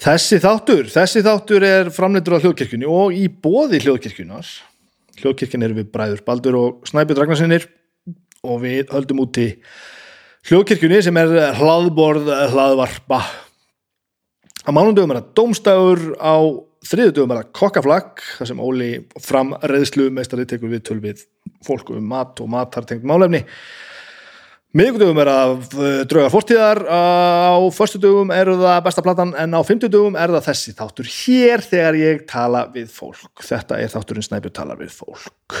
Þessi þáttur, þessi þáttur er framleitur á hljóðkirkjunni og í bóði hljóðkirkjunar. Hljóðkirkjun er við Bræður Baldur og Snæbjörn Ragnarsinnir og við höldum út í hljóðkirkjunni sem er hlaðborð hlaðvarpa. Á mánundöfum er það dómstæður, á þriðudöfum er það kokkaflakk, þar sem Óli framreðslu meistari tekur við tölvið fólku um mat og matartengt málefni. Miðgudögum er það draugar fórtíðar, á förstudögum er það besta platan en á fymtudögum er það þessi þáttur hér þegar ég tala við fólk. Þetta er þátturinn Snæbjörn talar við fólk.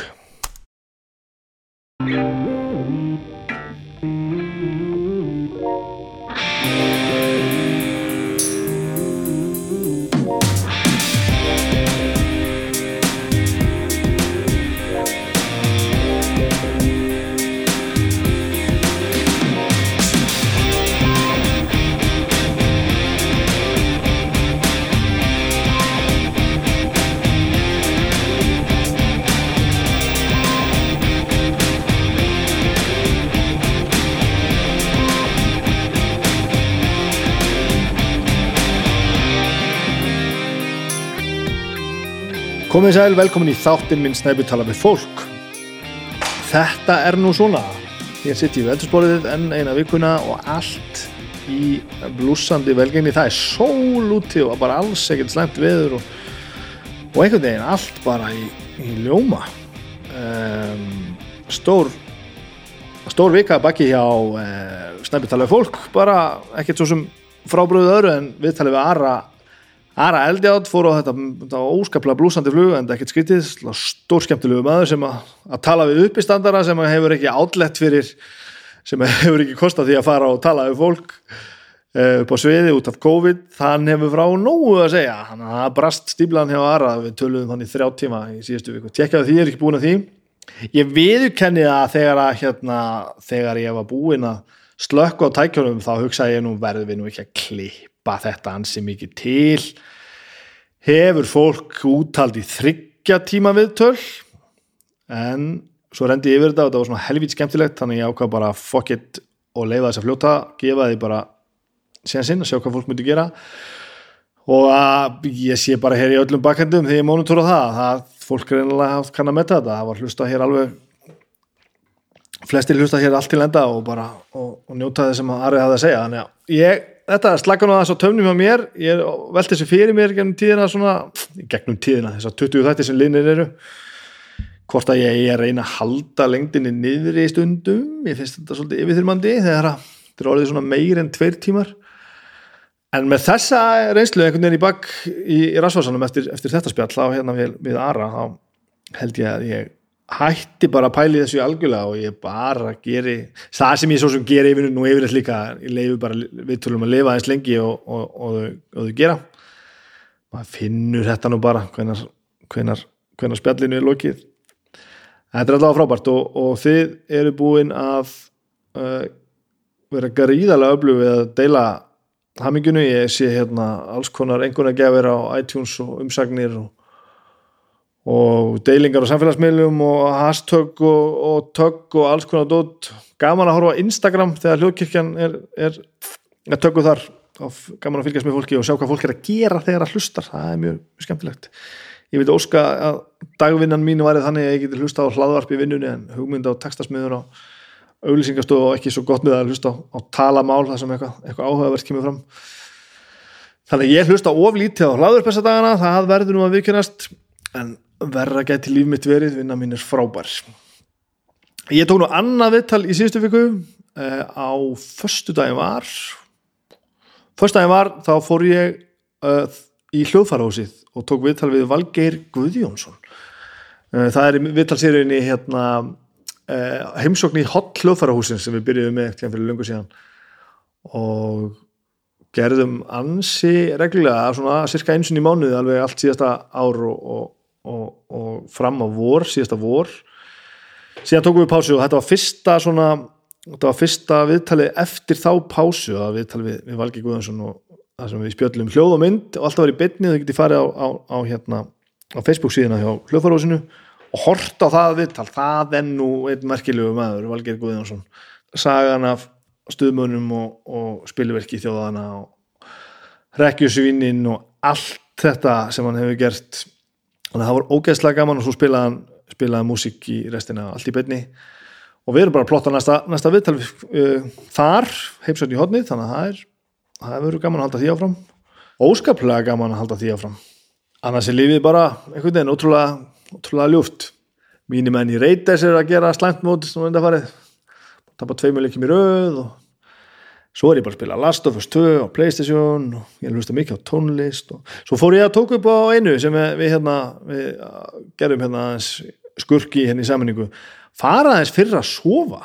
Komið sæl, velkomin í þáttinn minn Snæbjörn tala við fólk. Þetta er nú svona. Ég sitt í veldursporðið enn eina vikuna og allt í blúsandi velgengni. Það er sól úti og bara alls ekkert slæmt veður og, og einhvern veginn allt bara í, í ljóma. Um, stór stór vika baki hjá uh, Snæbjörn tala við fólk. Bara ekkert svo sem frábröðu öðru en við talum við aðra Ara Eldjátt fór á þetta, þetta óskaplega blúsandi flug en er ekkert skritið, stór skemmtilegu maður sem að, að tala við uppistandara sem hefur ekki átlegt fyrir sem hefur ekki kostað því að fara og tala við fólk uh, upp á sviði út af COVID, þann hefur frá nógu að segja, hann að brast stíblan hjá Ara, við töluðum hann í þrjá tíma í síðustu viku, tjekkaðu því, ég er ekki búin að því? Ég viðkenni það þegar að hérna, þegar ég var búin að slökku á tækjunum þá hugsaði ég nú verðum að klippa þetta ansi mikið til. Hefur fólk úttald í þryggja tíma viðtöl? En svo rendi ég yfir þetta og þetta var svona helvít skemmtilegt þannig ég ákvað bara fuck it og leiða þess að fljóta gefa því bara síðan sinn að sjá hvað fólk myndi gera. Og að ég sé bara hér í öllum bakkendum þegar ég mónutóra það það fólk er einlega haft kann að metta þetta. Það var hlusta hér alveg flestir hlusta hér allt til enda og bara og, og njóta þess sem Ari hafði að segja. Þannig að ég, þetta slakka nú aðeins á töfnum hjá mér, ég velti þessi fyrir mér gegnum tíðina svona, gegnum tíðina þess að 20 þætti sem linnir eru. Hvort að ég er reyna að halda lengdinni niður í stundum. Ég finnst þetta svolítið yfirþyrmandi þegar þetta er orðið svona meir en tveir tímar. En með þessa reynslu einhvern veginn í bakk í, í rasvarsanum eftir, eftir þetta spjall á hérna við, við Ara þá held ég að ég hætti bara að pæli þessu algjörlega og ég bara geri það sem ég svo sem ger yfir nú yfir þetta líka ég leifu bara viðtölum að lifa aðeins lengi og, og, og, og þau gera. Maður finnur þetta nú bara hvenar, hvenar, hvenar spjallinu er lokið. Þetta er alltaf frábært og þið eru búin að uh, vera gríðarlega öflug við að deila hamingunu, ég sé hérna alls konar einhverja gefir á iTunes og umsagnir og og deilingar á samfélagsmiðlum og hashtag og, og tögg og alls konar dótt gaman að horfa á Instagram þegar hljóðkirkjan er, er, er töggu þar. Gaman að fylgjast með fólki og sjá hvað fólk er að gera þegar að hlustar, það er mjög, mjög skemmtilegt. Ég veit óska að dagvinnan mín var þannig að ég geti hlusta á hlaðvarp í vinnunni en hugmynda á textasmiður og auðlýsingastofu og ekki svo gott með að hlusta á, talamál þar sem eitthvað, eitthvað áhugavert kemur fram. Þannig ég hlusta oflítið á hlaðvarp þessa dagana, það verður nú að vikynast en verra gæti líf mitt verið vinna mín er frábær. Ég tók nú annað viðtal í síðustu viku uh, á förstu dagin var. Förstu dagin var þá fór ég uh, í hljóðfarahúsið og tók viðtal við Valgeir Guðjónsson. Uh, það er viðtalsýrinni hérna heimsókn í hot hljóðfarahúsin sem við byrjuðum með eftir fyrir lungu síðan. Og gerðum ansi reglulega svona cirka einsun í mánuði alveg allt síðasta ár og, og og, og fram á vor, síðasta vor. Síðan tókum við pásu og þetta var fyrsta svona, þetta var fyrsta viðtali eftir þá pásu að viðtali við, við Valgi Guðansson og það sem við spjöldum hljóð og mynd og alltaf var í bytni þau getið farið á, á, á, hérna, á Facebook síðan hjá hljóðfarhósinu og hort á það viðtal, það er nú einn merkilegu maður, Valgeir Guðansson sagan af stuðmönum og, og spilverki þjóðana og rekkjusvínin og allt þetta sem hann hefur gert þannig að það var ógeðslega gaman og svo spilaði hann spilaði músík í restina allt í beinni. Og við erum bara að plotta næsta, næsta viðtal uh, þar, heimsögn í hodnið þannig að það er, það er verið gaman að halda því áfram. Óskaplega gaman að halda því áfram. Annars er lífið bara einhvern veginn ótrúlega, ótrúlega ljúft. Mínir menn í reytes er að gera slæmt mót sem undarfarið tapar tveimur leikim í röð og svo er ég bara að spila Last of Us 2 á Playstation og ég hlusta mikið á tónlist og svo fór ég að tóku upp á einu sem við, við hérna við gerum hérna skurki hérna í sammenningu fara aðeins fyrir að sofa.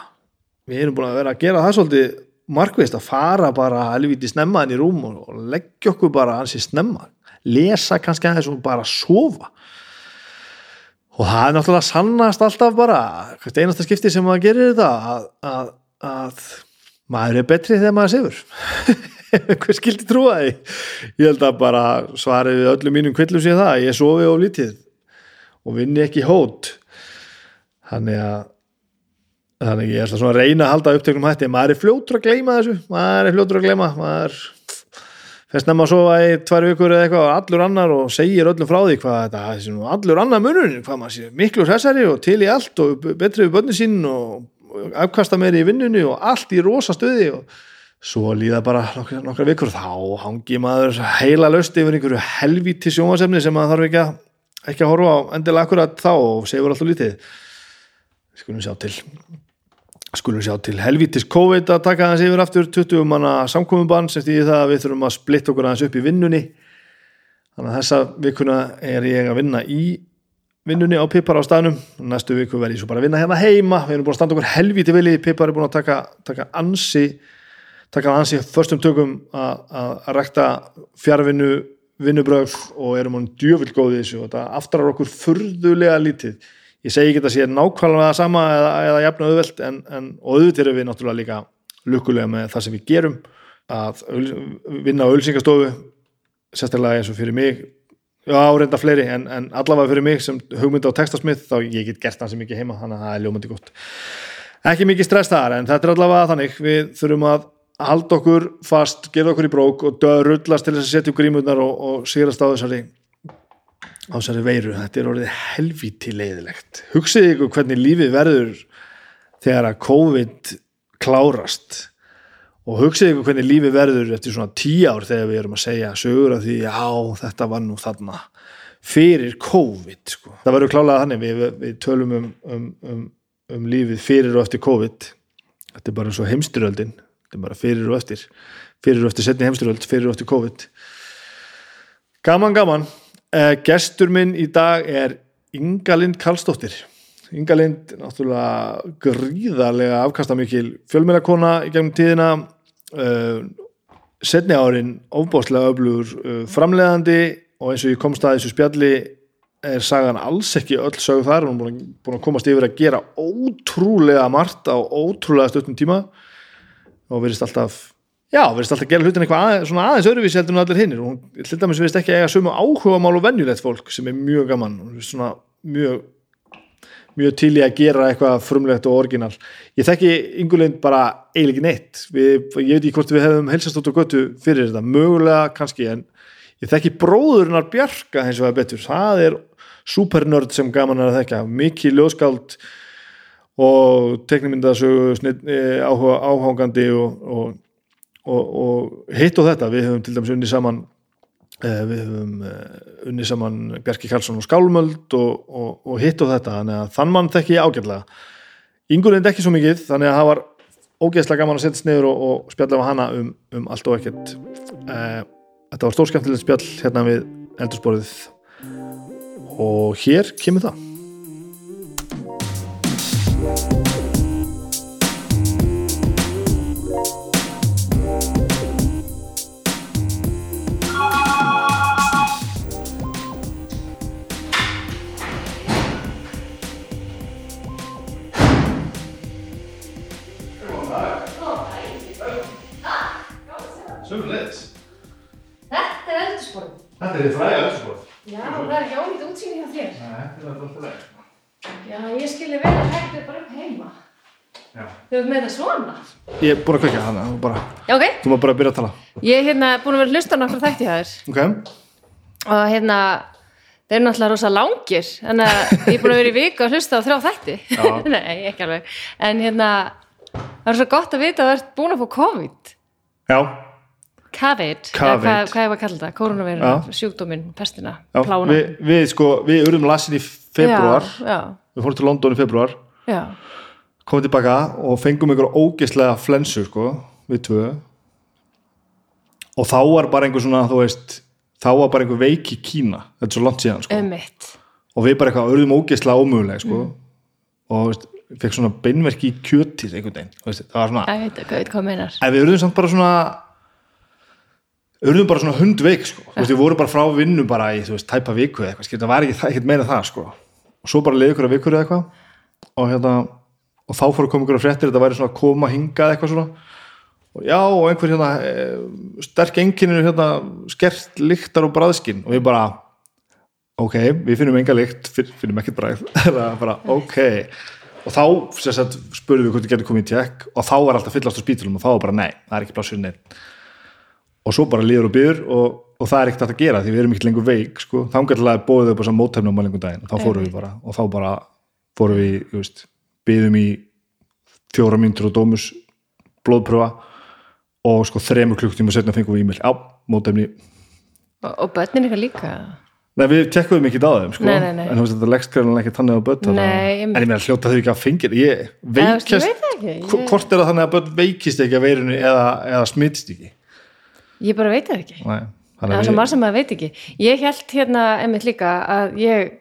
Við erum búin að vera að gera það svolítið markvist að fara bara helviti snemmaðin í rúm og leggja okkur bara hansi snemma, lesa kannski aðeins og bara sofa. Og það er náttúrulega sannast alltaf bara, einasta skipti sem maður gerir þetta að, að, að maður er betri þegar maður sefur. Hvað skildi trúa því? Ég held að bara svarið við öllum mínum kvillum sér það, ég sofi of lítið og vinni ekki hót. Þannig að þannig ég er svona að reyna að halda upptöknum hætti. Maður er fljótur að gleyma þessu. Maður er fljótur að gleyma. Maður fyrst nefn að sofa í tvær vikur eða eitthvað allur annar og segir öllum frá því hvað þetta allur annar munun hvað maður sé miklu hressari og til í allt og betri við börnin sín og afkasta meiri í vinnunni og allt í rosa stöði og svo líða bara nokkra, nokkra vikur. Þá hangi maður heila löst yfir einhverju helvíti sjónasefni sem maður þarf ekki að, ekki að horfa á endilega akkurat þá og segur alltaf lítið. Skulum sjá til skulum sjá til helvítis COVID að taka hans yfir aftur. 20 manna samkominnbann sem stýði það að við þurfum að splitta okkur aðeins upp í vinnunni. Þannig að þessa vikuna er ég að vinna í vinnunni á Pippar á staðnum. Næstu viku verð ég svo bara að vinna hérna heima. Við erum búin að standa okkur helvíti vilji Pippar er búin að taka, taka ansi taka ansi förstum tökum að rækta fjárvinnu vinnubröð og erum hún djöfill góðið þessu. Og þetta aftarar okkur furðulega lítið. Ég segi ekki að það sé nákvæmlega sama eða, eða jafn auðvelt en, en og auðvitað er við náttúrulega líka lukkulega með það sem við gerum. Að vinna á ölsingastofu sérstaklega eins og fyrir mig já, reynda fleiri, en, en allavega fyrir mig sem hugmynda á textasmið, þá ég get gert sem ekki heima, þannig að það er ljómandi gott. Ekki mikið stress þar, en þetta er allavega þannig við þurfum að halda okkur fast, gera okkur í brók og dörullast til þess að setja upp grímurnar og, og sigrast á þessari á þessari veiru, þetta er orðið helvíti leiðilegt. Hugsið ykkur hvernig lífið verður þegar að COVID klárast og hugsið ykkur hvernig lífið verður eftir svona tíu ár þegar við erum að segja sögur af því já þetta var nú þarna fyrir COVID sko. það verður klálega þannig við, við tölum um, um, um, um lífið fyrir og eftir COVID. Þetta er bara eins og heimstyröldin þetta er bara fyrir og eftir. Fyrir og eftir setni heimstyröld, fyrir og eftir COVID. Gaman gaman. Uh, gestur minn í dag er Ingalind Karlsdóttir. Ingalind, náttúrulega gríðarlega afkastamikil fjölmjölakona í gegnum tíðina setni árin ofbáslega öflugur uh, framleiðandi og eins og ég komst að þessu spjalli er sagan alls ekki öll sög þar. Hún er búin að komast yfir að gera ótrúlega margt á ótrúlega stöttum tíma og verist alltaf Já, verðist alltaf að gera hlutin eitthvað aðeins, aðeins öðruvísi heldur en allir hinnir og hún til dæmis verðist ekki eiga sömu áhuga mál og vennjulegt fólk sem er mjög gaman. Svona mjög mjög til í að gera eitthvað frumlegt og orginal. Ég þekki yngulegnd bara eiginlega neitt. Við, ég veit ekki hvort við hefum helsast út á götu fyrir þetta, mögulega kannski en ég þekki bróðurnar Bjarka eins og það betur. Það er supernörd sem gaman er að þekka. Mikið ljóskáld og teknimyndasögu eh, áhangandi og, og og, og hitt og þetta, við höfum til dæmis unni saman við höfum eh, unni saman Bjarki Karlsson og Skálmöld og, og, og hitt og þetta, þannig að þann mann þekki ég ágjörlega yngurinn ekki svo mikið, þannig að það var ógeðslega gaman að setja sniður og spjalla með hana um, um allt og ekkert. Eh, þetta var stórskæmtilegt spjall hérna við eldursporið og hér kemur það Þú ert með þetta svona? Ég er búin að kveikja hana, Já, ok. þú má bara byrja að tala. Ég er hérna búin að vera að hlusta á nokkra þætti hjá þér Ok, og hérna, þeir eru náttúrulega rosa langir þannig að ég er búin að vera í viku að hlusta á þrjá þætti. Nei, ekki alveg. En hérna, það er svo gott að vita að þú ert búin að fá COVID. já, COVID, Covid. eða hvað, hvað ég var að kalla þetta? Koronaviruna, Já. sjúkdóminn, pestina, plána. Við, við sko, við urðum lasin í februar, Já, já, við fórum til London í februar, já. Komum tilbaka og fengum ykkur ógeðslega flensu, sko, við tvö. Og þá var bara einhver svona, veist, þá var bara einhver veik í Kína, þetta er svo langt síðan, sko. Og við bara eitthvað urðum ógeðslega ómöguleg sko. og veist, fekk svona beinverki í kjötið einhvern veginn veist, það var svona, veit, veit en við urðum samt bara svona urðum bara svona hundveik sko. við vorum bara frá vinnu bara í tæpa viku eða eitthvað, það var ekki, meira það sko. og svo bara leiði ykkur að vikur eða eitthvað og hérna og þá fóru að koma ykkur að fréttir þetta væri svona að koma hingað eitthvað svona. Og já, og einhver hérna e, sterk enginnir hérna skert lyktar og bræðskinn og við bara ok, við finnum enga lykt finn- finnum ekkert bræð. Bara ok. Og þá sagt, spurðum við hvort við getum komið í tjekk og þá var alltaf fyllast á spítulum og þá var bara nei, það er ekki plássur neinn. Og svo bara líður og býður og, og það er ekkert að gera því við erum ekki lengur veik sko. þá gætilega bóðið upp á saman mótefnum á lengur daginn og þá fórum við bara og þá bara fórum við, þú veist, býðum í fjóra mínútur og dómus blóðpröfa og sko þremur klukktíma setna fengum við e-mail á mótefni Og, börnin eitthvað líka? Nei, við tekkuðum ekki á þeim, sko, Nei, nei, nei. en þú veist, þetta leggst greinlega ekki þannig á börn að- en ég meina hljóta þau ekki að fengir ég veikjast, ég það ég- Hv- hvort er það þannig að börn veikist ekki að veirinu eða, eða smittst ekki Ég bara veit það ekki. Nei, Það er að svo marg sem maður veit ekki. Ég held hérna einmitt líka að ég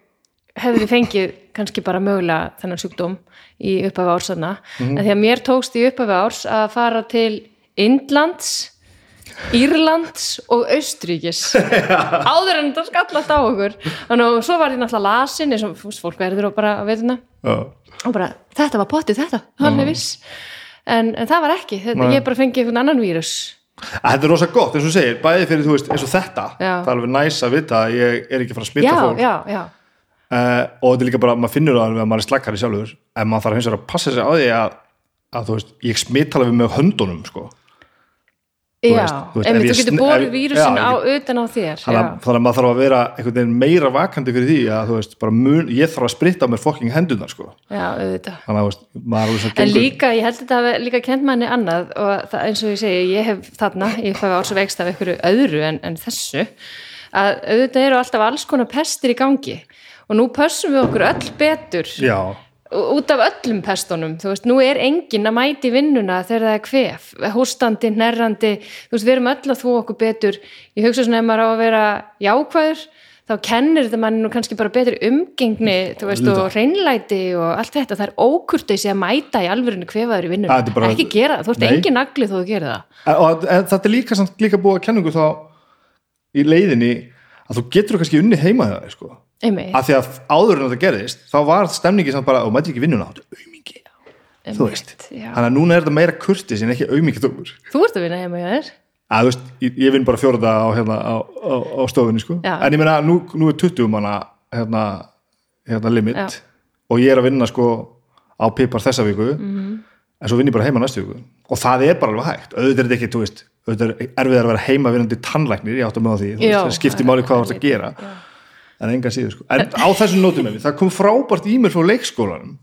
hefði fengið kannski bara mögulega þennan sjúkdóm í upphafi ársanna Mhm. en því að mér tókst í upphafi árs að fara til Indlands Írlands og Austríkis áður en þetta skallast á okkur. Að svo var ég náttúrulega lasin eins og fólk verður og bara veituna já, og bara, þetta var pottið þetta, hann er viss. En, en það var ekki, þetta, ég bara fengið einhvern annan vírus. Að þetta er rosa gott, eins og segir bæði fyrir, þú veist, eins og þetta. Já. það er alveg næs að vita að ég er ekki að fara að smitta já, fólk. já, já, uh, og þetta er líka bara, maður finnur það að maður er slakkari sjálfur en maður þarf hins vegar að passa sig á því að, að þú veist, ég smitt alveg með höndunum, sko. Þú já, veist, þú veist, ef einmitt, ég þú getur ef- vírusin já, á utan á þér þannig að, að maður þarf að vera einhvern veginn meira vakandi fyrir því að þú veist, bara mun, ég þarf að spritta mér fokking hendunar sko, já, auðvitað. Þannig að þú veist, maður er alveg svo En gengur líka, ég held þetta hafi líka kent manni annað og það, eins og ég segi, ég hef þarna, ég en, en að auðvitað eru alltaf alls konar pestir í gangi og nú pössum við okkur öll betur. Já, út af öllum pestunum, þú veist, nú er enginn að mæti vinnuna þegar það er kvef, hóstandi, hnerrandi, þú veist, við erum öll að þú okkur betur, ég hugsa svona ef maður á að vera jákvæður, þá kennir manni nú kannski bara betri umgengni, þú veist, og hreinlæti og allt þetta, það er ókurteisi að mæta í alvörinu kvefaður í vinnuna, Það bara- ekki gera það, þú veist, engin nagli þú gerir það. en, og en, þetta er líka, líka búið að kenningu þá í leiðinni að þú getur kannski unni heima þér sko Að því að áður en þetta gerðist þá var stemningi samt bara, og mætti ekki vinnuna. Áttu aumingi, þú veist. já. þannig að núna er þetta meira kurtis en ekki aumingi dómur. Þú ert að vinna heima hjá þér? að þú veist, ég, vinn bara fjóraða á, hérna, á, á, á stofunni sko. Já. en ég meina, nú, nú er 20 manna hérna, hérna limit. Já. og ég er að vinna sko á pipar þessa viku. Mhm. en svo vinn ég bara heima næstu viku. Og það er bara alveg hægt, auðvitað er þetta ekki, þú veist auðvitað er erfiðar að vera heima vinnandi tannlæknir ég átt að með á því, þú Já. veist, það skiptir máli hvað þú ert að gera en enga síður sko. En á þessum nótum með það kom frábært í mér frá leikskólanum.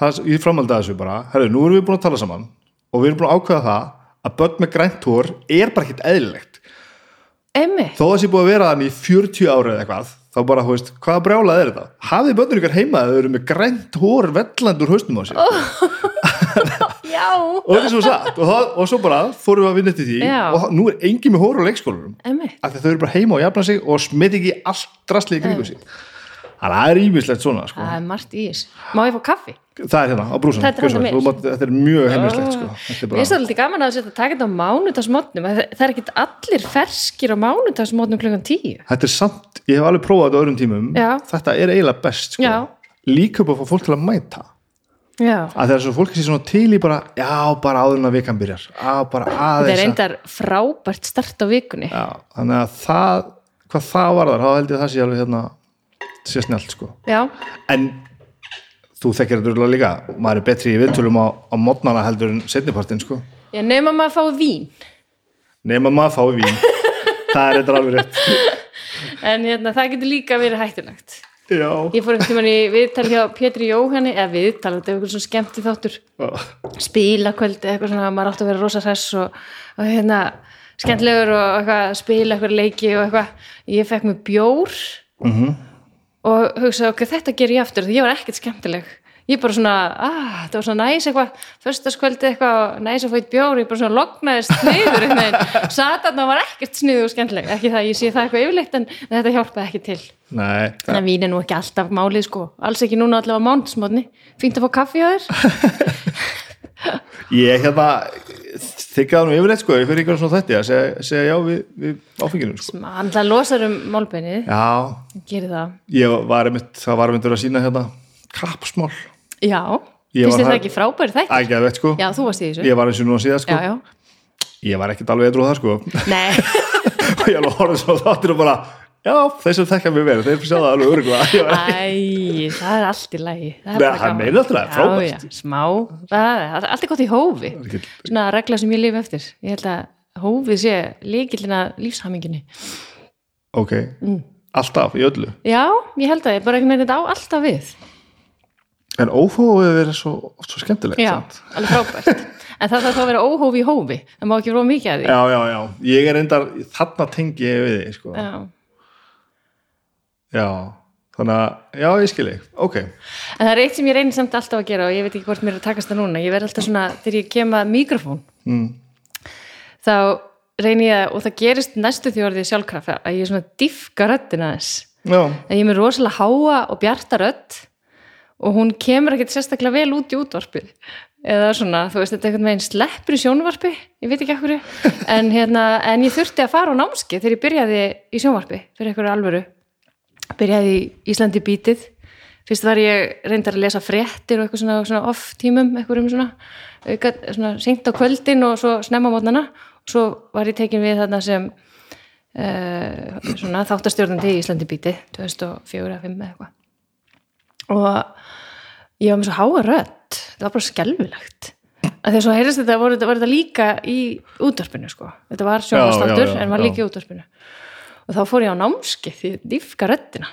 Það, ég framaldi að þessu bara herru, nú erum við búin að tala saman og við erum búin að ákveða það að börn með grænt hór er bara ekkert eðlilegt. Einmitt. þó það sé búið að vera þannig í 40 ára eða eitthvað þá bara, þú veist, hvaða brjálað er þetta? Hafið börnur ykkur heima að þau eru með grænt hór velland úr haustum á sér Já, og þetta er svo satt og, það, og svo bara fórum við að vinna eftir því Já. og nú er engin með hór á leikskólanum einmitt. af því þau eru bara heima og jafna sig og smit ekki allt drastlið í kringu sig þannig að það er ímislegt svona sko. Það er margt í þessu. Má ég fá kaffi? það er hérna á brúsan Þetta er er mjög heimilislegt sko. er bara finnst það alltaf gaman að þetta taka þetta á mánudagsmótnum það er ekkit allir ferskir á mánudagsmótnum klukkan tíu þetta er samt, ég hef alveg prófað þetta á öðrum tímum Já. þetta er eiginlega best sko. Líka upp að fá fólk til að mæta Já, að það er svo fólki sé svona til í bara já, bara áður en að vikan byrjar. Á, bara er aðeins að reyndar frábært start á vikunni. Já, þannig að það, hvað það var þar þá held ég að það sé alveg hérna sé snjált sko. Já, en þú þekkir þetta örugglega líka. Maður er betri í viðtölum á, á modnana heldur en setnipartin sko. Ég nema maður fá vín. Nema maður fái vín. Það er þetta alveg rétt. En hérna, það getur líka verið hættulegt já, ég fór einhvern tímann í viðtal hjá Pétri Jóhanni eða viðtal, þetta er eitthvað svona skemmti þáttur. Spilakvöldi eitthvað svona maður átti að vera rosa hress og, og hérna skemmtilegur og eitthvað spila eitthvað leiki og eitthvað. Ég fekk mér bjór Mhm. og hugsaði ok, þetta ger ég aftur því ég var ekkert skemmtileg ég bara svona, ah, þetta var svona næs eitthvað föstaskvöldi eitthvað, næs að fá eitt bjór. Ég bara svona loknaðist niður satan og var ekkert sniðu og skemmtileg. Ekki það, ég sé það eitthvað yfirleitt en þetta hjálpaði ekki til. Nei, Þannig að vín er nú ekki alltaf málið sko. Alls ekki núna allavega mánudsmótni fínt að fá kaffi á þér. Ég hérna þykkaði nú yfirleitt sko, ég fyrir ykkur svona þetta að segja, segja já við, við áfenginu sko. það losar um málbeinið. Já, gerir það, ég var einmitt það var einmitt að sína hérna kappsmál, já. Finnst þið það ekki frábæri ekki að veit sko. Já, þú varst í þessu. Ég var eins og nú að síða sko. Já, já. ég var ekkert alveg eitthvað það sko. Nei, og ég alveg horfði svo þáttir og bara já, þeir sem þekkja mig verið, þeir sjá það alveg örgulega æ, það er allt í lagi. Nei, það meina alltaf, það er Já, frábært. já, smá, það er allt gott í hófi. Ekki- svona regla sem ég lifi eftir. Ég held að hófið sé líkillina lífshaminginni ok, alltaf í öllu. Já, ég held að ég bara einhvern veginn þetta á alltaf við en ófóðið er svo, svo skemmtilegt Já, samt. alveg frábært. En það þarf þá að vera óhófi í hófi. Það má ekki vera mikið að því. Já, já, já, ég er endar þarna tengi ég við þig sko. Já. já, þannig að já, ég skil ég, ok. En það er eitt sem ég reynir samt alltaf að gera og ég veit ekki hvort mér er að takast það núna. Ég verð alltaf svona, þegar ég kem að mikrofón mm. þá reynir ég að, og það gerist næstu því orðið sjálfkrafa, að ég svona diffka röddina þess já, að ég er með rosalega háa og bjarta rödd og hún kemur ekkert sérstaklega vel út í útvarpið. Eða svona, þú veist, þetta er einhvern veginn sleppur í sjónvarpi, ég veit ekki ekkur en, hérna, en ég þurfti að fara á námski þegar ég byrjaði í sjónvarpi fyrir einhverju alvöru. Byrjaði í Íslandi bítið. Fyrst var ég reyndar að lesa fréttir og eitthvað svona, svona off tímum einhverjum svona, auka, svona senkt á kvöldin og svo snemma mótnana og svo var ég tekin við þarna sem uh, svona þáttastjórnandi í Íslandi bítið 2004-2005 eða eitthvað. Og ég var með svo háa rödd. Það var bara skelfilegt. Að því að svo heyrðist þetta var þetta líka í útvarpinu sko, þetta var sjónvastáttur Já, já, já, en var já. líka í útvarpinu. Og þá fór ég á námski því ég dýfka röddina.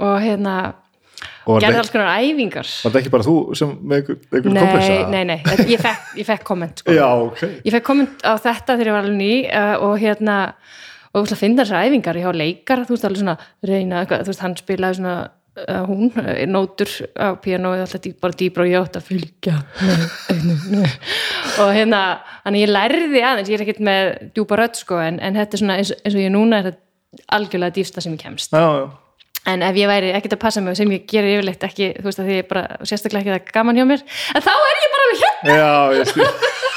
Og hérna og gerði alls konar æfingar. Var þetta ekki bara þú sem með einhver, einhver nei, komplexa? nei, nei, þetta- ég fekk, ég fekk komment sko. já, ok. Ég fekk komment á þetta þegar ég var alveg ný uh, og hérna og þú veist að finna þessar æfingar, ég hafa leikara þú veist alveg svona reyna, þú veist hann spilaði svona uh, hún, uh, nótur á pianoið, alltaf bara dýbra og ég átt að fylgja og hérna, þannig ég lærði aðeins, ég er ekkert með djúpa rödd sko, en, en þetta er svona eins, eins og ég núna er þetta algjörlega dýfsta sem ég kemst. Já, já, en ef ég væri ekkert að passa mig sem ég gerir yfirleitt ekki, þú veist að því ég bara sérstaklega ekki það gaman hjá mér, en þá er ég bara hérna já, ég skil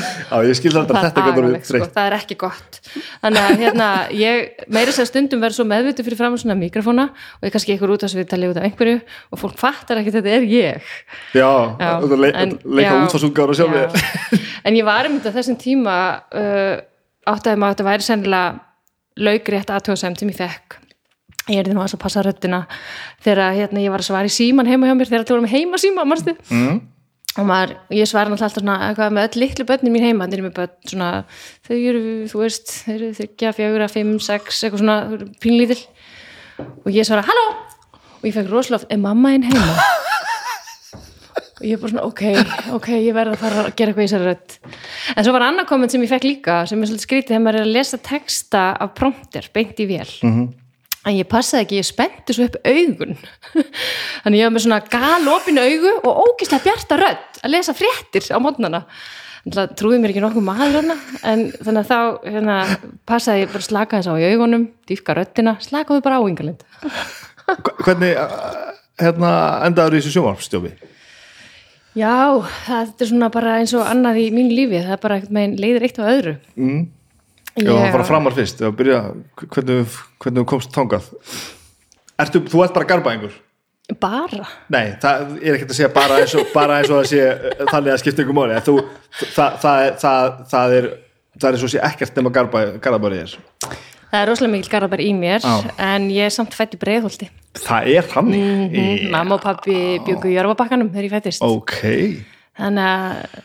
já, ég skil þetta það þetta getur agalegt, sko, það er ekki gott. Þannig að hérna, ég meira sér stundum verður svo meðvitu fyrir fram svona mikrofóna og ég kannski einhver út af við talið út af einhverju og fólk fattar ekki þetta er ég. Já, Já, þetta le en- leika já, útfarsúngar og sjálf já. en ég var einmitt á þessum tíma uh, áttaði maður að þetta væri sennilega laugrétt aðtöðsæmt sem ég fekk ég er því nú að passa röddina þegar hérna, ég var að svara í síman heima hjá mér þegar þetta voru með heima síma mm. Og maður, ég svara náttúrulega alltaf svona eitthvað með öll litlu börnin mín heima með börn svona, þau eru, þú veist þau eru þryggja, fjögura, fimm, sex eitthvað svona, þau eru pínlítil og ég svara, halló! Og ég fekk rosalega er mamma einn heima? Og ég er bara svona, ok, ok ég verð að fara að gera eitthvað í þessari rödd. En svo var annað komment sem ég fekk líka sem er svolítið skrítið þegar maður er að lesa texta af prompter, beint í vél. Mhm. En ég passaði ekki, ég spennti svo upp augun. Þannig ég var með svona galopin augu og ógislega bjarta rödd að lesa fréttir á mótnana trúði mér ekki nokkuð maður hana en þannig að þá hérna, passaði ég bara að slaka þess á í augunum dýfka röddina, slakaðu bara á yngalind hvernig hérna endaður þessu sjónvarpstjófi já, það er svona bara eins og annað í mínu lífi, það er bara einhvern veginn leiðir eitt á öðru. Mm. Já, það fara framar fyrst byrja, hvernig, hvernig komst þangað? Ertu, þú ert bara garbaðingur? Bara, Nei, það er ekkert að segja bara eins og, bara eins og að sé uh, þannig að skipta ykkur þú, það, það, það, það er það er eins og sé ekkert nema garba, garabari er það er rosalega mikil garðabær í mér Já. en ég er samt fætt í breiðholti. Það er þannig? Mm, mamma og pappi bjöggu í jörfabakkanum þegar ég fættist ok, þannig að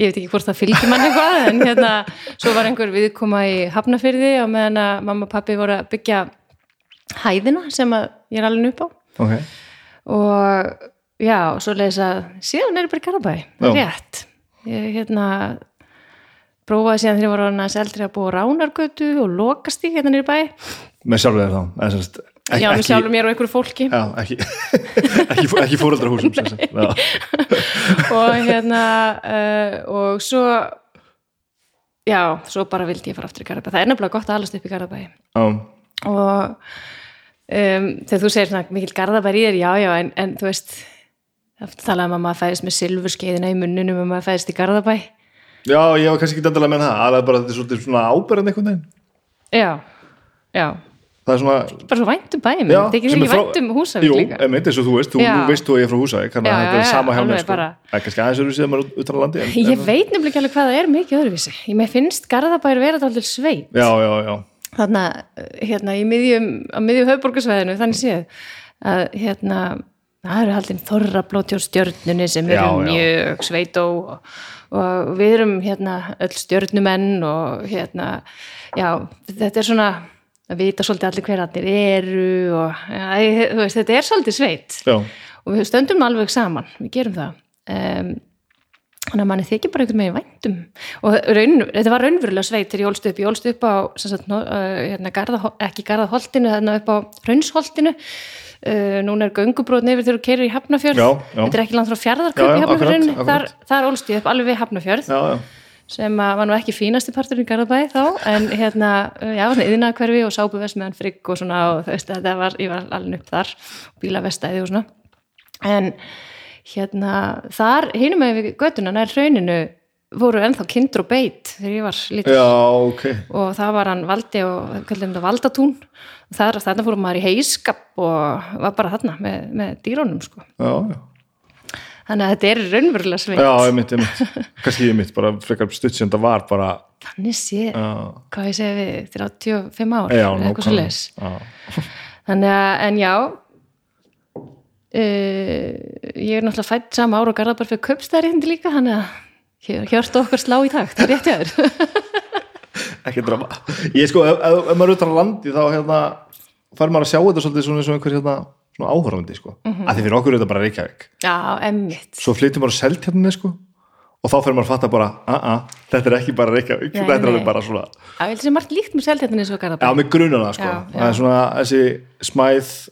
ég veit ekki hvort það fylgir mann eitthvað en hérna, svo var einhver viðkoma í Hafnafyrði og meðan að mamma og pappi voru að byggja hæðina sem að ég er alveg upp á. Ok. Og já, svo leiðis að síðan er ég bara í Garabæ, rétt. Ég hérna prófaði síðan þegar ég var annars eldri að búa Ránargötu og lokast í hérna nýri bæ. Með sjálfur þér þá eða ekki, já, með sjálfum mér og einhverju fólki. Já, ekki, ekki, ekki. Já. og hérna uh, og svo já, svo bara vildi ég fara aftur í Garabæ það er nefnilega gott að alast upp í Garabæ Já. og um, þegar þú segir svona mikil Garabæ í þér, já, já, en, en þú veist það talaði um að maður fæðist með silfurskeiðina í munninum og maður fæðist í Garabæ já, ég var kannski ekki endalega með það. Alveg bara þetta er svona einhvern veginn. Já, já það er svona bara svo væntum bæmi, þetta er ekki sem frá- væntum húsavík Jú, líka emitt eins og þú veist, þú Já. veist þú að ég er frá Húsavík þannig að þetta er sama alveg sko. bara. það kannski aðeins öðru síðan maður utan á landi en, ég en, veit nefnilega ekki alveg hvað það er mikið öðruvísi ég finnst Garðabær vera þetta alltaf sveit já, já, já, þarna hérna í miðjum á miðjum höfborgarsvæðinu þannig séð að hérna það eru haldin þorra blóti á stjörnunni sem eru mjög sveitó og, og við erum hérna öll stjörnumenn og hérna já, þetta er svona að vita svolítið allir hver allir eru og ja, veist, þetta er svolítið sveit. Já. og við stöndum alveg saman, við gerum það. Um, þannig að manni þykir bara einhvern veginn væntum og raun, þetta var raunverulega sveit þegar ég ólst upp, ég ólst upp á sagt, uh, hérna, garða, ekki garðaholtinu þarna upp á raunsholtinu uh, núna er göngubrót nefnir þegar þú keirir í Hafnafjörð Já, já. þetta er ekki langt frá já, í Hafnafjörðin þar, þar ólst ég upp alveg við Hafnafjörð já, já. Sem var nú ekki fínasti partur í Garðabæ þá, en hérna uh, já, svona yðnakverfi og sápuvest meðan frigg og svona og þú veist, þetta var, ég var alveg upp þar bílavestæði og svona. En hérna þar hinum með göttuna nær hrauninu voru ennþá kindur og beit þegar ég var lítil já, ok. Og það var hann valdi og kallum þetta valdatún. Og þar, þarna fórum maður í heiskap og var bara þarna með, með dýrónum sko. já, já, þannig að þetta er raunverulega sveit já, emitt, emitt kannski emitt, bara frekar stutt sem það var bara, þannig sé, já, hvað ég segi við 35 ár, já, eða eitthvað svo leis já, þannig að, en já uh, ég er náttúrulega fætt sama ára og Garðabar fyrir köpstæðarindi líka þannig að hjörtu okkar slá í takt það er rétt hjá þér. Ekki drama. Ég sko, ef, ef, ef maður er utan á landi þá hérna, fær maður að sjá þetta svolítið svona eins og einhver hérna, svona áhörfandi sko, mm Mhm. að því fyrir okkur er þetta bara Reykjavík. Já, emmitt svo flyttum maður selt hérna sko og þá fyrir maður að fatta bara, að að þetta er ekki bara Reykjavík, Nei, þetta er alveg bara svona. Já, held sem margt líkt með seltjarnin eins og já, Garðabar með grunar það sko. Já, já. það er svona þessi smæð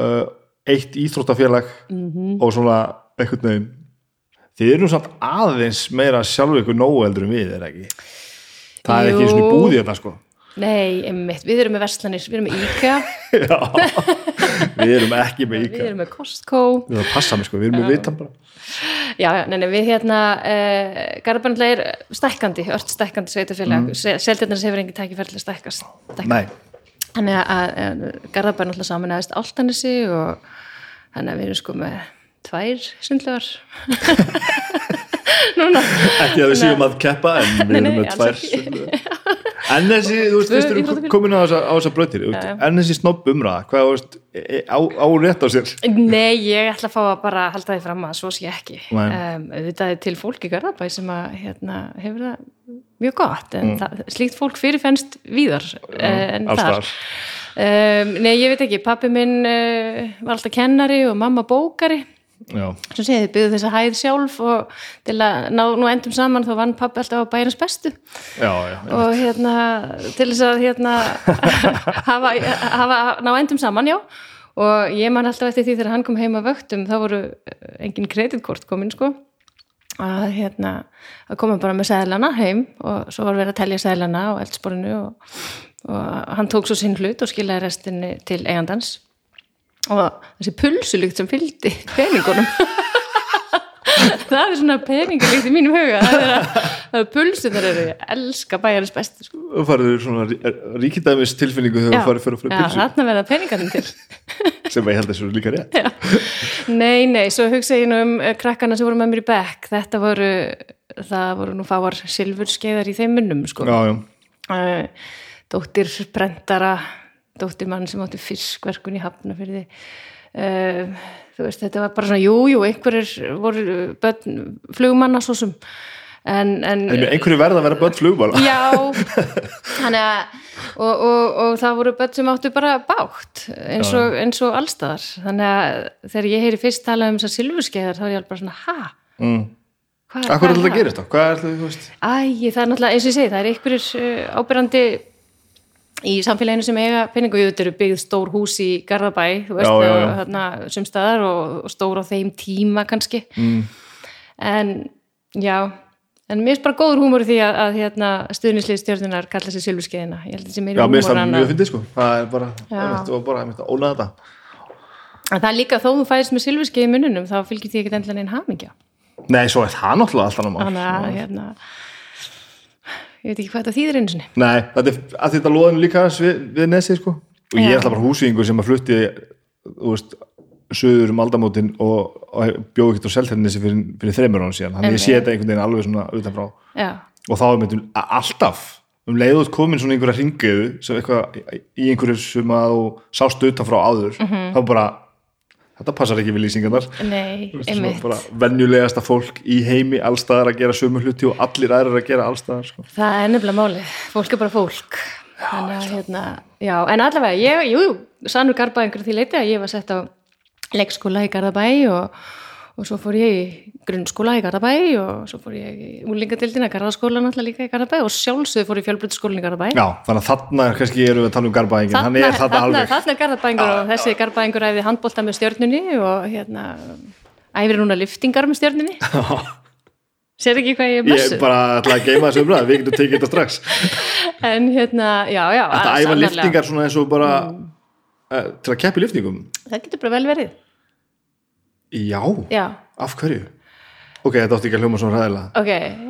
uh, eitt íþróttafélag Mhm. og svona einhvern veginn. Þið eru samt aðeins meira sjálf ykkur nógu eldur en við, er ekki? Það er ekki eins og Jú. búði þetta sko Nei, emmitt, við erum með verslanir, við erum með IKEA. Já, við erum ekki með við íkja erum með Costco. Við erum að passa mig sko, við erum með vitan bara. Já, já, nei, nei, við hérna uh, Garðabarnlega er stækkandi, ört stækkandi sveitafélag, mm. seltjarnar hefur engin tækifæri til að stækkast Þannig að, að Garðabær náttúrulega saman aðeins Áltanesi og þannig að við erum sko með tvær sundlegar Núna. Ekki að við séum að keppa en við erum með tvær. en þessi, þú veist, fyrst erum komin á þessa, já. en þessi snobb umræða, hvað e- á, rétt á sér? Nei, ég ætla að fá að bara halda því fram að svo sé ekki. Um, Þetta er til fólk í Garðabæ sem að hérna, hefur það mjög gott en það, slíkt fólk fyrirfennst víðar uh, en þar. um, Nei, ég veit ekki, pappi minn uh, var alltaf kennari og mamma bókari sem segið þið byggðu þessa hæð sjálf og til að ná nú endum saman þá vann pappi alltaf á bæjarins bestu. Já, já, og hérna til þess að hérna hafa, hafa ná endum saman, já. Og ég man alltaf eftir því þegar hann kom heim að vöktum þá voru eh, engin kreditkort komin sko. Að hérna að koma bara með sæðlana heim og svo var verið að telja sæðlana á eldsporinu og, og hann tók svo sinn hlut og skilaði restinni til eigandans og þessi pulsulykt sem fylgdi peningunum. Það er svona peningalykt í mínum huga. Það er að, að pulsunar eru ég elska bæjarins bestu sko. þú farið svona ríkidæmis tilfinningu þegar Já, þú farið fyrir að fyrir já, pilsu þarna verða peningarnir til. Sem ég held að þessu líka rétt. Já. Nei, nei, svo hugsa ég nú um eh, krakkana sem voru með mér í bekk. Þetta voru, það voru nú fáar silfurskeiðar í þeim munnum sko. já, já, Eh, dóttir brendara dóttir mann sem átti fiskverkun í hafnafyrði uh, þú veist, þetta var bara svona jú, jú, einhverjir voru börn, flugmanna svo sem. En, en En einhverju verða að vera börn flugbála Já, þannig að og, og, og það voru börn sem áttu bara bátt eins og, eins og allstaðar þannig að þegar ég heyri fyrst tala um þessar silfurskeiðar þá er ég alveg bara svona ha? mm. Hvað, er þetta? Að er þetta? Æ, það er náttúrulega, eins og ég segi, það er einhverjir uh, ábyrrandi í samfélaginu sem eiga penningu og þetta eru byggð stór hús í Garðabæ þú veist, Já, já, já. og þarna sumstaðar og, og stór á þeim tíma kannski. Mm. en já en mér er bara góður húmor í því að, að hérna, stuðnislið stjórnunar kalla sér silfurskeiðina. Ég held að það sé meiri það en mjög að sko. Það er bara, er bara, er ónað þetta. En það er líka þó þú fæðist með silfurskeið í mununum þá fylgir því ekki endilega neinn hamingja. Nei, svo er það náttúrulega alltaf náttúrulega ég veit ekki hvað þetta þýðir einu sinni. Nei, þetta er að þetta loðinu líka við, við nesið sko. Og ég er alltaf bara húsvíðingur sem að flutti þú veist, söður um aldamótin og, og bjóð ekkert á selternisi fyrir, fyrir þreymur án síðan, þannig að ég sé þetta einhvern veginn alveg svona utanfrá. Já, og þá er myndum alltaf um leiðut komin svona einhverja ringiðu sem eitthvað í einhverju sem að þú sást utanfrá áður Mhm. þá bara, þetta passar ekki við lýsingarnar. Nei, einmitt. bara venjulegasta fólk í heimi allstaðar að gera sömu hluti og allir aðrir að gera allstaðar sko. það er nefnilega málið, fólk er bara fólk. Þannig að hérna já, en allavega, ég, jú, sannur garbaðingur því leiti að ég var sett á leikskóla í Garðabæ og, og svo fór ég í grunnskóla í Garðabæ og svo fór ég í úlingadildina Garðaskóla náttúrulega líka í Garðabæ og sjálfsögðu fór ég í fjölbrytskólan í Garðabæ. Já, þannig að þarna kannski erum við að tala um garbæðingin, hann er þarna alveg. þarna er garðabængur og þessi garðabængur æfði handbólta með stjörnunni og hérna æfir núna liftingar með stjörnunni. Sér ekki hvað ég er Ég messu er bara ætla að geima þessu umræð, við getum tekið þetta strax. En hérna, já, já Þetta æfa liftingar svona eins og bara uh, til að keppi liftingum. Það getur bara vel verið Já, já, af hverju? Ok, þetta átti ekki að hljóma svona ræðilega ok.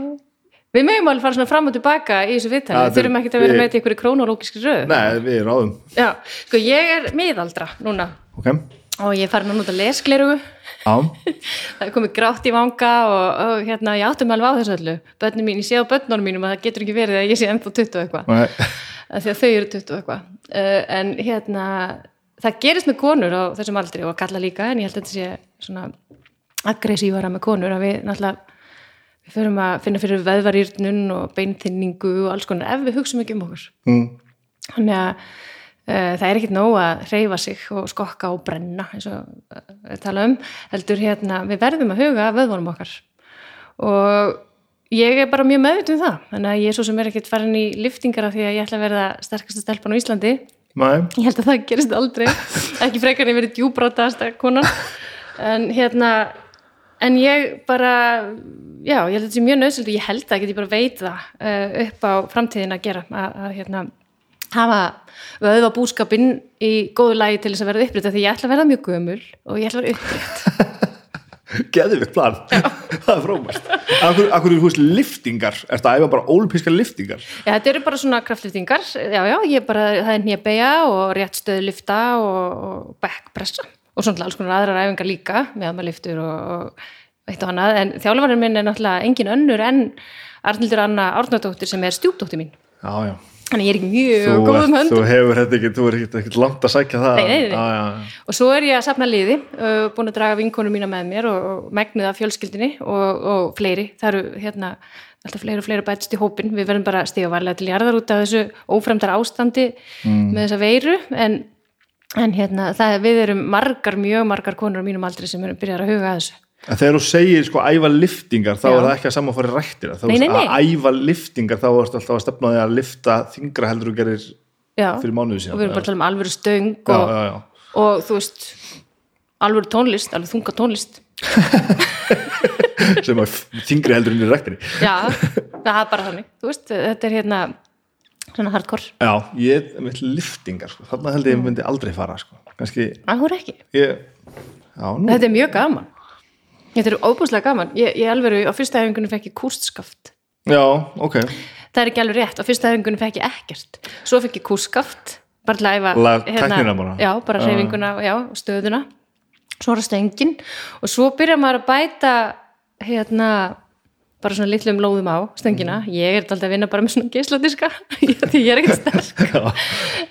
Við mögum alveg fara svona fram og tilbaka í þessu þetta við þurfum ekki að vera við- með í einhverju krónológiski röð. Nei, við ráðum. Já, sko ég er miðaldra núna. Ok, og ég er farin að nota lesglerugu á, það er komið grátt í vanga og, og hérna, ég áttum alveg á þessu öllu. Börnum mín, ég sé á börnunum mínum að það getur ekki verið að ég sé ennþá 20 og eitthvað. Því að þau eru 20 og eitthvað. Uh, en hérna, það gerist með konur á þessum aldri og kalla líka en ég held að þetta sé svona aggressívara með konur að við náttúrulega við förum að finna fyrir veðvarýrnun og beinþinningu og alls konar ef við hugsaum ekki um okkur. Mm, þannig að uh, það er ekkit nóg að hreyfa sig og skokka og brenna eins og uh, tala um heldur hérna, við verðum að huga að vöðvunum okkar. Og ég er bara mjög meðvitt um það þannig að ég er svo sem er ekkit farin í liftingar af því að ég ætla að verða sterkasta stelpan á Íslandi nei, ég held að það gerist aldrei. Ekki frekar en ég verið djúbrátaðasta konan. En hérna en ég bara já, ég held að þetta sé mjög nöðsöld og ég held að ég bara veit það uh, upp á framtíðin að gera að, hérna hafa vöðva búskapinn í góðu lagi til þess að verða upprétt af því ég ætla að verða mjög gömul og ég ætla að verða upprétt geði við plan Það er frábært. Akkur, akkur er hús liftingar, ertu að æfa bara ólipíska liftingar? Já, þetta eru bara svona kraftliftingar. Já, já, ég er bara, það er nýja og rétt stöðlifta og, og backpressa og svona alls konar aðrar æfingar líka með að maður liftur og, og eitt og annað, en þjálfarinn minn er náttúrulega engin önnur en Arnildur Anna Árnadóttir sem er stjúpdóttir mín. Já, já þannig ég er ekki mjög Þú, góðum ert, höndum þú hefur þetta ekki, þú er ekkert, langt að sækja það. Nei, nei, nei. Já, já. og svo er ég að safna liði uh, búin að draga vinkonu mína með mér og, og megnuð af fjölskyldinni og, og fleiri, það eru hérna alltaf fleiri og fleiri bætst í hópin við verðum bara að stiga varlega til jarðar út af þessu ófremdar ástandi með þessa veiru. En, en hérna það, við erum margar, mjög margar konur á mínum aldri sem erum byrjar að huga að þessu En þegar þú segir sko æfa liftingar þá Já. er það ekki að saman fara rættir þá Nei, nei, að nei. æfa liftingar þá ertu alltaf að stefna því að lifta þingra heldur þú gerir já, fyrir mánuðu síðan og við erum bara að tala um alvöru stöng og, já, já. og þú veist alvöru tónlist, alveg þunga tónlist sem að þingri heldur inn í rættinni já, það er bara þannig veist, þetta er hérna svona hardcore, Já, ég er með liftingar sko. þarna held ég ég myndi aldrei fara sko. kannski, áhur ekki ég já, Þetta er mjög gaman. Þetta er óbúslega gaman. Ég, ég alveg, á fyrsta hefingunum fekk ég kústskaft. já, ok Það er ekki alveg rétt. Á fyrsta hefingunum fekk ég ekkert. Svo fekk ég kústskaft, bara til að æfa. La- tæknina bara. Já, bara hreyfinguna, já, og stöðuna. Svo er það stöngin. Og svo byrjar maður að bæta, hérna, bara svona litlum lóðum á stöngina, ég er alltaf að vinna bara með svona geisladiska því ég er ekkert sterk Já.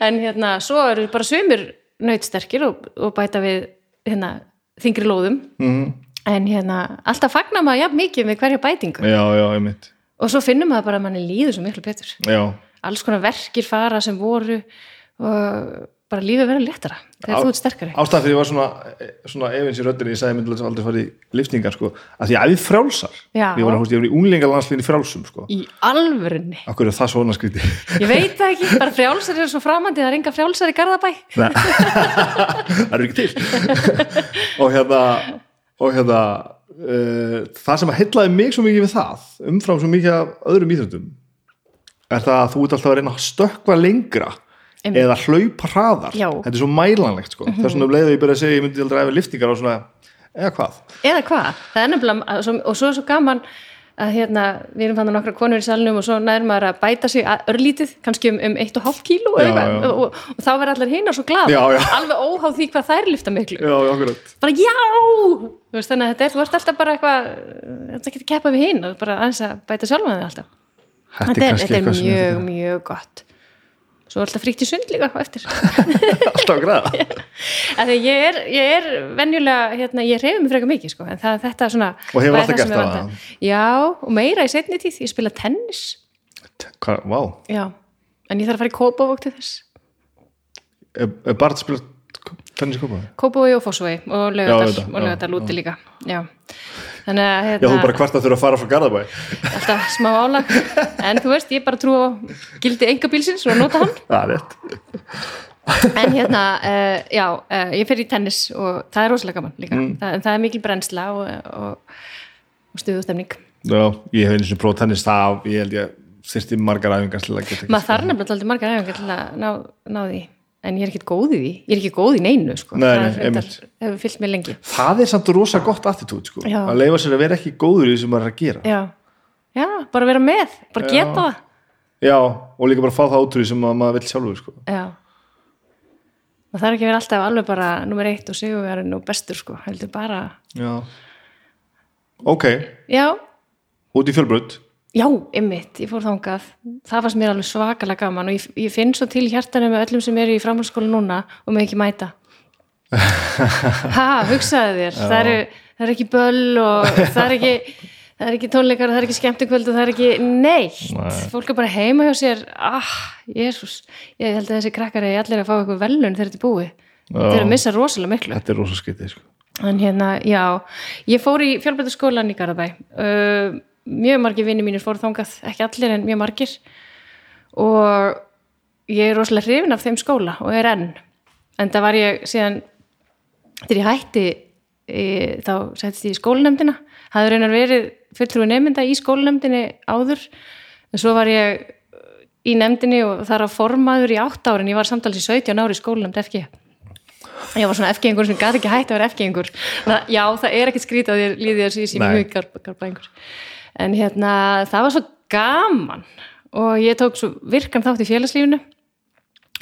en hérna, svo eru bara sömur nautsterkir og, og bæta við hérna, þingri lóðum Mhm. En hérna, alltaf fagnar maður jafn mikið með hverja bætingu. Já, já, einmitt. Og svo finnum maður bara að manni líður svo miklu betur. Já, alls konar verkir fara sem voru og bara lífið verður léttara þegar þú ert sterkari. Ástæðan fyrir ég var svona, svona efins í röddinni, ég sagði myndi aldrei fara í liftingar sko, að því að ég frjálsar. Já. ég var, að, ég var í unglingalandslinni frjálsum sko. í alvörunni. Akkur er það svona skríti ég veit það ekki, bara frjálsar eru svo framandi það er enga frjálsar í Garðabæ það er ekki til. Og hérna og hérna uh, það sem að hellaði mig svo mikið við það umfram svo mikið af öðrum íþjóttum er það að þú ert alltaf að reyna að stökkva lengra Einmitt. eða hlaupa hraðar Já. Þetta er svo mælanlegt sko. það er svona um leið að ég byrja að segja ég myndi aldrei að liftingar og svona, eða hvað eða hvað, það er nefnilega og svo er svo gaman að hérna við erum fann nokkra konur í salnum og svo nær maður að bæta sig örlítið, kannski um, um 1,5 kíló Já, og, og, og þá verður allir hinn og svo já. alveg óháð því hvað þær lifta miklu. Já, já, bara já! Veist, þannig að þetta er, þú ert alltaf bara eitthvað þetta getur keppa við hinn og bara aðeins að bæta sjálfan þig alltaf. Þetta er, þetta er mjög, mjög gott svo alltaf fríkt í sund líka eftir. Alltaf græða því ég er, ég er venjulega hérna, ég reyfi mig frekar mikið sko, en það, þetta er svona Og hefur alltaf gert það, já, og meira í setni tíð ég spila tennis. Hvað, vá, já, en ég þarf að fara í kópavók til þess. Er, er bara að spila tennis í kópa? kópavói og fósvói og auðvitað, og já, lögadal úti líka. Já, að Já, hérna, þú bara hvart að þurfa að fara frá Garðabæ. Alltaf smá álag. En þú veist, ég bara trú á gildi enga bílsins og nota hann. Það er rétt. En hérna, uh, já, uh, ég fer í tennis og það er rosalega gaman líka. Mm. það, en það er mikil brennsla og, og, og stuðustemning Já, ég hef eins og prófað tennis það, ég held ég þyrfti margar æfingar að maður þarf nefnilega margar æfingar til að ná, ná því en ég er ekkert góð í því. Ég er ekki góð í neinu sko. Nei, það nei, er reyndar- einmitt. hefur fyllt mér lengi. Það er samt rosa gott attitút sko. Að leifa sér að vera ekki góður í því sem maður er að gera. Já, já bara vera með, bara Já. geta það. Já, og líka bara fá það því sem að maður vill sjálfur sko. já. Maður þarf ekki að vera alltaf alveg bara nummer eitt og sigurverðin og bestur sko, heldur bara Já. Ok, já, út í fjölbrödd já, ymmit, ég fór þangað. Það fannst mér alveg svakalega gaman og ég, ég finn svo til hjartanum með öllum sem eru í framhaldsskóla núna og með ekki mæta. Ha, hugsaði þér það eru, það er ekki böll og það er ekki er ekki tónleikar, það er ekki skemmtikvöld og það er ekki neitt, Nei. fólk er bara heima hjá sér. Ah, jésús ég held að þessi krakkar er allir að fá eitthvað velun þegar þetta er búið, þeir eru að missa rosalega miklu. Þetta er rosa skytið sko. en hérna, já, ég fór í fjölbreytaskólan í Garðabæ. Uh, mjög margir vinni mínir fóru þangað ekki allir en mjög margir. Og ég er rosalega hrifin af þeim skóla og er enn. En það var ég síðan þegar ég hætti e, þá settist ég í skólanemdina hafði raunar verið fulltrúi nefnda í skólanemdinni áður. En svo var ég í nefndinni og þar að formaður í átt árin, ég var samtals í 17 ári í skólanemd FG ég var svona FG-ingur sem gæti ekki hægt að vera FG-ingur já, það er ekki skrítið að þér líði þessi mjög garba, garba en hérna, það var svo gaman. Og ég tók svo virkan þátt í félagslífinu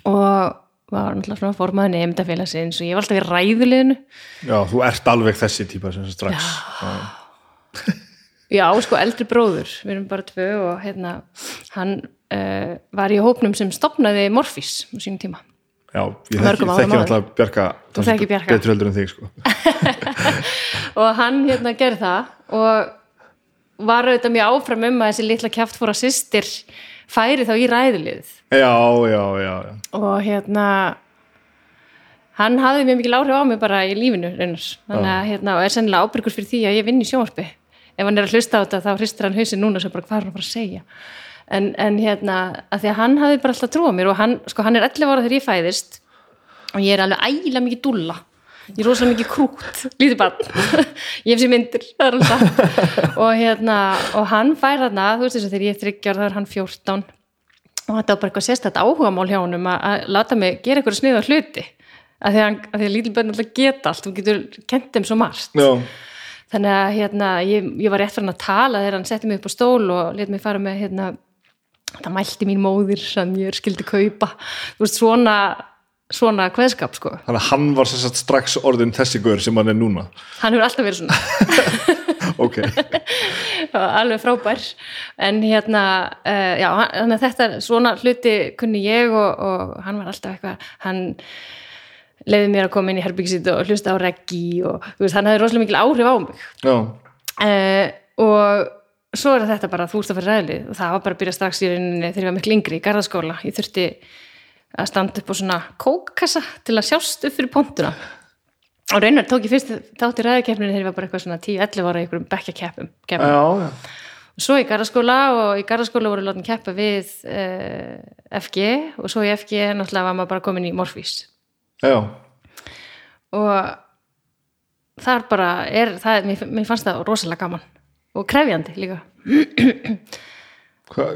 og var náttúrulega svona formaður nefnda félagsins og ég var alltaf í ræðuleginu Já, þú ert alveg þessi típa sem strax. Já. já, sko, eldri bróður. Við erum bara tvö og hérna hann uh, var í hópnum sem stopnaði Morfís á sínum tíma. Já, ég þekki, alltaf Bjarka Bjarka. betur heldur en þig sko. og hann hérna gerði það og var auðvitað mjög áfram um að þessi litla kjaft fóra systir færi þá í ræðulið. Já, já, já, já og hérna hann hafði mjög mikil áhrif á mig bara í lífinu reynar. þannig að hérna, og er sennilega ábyrgur fyrir því að ég vinn í sjónvarpi. Ef hann er að hlusta á þetta þá hristir hann hausinn núna sem bara hvað er hann að fara að segja? En, en hérna, að því að hann hafði bara alltaf trúa mér og hann, sko, hann er 11 ára þegar ég fæðist og ég er alveg ægilega mikið dúlla ég er rosalega mikið krút, lítið barn. Ég hef sér myndir, það er alveg satt og hérna, og hann fær þarna þú veist þess að þegar ég er 30 ára þá er hann 14 og þetta var bara eitthvað sérstætt áhugamál hjá honum að, að láta mig gera eitthvað sniða hluti. Að því að, hann- að lítil börn alltaf geta allt þú getur kent þeim svo margt. Já, þannig að hérna, ég, ég var rétt fyrir hann að tala þegar hann setti mig upp á stól og let mig fara með hérna, það mælti mín móðir sem ég skildi kaupa. Þú veist, svona svona kveðskap sko, þannig að hann var sagt strax orðin þessi gaur sem hann er núna. Hann hefur alltaf verið svona. Ok, alveg frábær. En hérna, uh, já, hann- þetta svona hluti kunni ég og, og hann var alltaf eitthvað, hann leiði mér að koma inn í herbyggsít og hlusta á reggi og veist, hann hafði rosalega mikil áhrif á mig. Já, uh, og svo er þetta bara þú ert að fyrir ræðli og það var bara að byrja strax í rauninni þegar ég var miklu yngri í garðaskóla. Ég þurfti að standa upp á svona kókkassa til að sjást upp fyrir pontuna. Og raunar tók ég fyrst þátt í ræðikeppninu þegar ég var bara eitthvað svona 10-11 ára í einhverjum bekkjakeppum og svo í garðaskóla og í garðaskóla voru látin keppa við uh, FG og svo í FG náttúrulega var maður bara komin í Morfís. Já. og þar bara er það, mér, mér fannst það rosalega gaman og krefjandi líka Hva,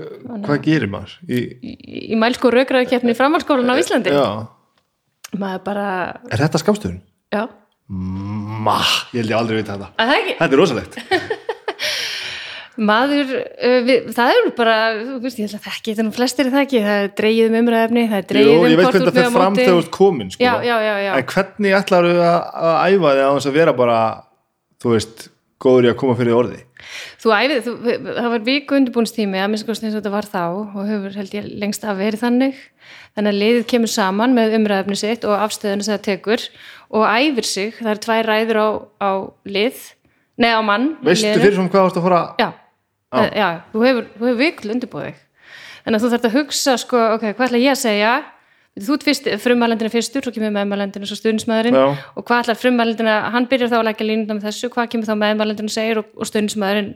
hvað gerir maður? Í, í, í mælsku raukraðikeppni í framhalskólan á Íslandi já. maður bara, Er þetta skamstöðun? já Ma, ég held ég aldrei veit þetta að það ekki, Þetta er rosalegt maður uh, við, það er bara, þú veist, ég held að þekki þetta nú flestir er það ekki, það er dreigið um umræðefni það er dreigið um ég veit hvort hvernig það fer fram þegar þú ert komin sko. Já, já, já, já. En hvernig ætlar þú að, að æfa þig á þess að vera bara þú veist, góður í að koma fyrir orði Þú æfið, þú, það var viku undirbúinstími að minnst kosti eins og þetta var þá og hefur held ég lengst að verið þannig. Þannig að liðið kemur saman með umræðefni sitt og afstöðunum sem það tekur og æfir sig, það er tvær ræður á, á lið, nei á mann Veistu fyrir svona hvað þú ert að fara? Já, já. já þú hefur, hefur vikl undirbúið þannig að þú þarft að hugsa sko, ok, hvað ætla ég að segja þú ert fyrst, frumælendina fyrstur svo kemur meðmælendina svo stuðnismæðurinn Já. og hvað ætlar frumælendina, hann byrjar þá að leggja línuna með þessu, hvað kemur þá meðmælendina segir og, og stuðnismæðurinn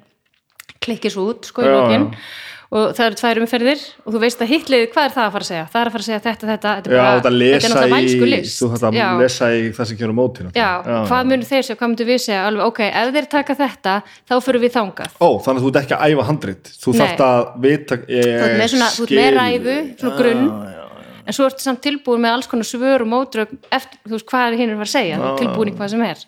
klikkir svo út sko í Já, lókin já. og það eru tvær umferðir og þú veist að hitliðið, hvað er það að fara að segja það er að fara að segja þetta, þetta, þetta Já, er að þetta er náttúrulega í vælsku list þú þarft að Já. lesa í það sem kemur á móti Já, hvað munur þeir segja, hvað myndir við segja alveg, ok, ef þeir taka þetta þá fyrir við þangað Ó, þannig að þú ert ekki að æfa handrit þú Nei. þarft að vita ég þú ert með, svona, þú ert skil. En svo ertu samt tilbúin með alls konar svör og mótrög eftir, þú veist, hvað er hinn að segja. Ert tilbúin í hvað sem er.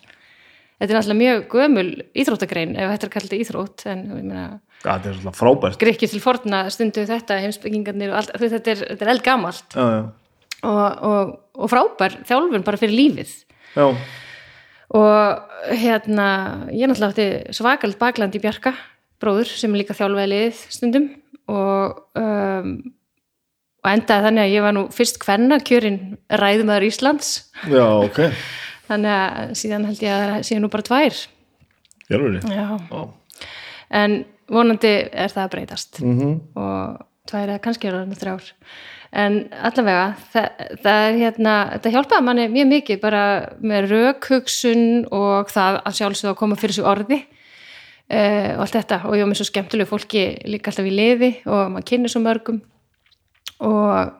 Þetta er náttúrulega mjög gömul íþróttagrein ef þetta er kallið íþrótt en ég meina, Já, þetta er svona frábært. Grikki til forna stundu þetta, heimsbyggingarnir allt, þetta er, þetta er eldgamalt. Já, já, og, og, og frábær þjálfun bara fyrir lífið. Já, og hérna ég náttúrulega átti svakald bakland í Bjarka bróður sem er líka þjálfaði liðið stundum. Og, um, og endaði þannig að ég var nú fyrst kvenna kjörin ræðumæður Íslands. Já, ok. Þannig að síðan held ég að það séu nú bara tvær. Jálfur Já. Já, en vonandi er það að breytast. Mhm, og tvær eða kannski er það þrjár. En allavega það, það er hérna, þetta hjálpaði manni mjög mikið bara með rökhugsun og það að sjálfsögða að koma fyrir sig orði uh, og allt þetta. Og ég var með svo skemmtilegu fólki líka alltaf í liði og maður kynni svo mörgum og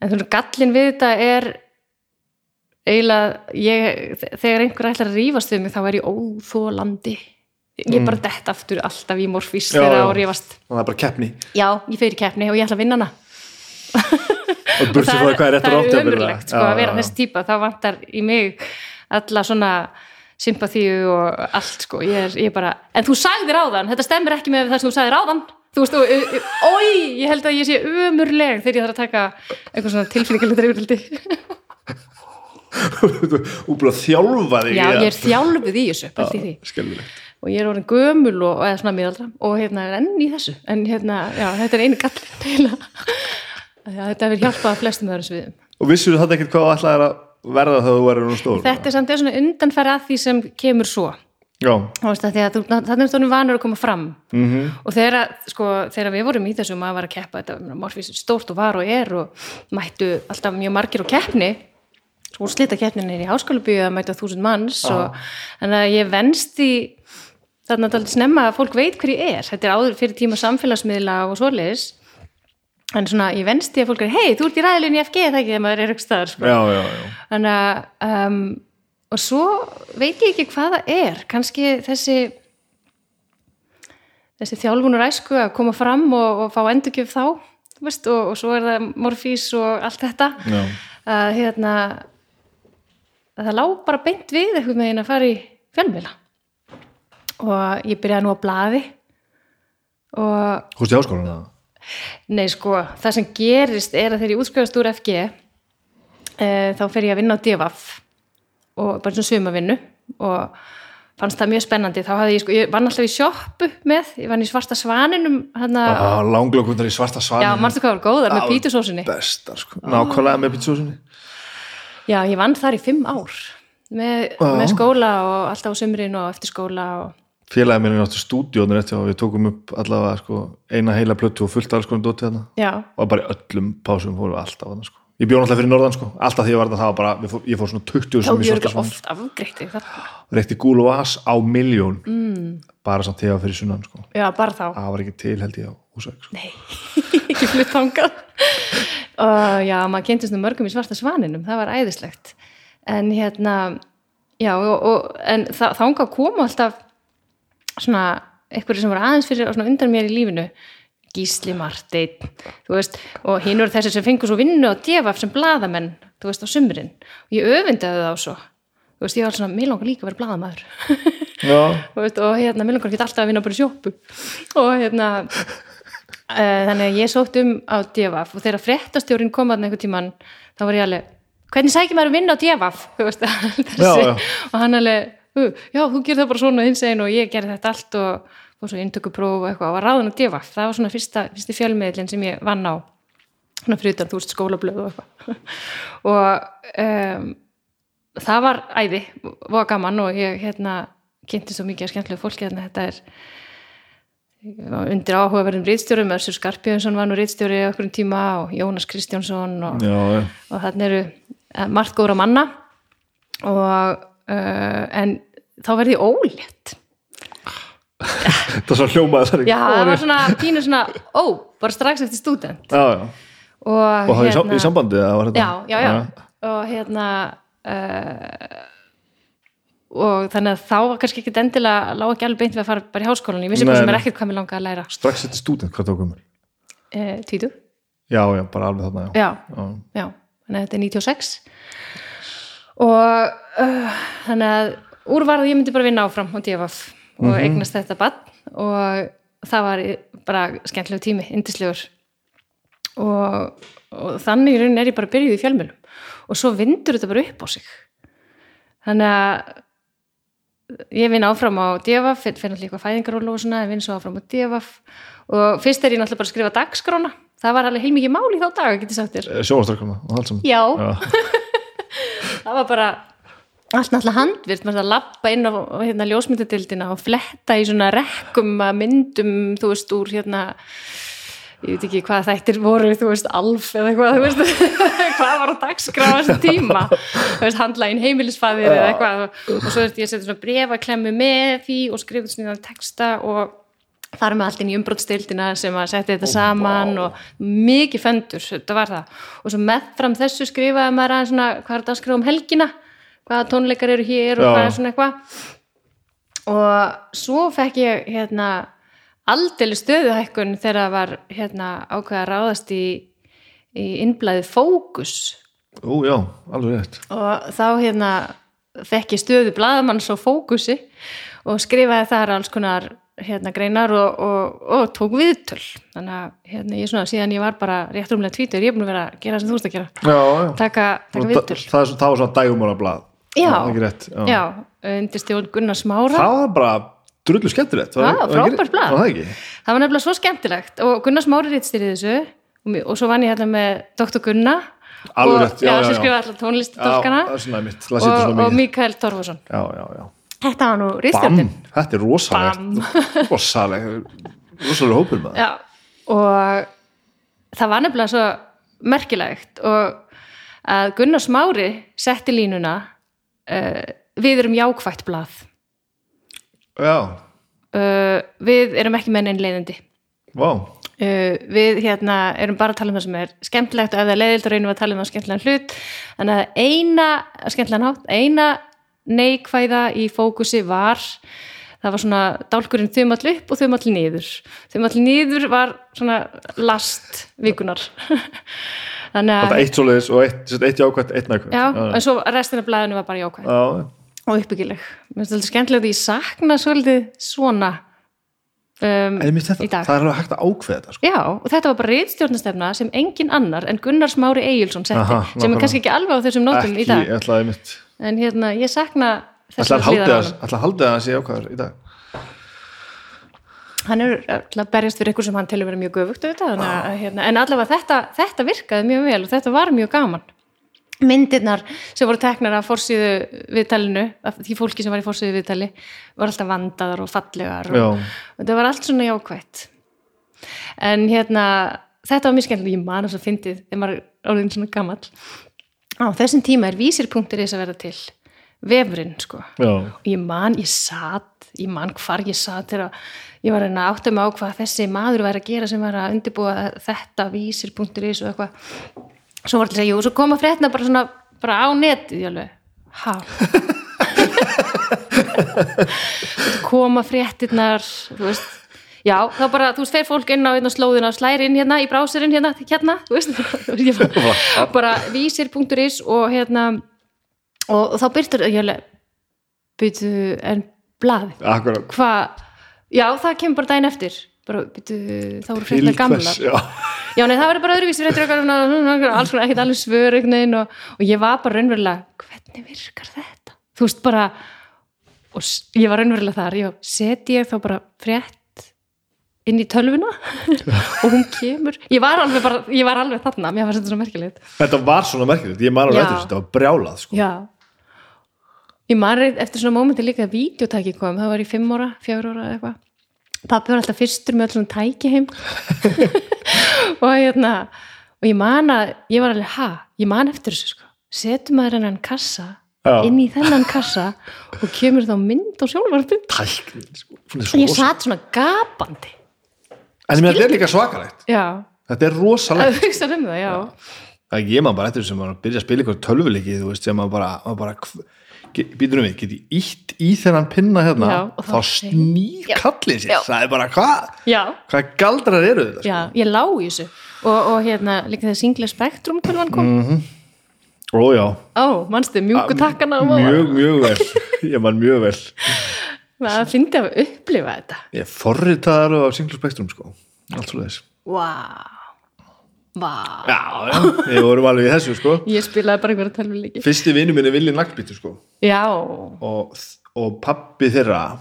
en veist gallin við þetta er eiginlega ég, þegar einhver ætlar að rífast við mig þá er ég óþólandi ég bara dett aftur alltaf í morfís þegar á að rífast. Það er bara keppni. Já, ég fyrir keppni og ég ætla að vinna hana. Og er og rátt það er jafnvel, ömurlegt sko, að vera þessi típa. Þá vantar í mig alla svona sympathíu og allt sko. Ég er, ég er bara, en þú sagðir áðan þetta stemmer ekki með það sem þú sagðir áðan þú veist, oi, ég held að ég sé ömurleg þegar ég þarf að taka eitthvað svona tilfinningalegt reyfrildi Þú búið að þjálfa þig Já, ég er þjálfuð í þessu, pælt í og ég er orðin gömul og, eða svona miðaldra og hérna er enn í þessu. En hérna, já, þetta er einu gallin heila já, þetta hefur hjálpað flestum öðrum sviðum. Og vissur þú þetta ekkert hvað þú ætlaðir að verða þegar þú verður nú stór? þetta er samt eða svona undanfæri að því sem kemur svo Veist að því að þú- þannig er stónum vanur að koma fram Mhm. -hmm. og þegar, sko, þegar við vorum í þessu maður var að keppa, þetta morfís stórt og var og er og mættu alltaf mjög margir á keppni og slita keppnin er í háskólabíu að mæta þúsund manns og þannig að ég venst í þarna að þetta snemma að fólk veit hver ég er þetta er áður fyrir tíma samfélagsmiðla og svoleiðis en svona ég venst í að fólk er hei, þú ert í ræðilunni í FG það ekki þegar maður er staðar sko. já, já, já þannig að um, og svo veit ég ekki hvað það er kannski þessi þessi þjálfunur æsku að koma fram og, og fá endurgjöf þá veist, og, og svo er það morfís og allt þetta Já. að hérna að það lá bara beint við eitthvað megin að fara í fjölmjöla og ég byrjaði nú á blaði og veist í háskólan það? Nei, sko, það sem gerist er að þegar ég útskrifast úr FG e, þá fer ég að vinna á DFF og bara svona sumavinnu og fannst það mjög spennandi. Þá hafði ég sko, ég vann alltaf í sjoppu með ég vann í svarta svaninum hana, ah, langlökundar í svarta svan já, mannstu hvað var góðar með Já. pítusósunni? bestar sko, nákvæmlega með pítsósunni já, ég vann þar í fimm ár með, Já. með skóla og alltaf á sumrin og eftir skóla og félagið minn er náttúrulega stúdíónir eftir og við tókum upp allavega sko, eina heila plötu og fullt alls konar dótið hérna já, og bara öllum pásum fórum við alltaf þarna, sko. Ég bjó náttúrulega fyrir norðan sko. alltaf því var þarna það var bara, ég fór svona 20 þá svarta ekki oft afgreitti það, reykti gúl og vas á miljón mm. bara samt þegar fyrir sunnan sko. já, bara þá það var ekki til held ég á húsæk sko. Nei, ekki flutt þangað og já, maður kynntist nú mörgum í svarta svaninum, það var æðislegt en hérna já, og, og, en þa þangað komu alltaf svona einhverju sem voru aðeins fyrir og svona undan mér í lífinu Gísli Marteinn þú veist, og hinn voru þessi sem fengur svo vinnu á DFF sem blaðamenn þú veist, á sumrin, og ég öfundaði þá svo. Þú veist, ég var svona, mér langar líka að vera veist, og hérna, mér langar ekki alltaf að vinna bara í sjópu og hérna uh, þannig að ég sótt um á DFF og þegar fréttastjórin kom að einhvern tíman þá var ég alveg, hvernig sækir maður að vinna á já. og hann alveg, "Uh, já, þú gerir það bara svona hins einn og ég gerði þetta allt og, og svo inntökupróf og eitthvað og var ráðan á DFF það var svona fyrsta, fyrsti fjölmiðlinn sem ég vann á svona fyrir utan, þú veist, skólablöð og eitthvað. Og um, það var æði, var gaman og ég hérna kynnti svo mikið skemmtilegu fólki þannig að þetta er undir áhugaverðum rítstjórum Össur Skarpjöðunsson var nú rítstjóri okkur um tíma og Jónas Kristjánsson og, og þannig eru eh, margt góðra manna. Og uh, en þá verði ólétt það svo hljómaði þar já, það var svona pínu svona ó, bara strax eftir stúdent. Já, já. og, og hérna... í sambandi var já, já, já, og hérna uh, og þannig að þá var kannski ekkit endilega lág ekki alveg beint við að fara bara í háskólan ég vissi bara sem er ekkert hvað mér langaði að læra. Strax þetta stúdent, hvað tókum við? uh, tvítu, já, já, bara alveg þarna já. já, þannig að þetta er 96 og uh, þannig að úr var að ég myndi bara vinna áfram á DFF og eignast þetta bann og það var bara skemmtilegu tími, indislegur og, og þannig í rauninni er ég bara byrjuð í fjölmjölum og svo vindur þetta bara upp á sig. Þannig að ég vinn áfram á DFF fyrir náttúrulega eitthvað fæðingarólu og svona ég vinn svo áfram á DFF og fyrst er ég náttúrulega bara að skrifa dagskrána. Það var alveg heilmikið mál í þá dag, getið sagt þér. Sjónastrakkarna og allt saman. Já, já. það var bara allt náttúrulega handvirt, maður að lappa inn á hérna, ljósmyndadildina og fletta í svona rekkum að myndum, þú veist, úr hérna ég veit ekki hvað þættir voru, þú veist, alf eða eitthvað, þú veist, hvað var á dagskrá á þessum tíma, þú veist, handlægin heimilisfæðir eða eitthvað og, svo ég setja svona brefaklemmu með því og skrifa svona texta og þar með allt inn í umbrótstildina sem að setja þetta saman og mikið föndur, þetta var það. Og svo meðfram þessu skrifaði maður aðeins svona hvað er þetta að skrifa um helgina hvaða tónleikar eru hér og Já. hvað er svona eitthvað. Og svo fekk ég hérna aldeli stöðuhækkun þegar það var hérna ákveða að ráðast í, í innblæði fókus. Ú, já, alveg rétt. Og þá hérna fekk ég stöðu blaðamanns á fókusi og skrifaði þar alls konar hérna greinar og, og, og tók viðtöl. Þannig að hérna ég svona síðan ég var bara rétt rúmlega tvítur, ég er búin að vera að gera sem þú ert að gera. Já, já. Taka, taka Og viðtöl. það, það, er svona dægumála blað Já. já. undir stjórn Gunnar Smára. Það var bara drullu skemmtilegt ekki- frábært var það það var nefnilega svo skemmtilegt og Gunnar Smári rítstýrði þessu og, svo vann ég hérna með Dr. Gunna. Alveg rétt, já, já, sem já. skrifaði alltaf tónlist Já, dolkana það svona mitt, það setur og, og Mikael Torfason. Já, já, já. Þetta var nú rítstjórnin þetta er rosalegt. Rosalegt. Rosalega hópur með Já, og það var nefnilega svo merkilegt og að Gunnar Smári setti línuna uh, við erum jákvætt blað. Já, uh, við erum ekki menn einn leiðindi. Vá. Uh, við hérna erum bara að tala um það sem er skemmtilegt og ef það er leiðild reynum við að tala um það skemmtilegan hlut. Þannig að eina skemmtilegan hátt, eina neikvæða í fókusi var það var svona dálkurinn þumall upp og þumall niður. Þumall niður var svona last vikunar þannig að eitt svoleiðis og eitt, eitt jákvæmt, eitt nækvæmt já, en svo restin af blæðinu var bara jákvæð já, og uppbyggileg. Mér finnst þetta skemmtilegt að ég sakna svolítið svona um, þetta, það er alveg hægt að ákveða þetta sko. Já, og þetta var bara reitstjórnastefna sem engin annar en Gunnar Smári Egilson setti, Aha, sem er kannski ekki alveg á þessum nótum í dag, en hérna ég sakna að haldið að hann sé ákvæður í dag. Hann er alltaf að berjast fyrir ykkur sem hann telur vera mjög göfugt auðvitað, að, hérna, en allavega þetta, þetta virkaði mjög vel og þetta var mjög gaman. Myndirnar sem voru teknar af forsýðu viðtalinu, af því fólki sem var í forsýðu viðtali, voru alltaf vandaðar og fallegar og, og þetta var allt svona jákvætt. En hérna, þetta var mjög skemmtilega ég man þess að fyndið, þegar maður er orðin svona gamall. Á þessum tíma er vísir.is að verða til vefurinn sko. Já. og ég man, ég satt ég man hvar ég satt þegar ég var að átta mig á hvað þessi maður væri að gera sem var að undirbúa þetta vísir.is og eitthvað. Svo var til að segja, jú, svo koma fréttina bara svona bara á netið, ég alveg ha? Koma fréttinnar þú veist. Já, þá bara, þú veist, fer fólk inn á einn á og slæri inn hérna í brásurinn hérna, hérna, þú veist, bara vísir.is og hérna, og, þá byrtur, ég alveg, byrju, en blað, hvað, já, það kemur bara daginn eftir, bara, byrju, þá voru fréttina gamlar. já. Já, nei, það verður bara öðruvísi alls konar, ekkert alveg svör og, og ég var bara raunverulega, hvernig virkar þetta? Þú veist, bara, og ég var raunverulega þar, já, seti ég þá bara frétt inn í tölvuna og hún kemur, ég var alveg bara, ég var alveg þarna, mér fannst þetta svo merkilegt. Þetta var svona merkilegt, ég man alveg þetta var brjálað sko. Já. Ég reynd eftir svona mómenti líka að vídeotæki kom, það var í fimm ára, fjögur ára eða eitthvað. Pappi var alltaf fyrstur með öll svona tæki heim og hérna og ég man að, ég var alveg, ha, ég man eftir þessu sko, setum maður hennan kassa Já. inn í þennan kassa og kemur þá mynd á sjálfvartu Tæknin sko. Er og svo ég satt svona gapandi. En meina, þetta er líka svakalegt. Já, Þetta er rosalegt. Að hugsa um það, já, Það ég man bara eftir var að byrja að spila ykkur tölvuleiki, þú veist, sem maður bara, maður bara býtur um við, get ég ítt í þennan pinna hérna, Já, þá snýr kallin sér, Já. það er bara hvað hvað galdrar eru þetta Já, ég lá í þessu. Og, og hérna, líka þegar Singla Spektrum tölvan kom, Mm. ó já, ó, manstu, mjúku takkana og mjög, mjög vel. Ég man mjög vel. Það finnst að upplifa þetta. ég er forritaðar af Single Spectrum sko, allt svo þess Vá. Vá. já, já, við vorum alveg í þessu sko Ég spilaði bara einhverja tölvuleiki. fyrsti vinnu minni Vilji Naglbítur sko Já. og, og pappi þeirra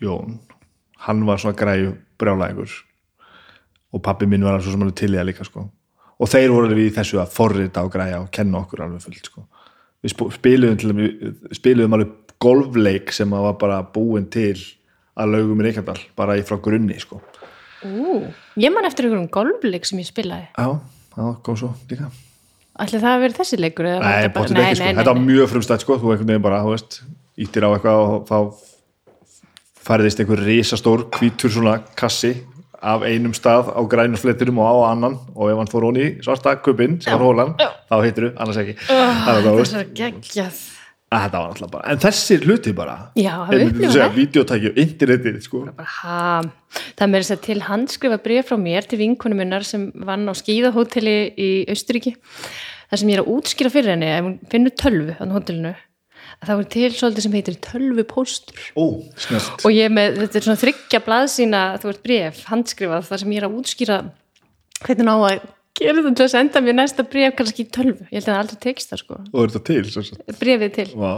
Jón, hann var svona græju brjálægur og pappi minn var svo sem hann til í það líka sko. og þeir voru við í þessu að forrita og græja og kenna okkur alveg fullt sko. við sp- spiluðum til dæmis- spiluðum alveg golfleik sem að var bara búin til að laugum í Reykjadal bara í frá grunni sko. Ú, ég man eftir einhverjum golfleik sem ég spilaði. já, það kom svo líka Ætli það að vera þessi leikur? var Nei, bara- bóttið ekki, sko. þetta var mjög frumstætt sko, þú einhvern veginn bara, þú veist, íttir á eitthvað og þá færðist einhver risastór hvítur svona kassi af einum stað á grænum fletturum og á annan og ef hann fór honi svarta kubinn sem var hólan, þá heitir þú, annars ekki veist, Það er geggjað. Að þetta var alltaf bara, en þessir hluti bara Já, upplifað segja, það. videotæki og internetið, sko. Það er meira þess að til handskrifa bréf frá mér til vinkonu minnar sem vann á skíðahóteli í Austuríki þar sem ég er að útskýra fyrir henni ef hún finnur tölvu á hótelinu að það var til svolítið sem heitir tölvupóstur. Ó, snögt og ég með, þetta er svona þryggja blaðsína, þú ert bref, handskrifað þar sem ég er að útskýra hvernig ná að gera þetta til að senda mér næsta bref kannski í tölvu, ég held að það aldrei tekst það sko, Og er þetta til, svo svo brefið til. Vá,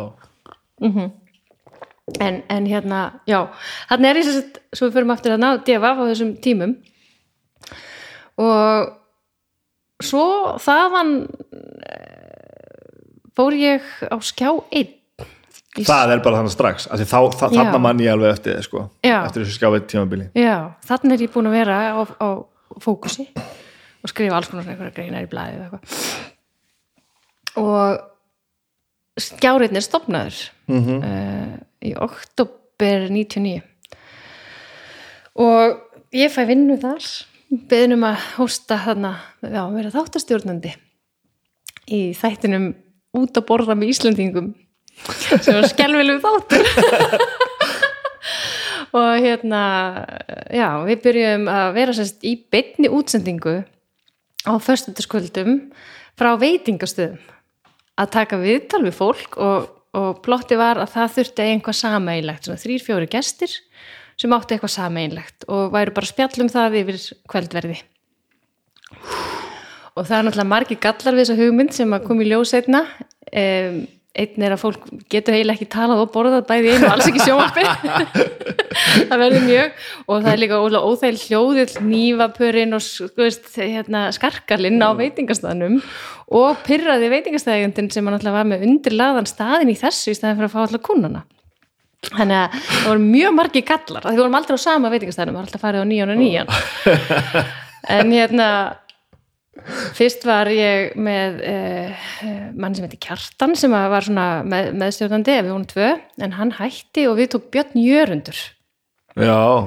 en, en hérna, já. Þannig er ég sem sagt, svo við förum aftur að ná devaf á þessum tímum. Og svo þaðan eh, fór ég á skjá einn. Í- það er bara þannig strax þá, það, þarna mann ég alveg eftir þið, sko Já. eftir þessu skjáfið tímabili. Já, þannig er ég búin að vera á, á fókusi og skrifa alls konar einhverja greinar í blæði og skjáriðin er stopnaður mm -hmm. uh, í oktober 99 og ég fæ vinnu þar beðnum að hósta þarna já, vera þáttastjórnandi í þættinum út að borða með Íslandingum sem var skelvilegu þáttur. Og hérna já, við byrjum að vera sérst í beinni útsendingu á föstudagskvöldum frá veitingastöðum að taka viðtal við fólk og, og plotti var að það þurfti einhvað sameinlegt, svona þrýr, fjóri gestir sem átti eitthvað sameinlegt og væru bara að spjalla um það yfir kvöldverði. Og það er náttúrulega margir gallar við þessa hugmynd sem að koma í ljós einna um, einn er að fólk getur eiginlega ekki talað og borðað bæði einu, alls ekki sjónvarpi. Það verður mjög. Og það er líka óþægileg hljóðill nývapurinn og veist, hérna, skarkalinn á veitingastæðanum og pyrraði veitingastæðjandinn sem hann alltaf var með undirlaðan staðin í þessu í staðin fyrir að fá alltaf kunnana þannig að það voru mjög margi gallar því vorum aldrei á sama veitingastæðanum, það var alltaf farið á nýjan og nýjan. En hérna fyrst var ég með uh, mann sem heitir Kjartan sem var svona með, meðstjórnandi við vorum tvö, en hann hætti og við tók Björn Jörundur. Já,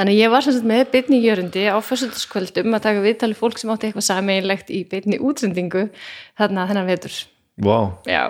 þannig ég var sem sagt með byrni Jörundi á fyrstutaskvöldum að taka viðtali fólk sem átti eitthvað sameinlegt í byrni útsendingu þarna þennan vetur. Vá. Já,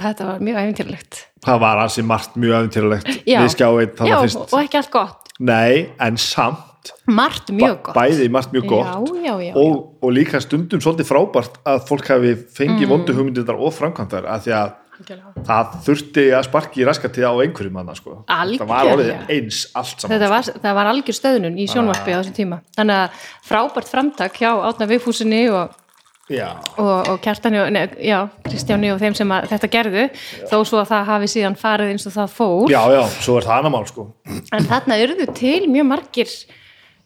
þetta var mjög æfintýrlegt Það var ansi margt mjög aðeintýralegt Já. já, fyrst. og ekki allt gott. Nei, en samt margt mjög ba- gott bæði margt mjög gott já, já, já, og, og líka stundum svolítið frábært að fólk hafi fengið mm. vondu hugmyndir og framkvæmdar að því að já. það þurfti að sparki í raskatið á einhverjum manna sko. það var Algjörlega. eins allt saman var, það var algjör stöðnun í sjónvarpi á þessum tíma þannig að frábært framtak hjá Átna Vigfúsinni og, Já, og, og Kjartani og, nei, já, Kristjáni og þeim sem að þetta gerðu þó svo að það hafi síðan farið eins og það fór já, já, svo er það annar mál sko. en þarna urðu til mjög margir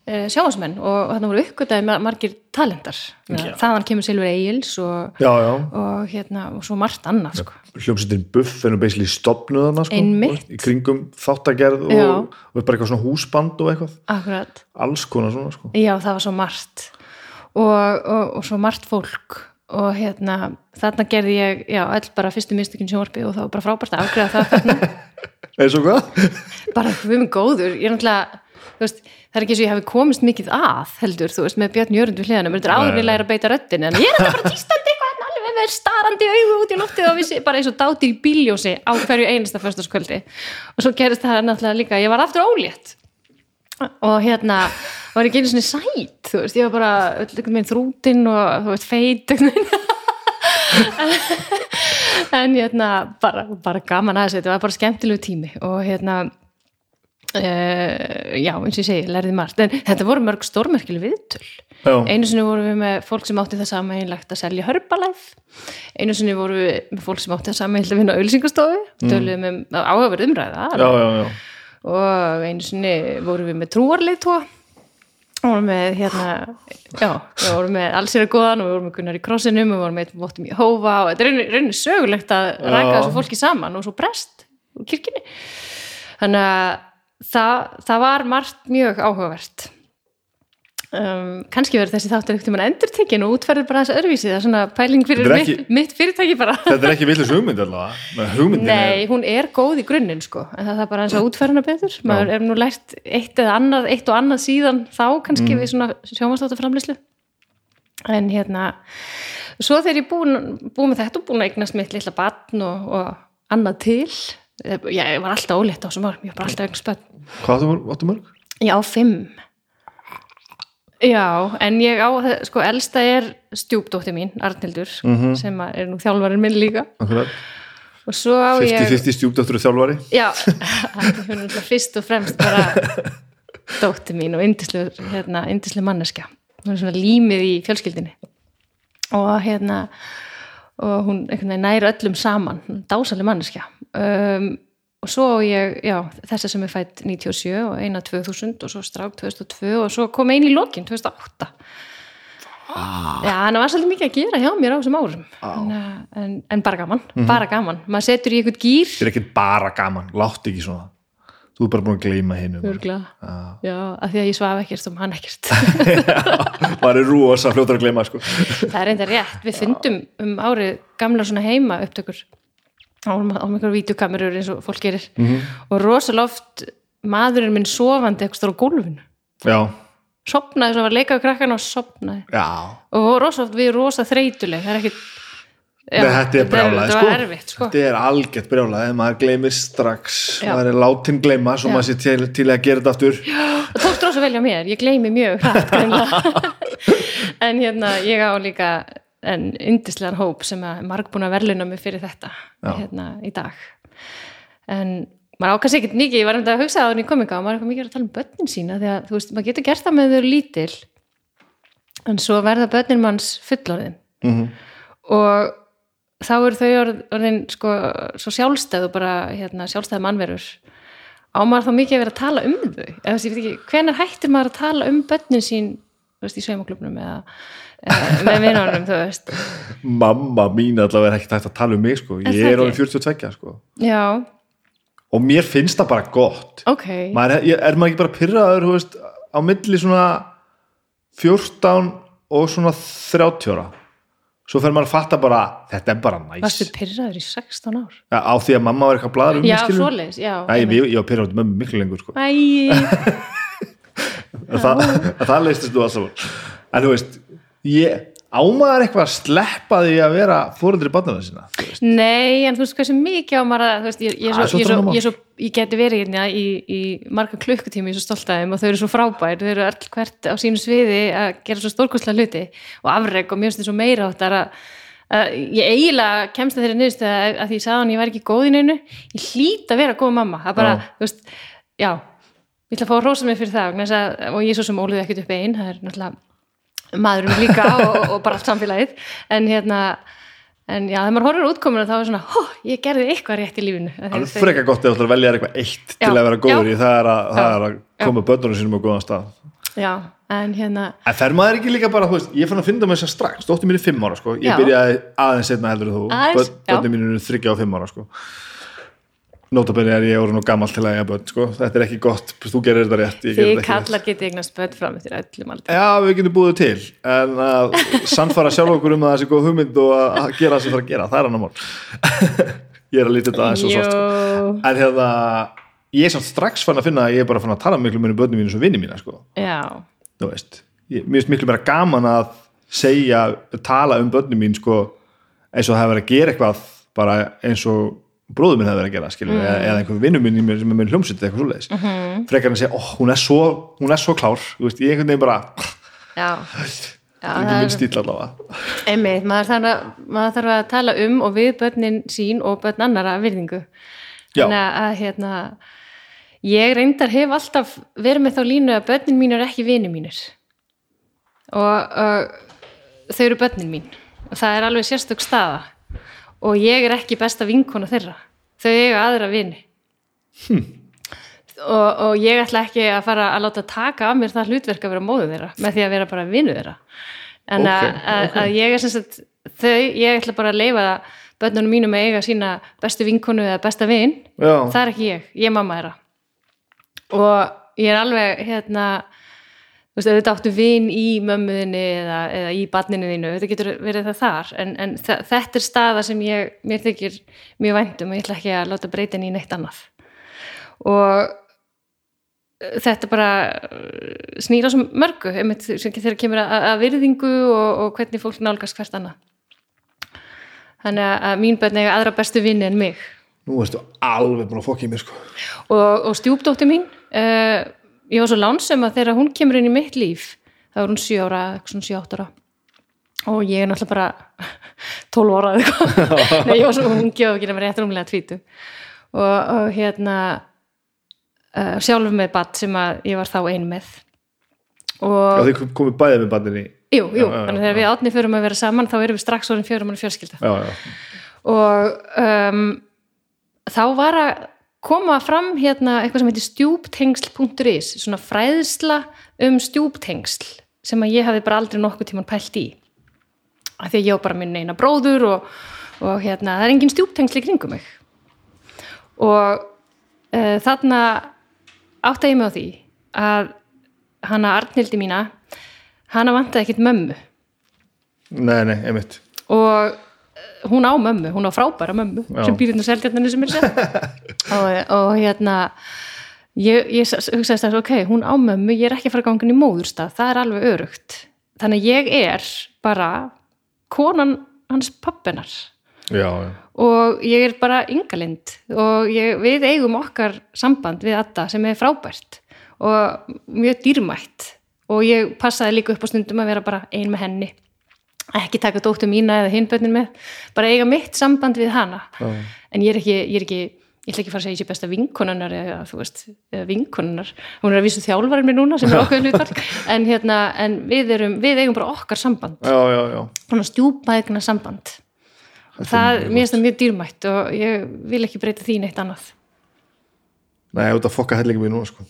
sjáhansmenn og þarna voru uppgötaði ma- margir talentar. Já. þaðan kemur Silfur Egils og, Já, já, og, hérna, og svo margt annað sko. hljómsveitin Buff er nú basically stopnuð þarna sko, í kringum þáttagerð og, og bara eitthvað svona húsband og eitthvað. Akkurat. Alls konar svona sko. Já, það var svo margt. Og, og, og svo margt fólk. Og hérna, þarna gerði ég já, all bara fyrstu mistökinn sjónvarpi og það var bara frábært að afgreða það eins og hvað? bara við með góður, ég er náttúrulega þú veist, það er ekki eins og ég hafi komist mikið að heldur, þú veist, með Björn Jörund við hliðanum þetta er áður Nei. í læra að beita röddin en ég er þetta bara tístandi eitthvað hérna, alveg með starandi augu út í loftið og vissi, bara eins og dátir í bíljósi á hverju einasta föstaskvöldi og svo gerist það náttúrulega líka, ég var aftur ólétt. Og hérna var ekki einu svona sæt þú veist, ég var bara einhvern veginn þrútin og þú veist, feit en hérna bara, bara gaman aðeins, þetta var bara skemmtilegu tími. Og hérna uh, já, eins og ég segi, lærði margt. En þetta voru mörg stórmerkileg viðtöl. Já, einu sinni voru við með fólk sem átti það sameinlegt að selja hörbalæð einu sinni voru við með fólk sem átti það sameinlegt að vinna á auðlýsingastofu mm. töluðum um áhugaverð umræða já, já, já. og einu sinni vorum við með trúarleitóa og vorum með hérna já, við vorum með allsýra góðan og við vorum með Gunnar í krossinum. Og við vorum með vottum í hófa og þetta er rauninni sögulegt að ræka þessu fólki saman og svo brest úr kirkjunni. Þannig að það, það var margt mjög áhugavert. Um, kannski verður þessi þáttur ekkert um að endur tekinn og útferður bara þess öðruvísi. Það er svona pæling fyrir er mitt, ekki- mitt fyrirtæki bara. Þetta er ekki villis hugmynd allavega. Nei, hún er góð í grunninn sko. En það er bara eins að útferðina betur. Maður er nú lært eitt annað eitt og annað síðan þá kannski við svona sjómanstáttu framlýslu en hérna svo þegar ég búin með þetta og búin að eignast mitt litla barn og, og annað til ég, ég var alltaf ólétt á þessum árum ég var bara alltaf barn er Hvað áttu mörg- áttu mörg? Já, fimm. Já, en ég á, sko, elsta er stjúpdóttir mín, Arnhildur sem að er nú þjálfarinn minn líka. Akkurat. og svo á ég 50-50 stjúpdóttur og þjálfari? Já, er hún náttúrulega fyrst og fremst bara dóttir mín og yndisleg, hérna, yndisleg manneska hún er svona límið í fjölskyldinni og hérna og hún næri öllum saman. Dásaleg manneska um, og svo ég, já, þessa sem er fætt 97 og eina 2000 og svo strák 2002 og svo kom ein í lokin 2008 Já, hann var svolítið mikið að gera hjá mér á þessum árum. En, en, en bara gaman, bara gaman. Maður setur í eitthvað gýr Þetta er ekkert bara gaman, látt ekki svona Þú er bara búin að gleyma hinu Örglega, já, af því að ég svaf ekkert um hann ekkert. Það er rosa fljótar að gleyma sko. það er reynda rétt, við fundum um árið gamla svona heima upptökur á um einhverju vídeokamerur eins og fólk gerir og rosaloft maðurinn minn sofandi eitthvað á gólfinu. Já, Sopnaði, svo var leikað krakkan og sopnaði. já Og rosaloft við rosa þreytuleg, það er ekki... Nei, þetta er brjálað sko. sko. Þetta er algjört brjálað maður gleymir strax Já. maður er látin gleyma svo Já. maður sé til, til að gera þetta aftur og tókst rosa vel hjá mér, ég gleymi mjög hrætt en hérna ég á líka en yndislegan hóp sem að marg búin að verðluna mig fyrir þetta Já. hérna í dag en maður ákast ekkert mikið, ég var um þetta að hugsa á þannig kominga og maður er eitthvað mikið að tala um börnin sína því að þú veist, maður getur gert það með þau lítil en svo verða börnin manns fullorðin Mhm. og þá eru þau orð- orðin sko, svo sjálfstæð og bara hérna, sjálfstæð mannverur. Á maður þá mikið að vera að tala um þau? Eða þú veist, ég veit ekki, hvenær hættir maður að tala um börnin sín, þú veist, í sveimaklubnum eða, eða með vinunum þú veist, mamma mín allavega er ekkert hægt að tala um mig sko. Er ég er ekki? orðin 42 sko. já, og mér finnst það bara gott. Ok. Maður er, er maður ekki bara pyrraður þú veist, á milli svona 14 og svona 30 ára svo fer maður að fatta bara þetta er bara næs. Varstu pyrraður í 16 ár? Ja, á því að mamma var eitthvað bladur um já, svoleiðis, já Æ, ég, ég var pyrraður með miklu lengur sko. Æ, að það, að það leistist þú alltaf en þú veist ég, ámaður eitthvað að sleppa því að vera fóreldri barnana sína. Nei, en þú veist hversu mikið á maður að, þú veist, ég, ég, Það svo, svo ég, svo, drama. ég, svo, ég geti verið hérna í, í marga klukkutími, svo stolt að þeim og þau eru svo frábær, þau eru öll hvert á sínu sviði að gera svo stórkostlega hluti og afreg og finnst þið svo meira áttar að, að ég eiginlega kemst að þeirra niðurst að, að því ég sagði hann ég væri ekki góð í neinu, ég hlýt að vera góð mamma, það bara, Já. þú veist, já, ég ætla að fá að rósa mig fyrir það og ég er svo sem óluði ekkert upp einn, það er náttúrulega maðurinn líka og, og bara allt samfélagið. En hérna en já, þegar maður horfir á útkomuna þá er svona hó, ég gerði eitthvað rétt í lífinu. Það að er frekar gott ef þú ætlar að velja eitthvað eitt til Já, að vera góður já. í það er að, það Já, er að koma börnunum sínum á góðan stað. Já, en hérna En fer maður ekki líka bara, þú veist, ég fann að finna mér að strax, dóttir mín er fimm ára, sko, ég byrjaði aðeins setna heldur þú, Aðeins, Börn- já. börnin mín eru þryggja og fimm ára, sko. Nótabenni er ég orðin og gammal til að eiga börn, sko, þetta er ekki gott, þú gerir þetta rétt, þið kallar getið eignast börn fram eftir öllum aldrei Já, við getum búið til, en að sannfara sjálf okkur um að það sé góð hugmynd og að gera það sem það að gera, það er annar mál. ég er að lítið þetta aðeins og svart, sko. En hérna, ég er samt strax fann að finna að ég er bara fann að tala miklu með börnum mínu sem vinni mína, sko. já, þú veist, ég, mér finnst miklu meira gaman að segja, tala um börnum mín sko, eins og það hefur verið að gera eitthvað bara eins og bróður minn hefur verið að gera, skilur, Mm. eða, eða einhver vinnum minn sem er með hljómsveit eða eitthvað svoleiðis. Mhm. -hmm. frekar en að segja, ó, hún er svo hún er svo klár, veist, ég einhvern veginn bara já. Já, ekki það minn er stíl allavega. Einmitt, maður þarf, að, maður þarf að tala um og við börnin sín og börn annara virðingu. Þannig að, hérna ég reyndar hef alltaf verið með þá línu að börnin mín er ekki vini mínir. Og, og þau eru börnin mín. Og það er alveg sérstök staða og ég er ekki besta vinkona þeirra þau eiga aðra vini Hm. og, og ég ætla ekki að fara að láta taka af mér það hlutverk að vera móðu þeirra með því að vera bara vinu þeirra en Ok, að, að, ok. að ég er sem sagt þau, ég ætla bara að leifa börnunum mínum að eiga sína bestu vinkonu eða besta vin, Já. það er ekki ég ég er mamma þeirra og ég er alveg hérna þú veist, þetta áttu vin í mömmuðinni eða, eða í barninu þínu, þetta getur verið það þar. En, en þetta er staða sem ég, mér þykir mjög væntum og ég ætla ekki að láta breyta henni í neitt annað. Og eh, þetta bara eh, snýr á svo mörgu einmitt, þegar kemur að, að virðingu og, og hvernig fólk nálgast hvert annað. Þannig að, mín börn eiga aðra bestu vinni en mig. Nú veistu alveg búin að fokka í mér sko. Og, og stjúpdóttir mín uh, ég var svo lánsum að þegar hún kemur inn í mitt líf þá er hún 7 ára, svona 7-8 ára. Og ég er náttúrulega bara 12 ára eða eitthvað. Nei, ég var svo ungi og ekki nefnir rétt rúmlega tvítu og, og hérna uh, sjálfur með badd sem að ég var þá ein með. Og þið komið bæðið með barninni jú, jú, Já, já, þannig að þegar við átni förum að vera saman þá erum við strax orðin fjörum Já, já, og um, þá var að koma fram hérna eitthvað sem heitir stjúptengsl.is svona fræðsla um stjúptengsl sem að ég hafði bara aldrei nokkuð tíman pælt í. Af því að ég á bara minn eina bróður og, og hérna, það er engin stjúptengsl í kringum mig. Og uh, þarna átta ég mig á því að hana Arnildi mína hana vantaði ekkit mömmu. Nei, nei, einmitt. Og hún á mömmu, hún á frábæra mömmu Já. sem býr hérna selgjarnarni sem er sér og, og hérna ég, ég hugsaði að ok, hún á mömmu ég er ekki að fara gangan í móðurstað, það er alveg örugt þannig að ég er bara konan hans pappinar Já, já, og ég er bara yngalind og ég, við eigum okkar samband við Adda sem er frábært og mjög dýrmætt. Og ég passaði líka upp á stundum að vera bara ein með henni ekki taka dóttu mína eða hinbönnin með bara eiga mitt samband við hana. Já. en ég er ekki, ég er ekki ég ætla ekki að fara að segja ég sé besta vinkonunnar eða þú veist, eða vinkonunnar. Hún er að vísu þjálfarinn mér núna sem er okkur hlutverk. En hérna, en við erum við eigum bara okkar samband. Svona stjúpaðegna samband. Það, mjög mér finnst það mjög dýrmætt og ég vil ekki breyta því neitt annað. Nei, ég út að fokka hellingi mér núna sko.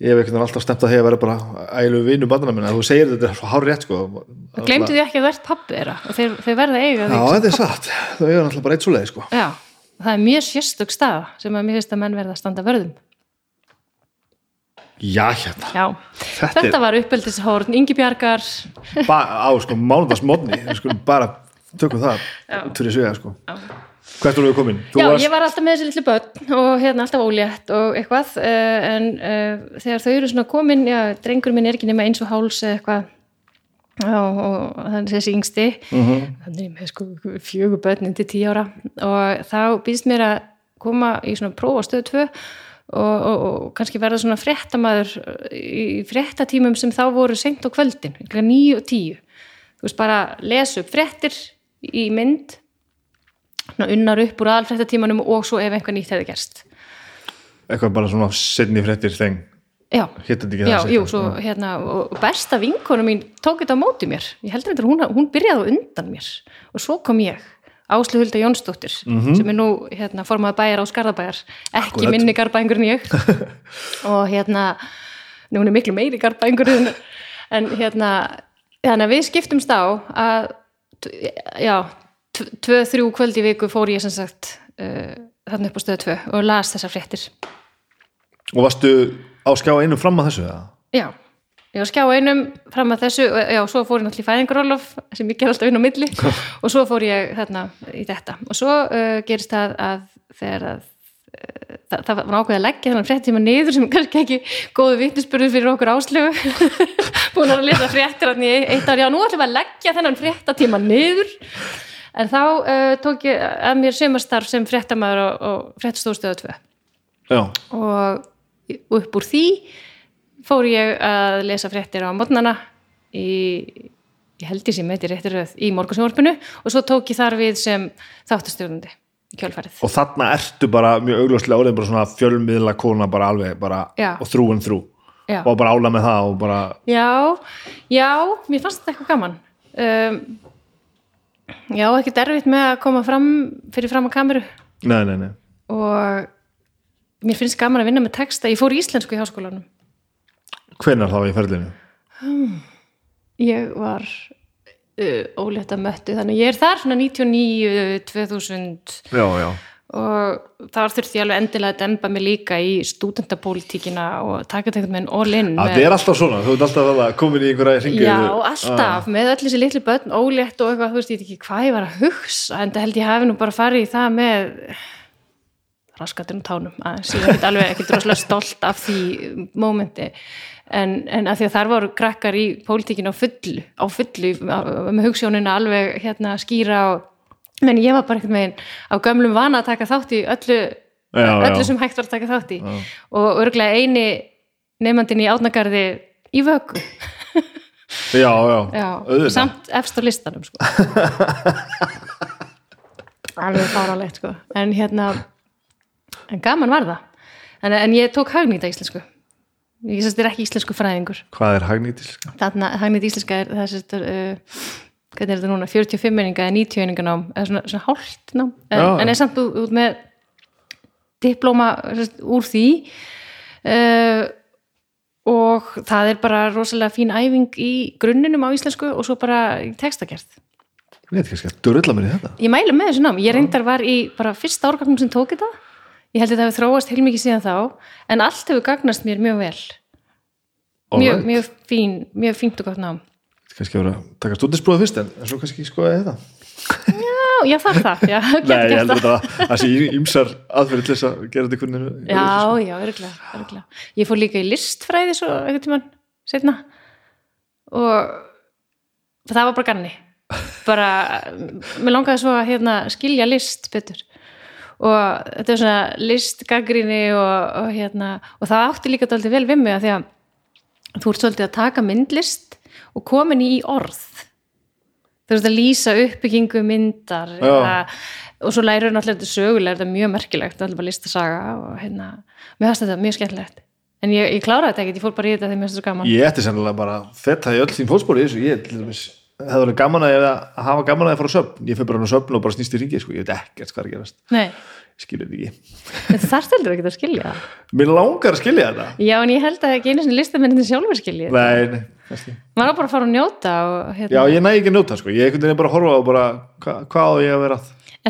Ég hef veginn alltaf stemt að því að vera bara ælu vinu barnana minna, þú segir þetta svo hár rétt sko. glemdu því ekki að ert pappi þeirra og þeir, þeir verða eiga Já, þig þetta er satt, þau eiga náttúrulega bara eitt svo leið sko. Já, það er mjög sérstök staða sem að mér finnst að menn verða að standa vörðum Já, hérna, Já, Þetta þetta, var uppeldishórn Ingi Bjargar á sko, við skulum bara tökum það fyrir svega sko. Já. Hvert voru við komin? Þú Já, varst- ég var alltaf með þessi litlu börn og hérna alltaf ólétt og eitthvað uh, en uh, þegar þau eru svona komin já, drengur minn er ekki nema eins og háls eitthvað já, og þannig þessi yngsti Mhm. þannig er ég með sko fjögur börnin til tíu ára og þá býðst mér að koma í svona prófa stöð 2 og, og, og kannski verða svona fréttamaður í fréttatímum sem þá voru seint á kvöldin, 9 og 10 þú veist bara lesa upp fréttir í mynd unnar upp úr aðalfréttatímanum og svo ef einhver nýtt hefði gerst. Eitthvað bara svona setni fréttir þeng. Já, já, jú, svo hérna besta vinkonu mín tók þetta á móti mér. Ég heldur þetta, hún, hún byrjaði undan mér. Og svo kom ég Áslu Hulda Jónsdóttir sem er nú hérna, formaði bæjar á Skarðabæjar. Ekki Akkúrat. minni garbæðingur en ég. Og hérna hún er miklu meiri garbæðingur en, hérna að við skiptumst á að já, tv- tvö, þrjú kvöld í viku fór ég sem sagt uh, þarna upp á stöðu tvö og las þessar fréttir. Og varstu á skjá einu fram að þessu eða? Já, ég var að skjá einum fram að þessu, og- já, svo fór ég náttúrulega í fæðingarólof sem ég ger alltaf inn á milli og svo fór ég þarna í þetta. Og svo uh, gerist það að þegar að uh, það, það var ákveðið að leggja þennan fréttíma niður sem er kannski ekki góðu vitnisspurður fyrir okkur áslögu búin að lesa fréttir hann í eitt ár, já nú ætlum við að leggja þennan fréttatíma niður en þá uh, tók ég að mér sömastarf sem fréttamaður og, og fréttastóðstöðu 2 Já, og upp úr því fór ég að lesa fréttir á mótnana í, ég held ég sem eitthvað réttir röð í morgunsjórfinu og svo tók ég þar við sem þáttastjórnandi í kjölfarið. Og þarna ertu bara mjög augljóslega orðin bara svona fjölmiðla kona bara alveg bara Já. og þrú en þrú Já. og bara ála með það og bara Já, já, mér fannst þetta eitthvað gaman. Um, Já, ekki derfitt með að koma fram fyrir fram á kameru. Nei, nei, nei. og mér finnst gaman að vinna með texta. Ég fór í íslensku í háskólanum. Hvenær þá í ferlinu? ég var uh, ólétta möttu þannig ég er þar svona 99, 2000 Já, já, og þar þurfti ég alveg endilega að demba mig líka í stúdentapólitíkina og taka þetta einhvern veginn all in það er alltaf svona þú ert alltaf að komin í einhverja ringu Já, alltaf, með öll þessi litlu börn, ólétt og eitthvað, þú veist, ég veit ekki hvað ég var að hugsa, en það held ég hafi nú bara farið í það með raskatunum tánum, aðeins, ég ekkert alveg ekkert rosalega stolt af því mómenti, en, en að því að þar voru krakkar í pólitíkinu á fullu, á fullu, með hugssjónina alveg hérna skýra og, menn ég var bara einhvern veginn á gömlum vana að taka þátt í öllu, Já, já. öllu sem hægt var að taka þátt í og örglega eini nefnandinn í átnagarði í vöku já, já, Já, auðvitað samt efst á listanum sko. alveg fáralegt sko. en hérna en gaman var það en, en ég tók hagnýta íslensku ég sérst er ekki íslensku fræðingur hvað er hagnýtiska? þarna hagnýta íslenska er það sérst uh, hvernig er þetta núna, 45 menninga eða 90 menninga nám, eða svona, svona hálft nám? En, en er samt út, með diplóma úr því. Uh, og það er bara rosalega fín æfing í grunninum á íslensku og svo bara í textagerð. Ég veit kannski að dörrilla mér í þetta? Ég mælu með þessu nám, ég reyndar var í bara fyrsta árgangnum sem tók þetta. Ég held að það hefur þróast heilmikið síðan þá. En allt hefur gagnast mér mjög vel. Mjög, mjög fín mjög fínt og gott nám kannski að vera að taka stúdinsprófið fyrst en, en svo kannski skoða þetta. Já, það er það, já, Nei, ég heldur þetta að það sé ýmsar aðferði til þess að gera þetta veginn já, já, örgulega ég fór líka í listfræði svo einhvern tímann setna og það var bara ganni. Bara, mér langaði svo að hérna, skilja list betur. Og þetta er svona listgaggrinni og, og hérna og það átti líka dálítið vel við mig að því að þú ert svolítið að taka myndlist og komin í orð. Þú veist að lýsa uppbyggingu myndar eða, og svo lærir náttúrulega þetta sögulega þetta er mjög merkilegt, það er bara listasaga og hérna, mér fannst þetta mjög skemmtilegt. En ég, ég kláraði þetta ekkert, ég fór bara í þetta þegar mér finnst þetta gaman. Ég ætti sennilega bara að fetta í öll þín fótspóri ég hefði verið gaman að, að hafa gaman að það fara á söfn. Ég fyrir bara á söfn og bara snýst í ringi sko. ég veit ekkert hvað er að gerast, skilur þetta ekki. Þetta þarf heldur ekki að skilja. Mér langar að skilja þetta. Já, en ég held að ekki einu sinni listamennin sjálfur skilja þetta. Nei, nei, kannski. maður á bara að fara og njóta og já, hérna, ég næ ekki að njóta sko. ég einhvern veginn bara að horfa á bara, hva, hvað á ég að vera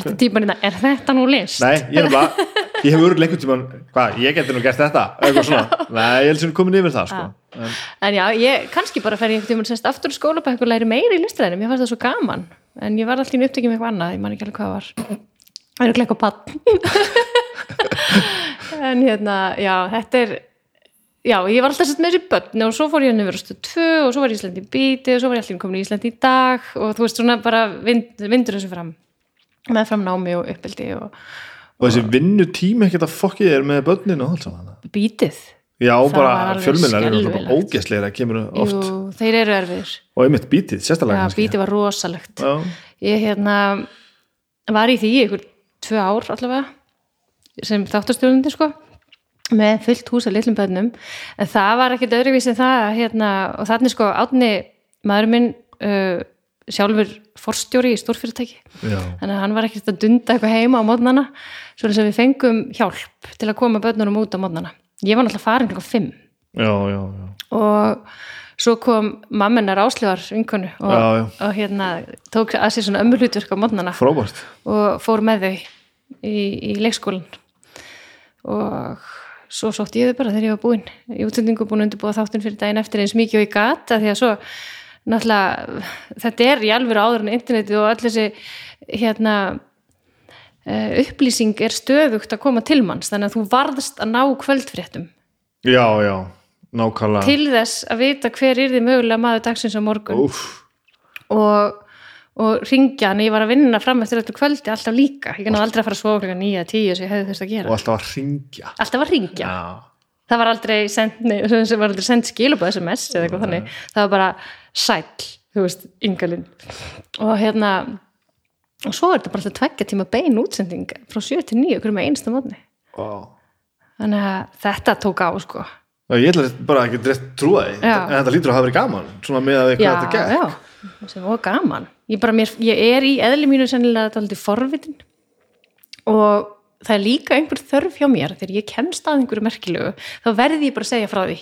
eftir típan hérna, er þetta nú list? nei, ég er bara, ég hef örgulega einhvern tímann hvað, ég geti nú gert þetta? Eitthvað svona, nei, ég held sem komin yfir það sko. en, En já, ég kannski bara fer ég einhvern tímann sérst aftur í skólabæk og læri meira í listræðinum, ég fannst það svo gaman. En ég var alltaf í upptökjum eitthvað annað, ég man ekki alveg hvað var. Það er ekki patt en hérna, já, þetta er já, ég var alltaf sett með þessi börn og svo fór ég henni verið stöð tvö og svo var ég í Íslandi í bíti og svo var ég alltaf komin í Íslandi í dag og þú veist svona bara vind, vindur þessu fram með fram námi og uppeldi og og þessi vinnu tími ekkert að fokkið er með börnin og allt saman bítið. Já, Það bara fjölmennar eru bara að kemur oft. Jú, þeir eru erfiðir. Og einmitt bítið, sérstaklega Já, bítið var rosalegt. Já, ég hérna var í því ykkur tvö ár allavega sem þáttastjórnandi sko með fullt hús af litlum bönnum en það var ekkert öðruvísi en það hérna, og þannig sko átni maður minn uh, sjálfur forstjóri í stórfyrirtæki. Já, þannig að hann var ekkert að dunda eitthvað heima á mótnana svo þess að við fengum hjálp til að koma bönnunum út á mótnana ég var náttúrulega farin klokkan fimm. Já, já, já. og svo kom mammenar áslöðar vinkonu og, og hérna tók að sér svona ömurhlutverk á mótnana og fór með þau í, í leikskólan og svo sótt ég þau bara þegar ég var búin í útsendingu búin að undirbúa þáttun fyrir daginn eftir eins mikið og ég gata því að svo náttúrulega þetta er í alveg áður en internetið og öll þessi hérna uh, upplýsing er stöðugt að koma til manns þannig að þú varðst að ná kvöldfréttum. Já, já, nákvæmlega. Til þess að vita hver er þið mögulega maður dagsins á morgun. Úf, og, og ringja en ég var að vinna fram eftir öllu kvöldi alltaf líka, ég kannu aldrei að fara að klukkan 9 10 sem ég hefði þurft að og gera alltaf að ringja alltaf að ringja, það var aldrei send, nei, sem var aldrei send skilubæð SMS eða eitthvað þannig, það var bara sæll, þú veist, yngalinn og hérna og svo er þetta bara alltaf tveggja tíma bein útsending frá 7 til 9, hverju með einsta mótni Vá. þannig að þetta tók á sko. Ég ætla bara ekki rétt trúa því en þetta lítur að hafa verið gaman svona með að já, eitthvað þetta gekk. sem var gaman ég, bara, mér, ég er í eðli mínu sennilega þetta aldrei forvitin. Og það er líka einhver þörf hjá mér þegar ég kemst að einhverju merkilegu þá verði ég bara að segja frá því.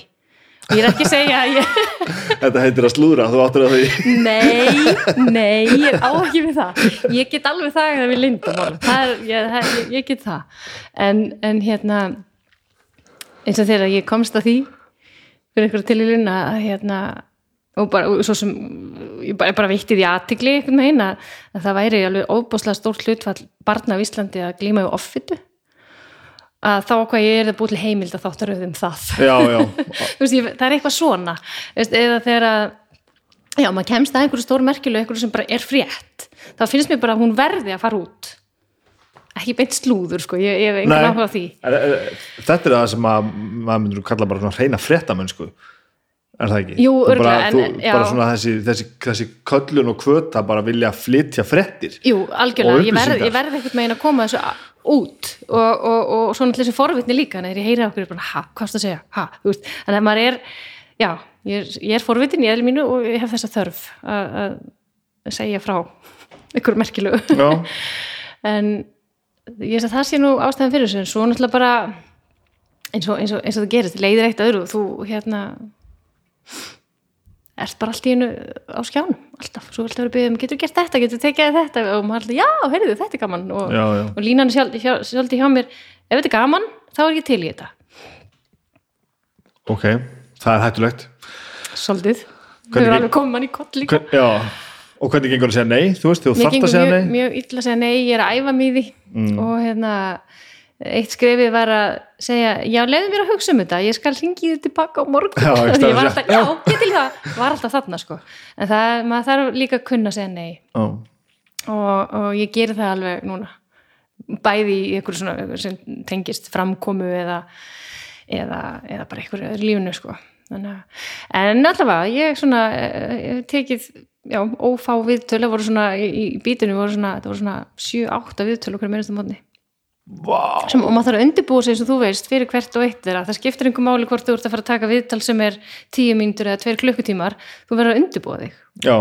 Og ég er ekki að segja að ég Þetta heitir að slúðra, þú áttur að því. Nei, nei, ég er á ekki við það. Ég get alveg það að við lindum það er, ég, það, ég, ég get það. En, en hérna eins og þegar ég komst að því fyrir einhverju tililinn að hérna og bara, og svo sem ég bara, bara veitti því aðtigli einhvern veginn að, að það væri alveg óbúslega stórt hlutfall barna á Íslandi að glíma við offitu. Að þá hvað ég er það búið til heimild að þáttaröðum það. Já, já, veist, ég, það er eitthvað svona. Veist, eða þegar að já, maður kemst að einhverju stór merkjuleg einhverju sem bara er frétt. Þá finnst mér bara að hún verði að fara út. Ekki beint slúður sko ég, Nei. einhvern áhuga á því. Er- er- Þetta er það sem að maður myndur kalla bara svona hreina fréttamennsku er það ekki? Jú, Þú bara, bara svona þessi, þessi, þessi köllun og kvöta bara vilja flytja fréttir. Jú, algjörlega, Og ég verð, ég verð ekkert megin að koma þessu út og, og, og svona til þessi forvitni líka þegar ég heyri okkur er bara, ha, hvað það að segja? Ha, þú veist, en að maður er já, ég er, ég er forvitin í eðli mínu og ég hef þessa þörf að, segja frá ykkur merkilegu. Já, en ég veist að það sé nú ástæðan fyrir þessu en svo náttúrulega bara eins og, eins og, eins og það gerist, leiðir eitt öðru. Og þú hérna ert bara allt í einu á skjánum? Alltaf, svo viltu vera byggðum, getur gert þetta? Getur tekið þetta? Og maður alltaf, já, heyrðu, þetta er gaman. Og, já, já. og línan sjálf, sjálf, sjálf hjá mér ef þetta er gaman, þá er ég til í þetta. Ok, það er hættulegt. Svolítið, þau eru alveg komið mann í koll líka. Hvern, Já, og hvernig gengur að segja nei? Þú veist, þú mér þarft að gengur segja nei? Mm. mjög illa að segja nei, ég er að æfa í því. Og hérna eitt skrefið var að segja já, leiðu mér að hugsa um þetta, ég skal hringi þið tilbaka á morgun, Já, ég var alltaf, já, ég til það. Var alltaf þarna sko, en það, maður þarf líka að kunna að segja nei. Já, og, og ég geri það alveg núna. Bæði í einhverju svona sem tengist framkomu eða eða, eða bara einhverju öðru lífinu sko. Að- en allavega ég svona eh, ég hef tekið já, ófá viðtölu voru svona, í, í bítinu voru svona, það voru svona 7-8 viðtölu okkur meinast á mótni Vá, sem, og maður þarf að undirbúa sig eins og þú veist fyrir hvert og eitt þeirra, það skiptir einhver máli hvort þú ert að fara að taka viðtal sem er 10 mínútur eða 2 klukkutímar. Þú verður að undirbúa þig. Já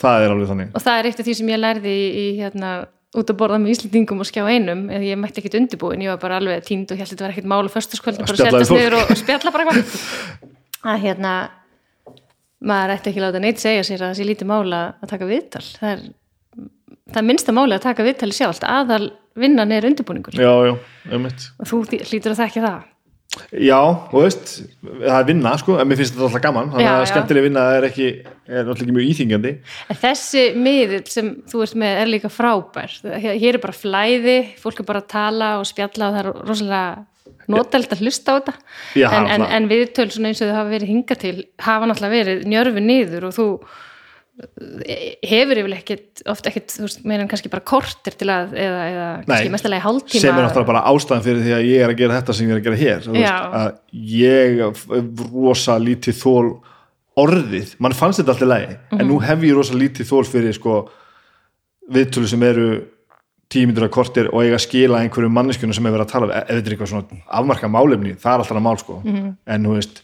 það er alveg þannig. Og það er eitt af því sem ég lærði í, í hérna, út að borða með Íslendingum og skjá einum eða ég mætti ekkit undirbúin, ég var bara alveg tínd og held að þetta var ekkit mál og föstaskvöld bara setjast niður og, og spjalla bara að hérna maður ætti ekki láta neitt segja sér að það sé lítið mála að taka viðtal. Það er, það er minnsta máli að taka viðtali sjálft. Aðal vinnan er undirbúningur. Já, já, einmitt. Og þú hlýtur að þekka það? Já, og veist, það er vinna sko, en mér finnst þetta alltaf gaman þannig að skemmtileg vinna er ekki er náttúrulega ekki mjög íþingjandi En þessi miðill sem þú ert með er líka frábær. Hér er bara flæði, fólk er bara að tala og spjalla og það er rosalega notelt að hlusta á þetta. Já, en, en, en viðtöl svona eins og þau hafa verið hingað til hafa náttúrulega verið njörfi niður og þú hefur yfirlega ekkit, oft ekkit, þú veist, meira en kannski bara kortir til að, eða, eða kannski mestalegi hálftíma. sem er náttúrulega bara ástæðan fyrir því að ég er að gera þetta sem ég er að gera hér Já. veist, að ég rosa lítið þól orðið, mann fannst þetta alltaf lægi en Mhm. nú hef ég rosa lítið þól fyrir sko viðtölu sem eru tímyndur að kortir og eiga að skila einhverju manneskjunum sem hefur verið að tala ef þetta er eitthvað svona afmarka málefni, það er alltaf að mál sko Mhm. en þú veist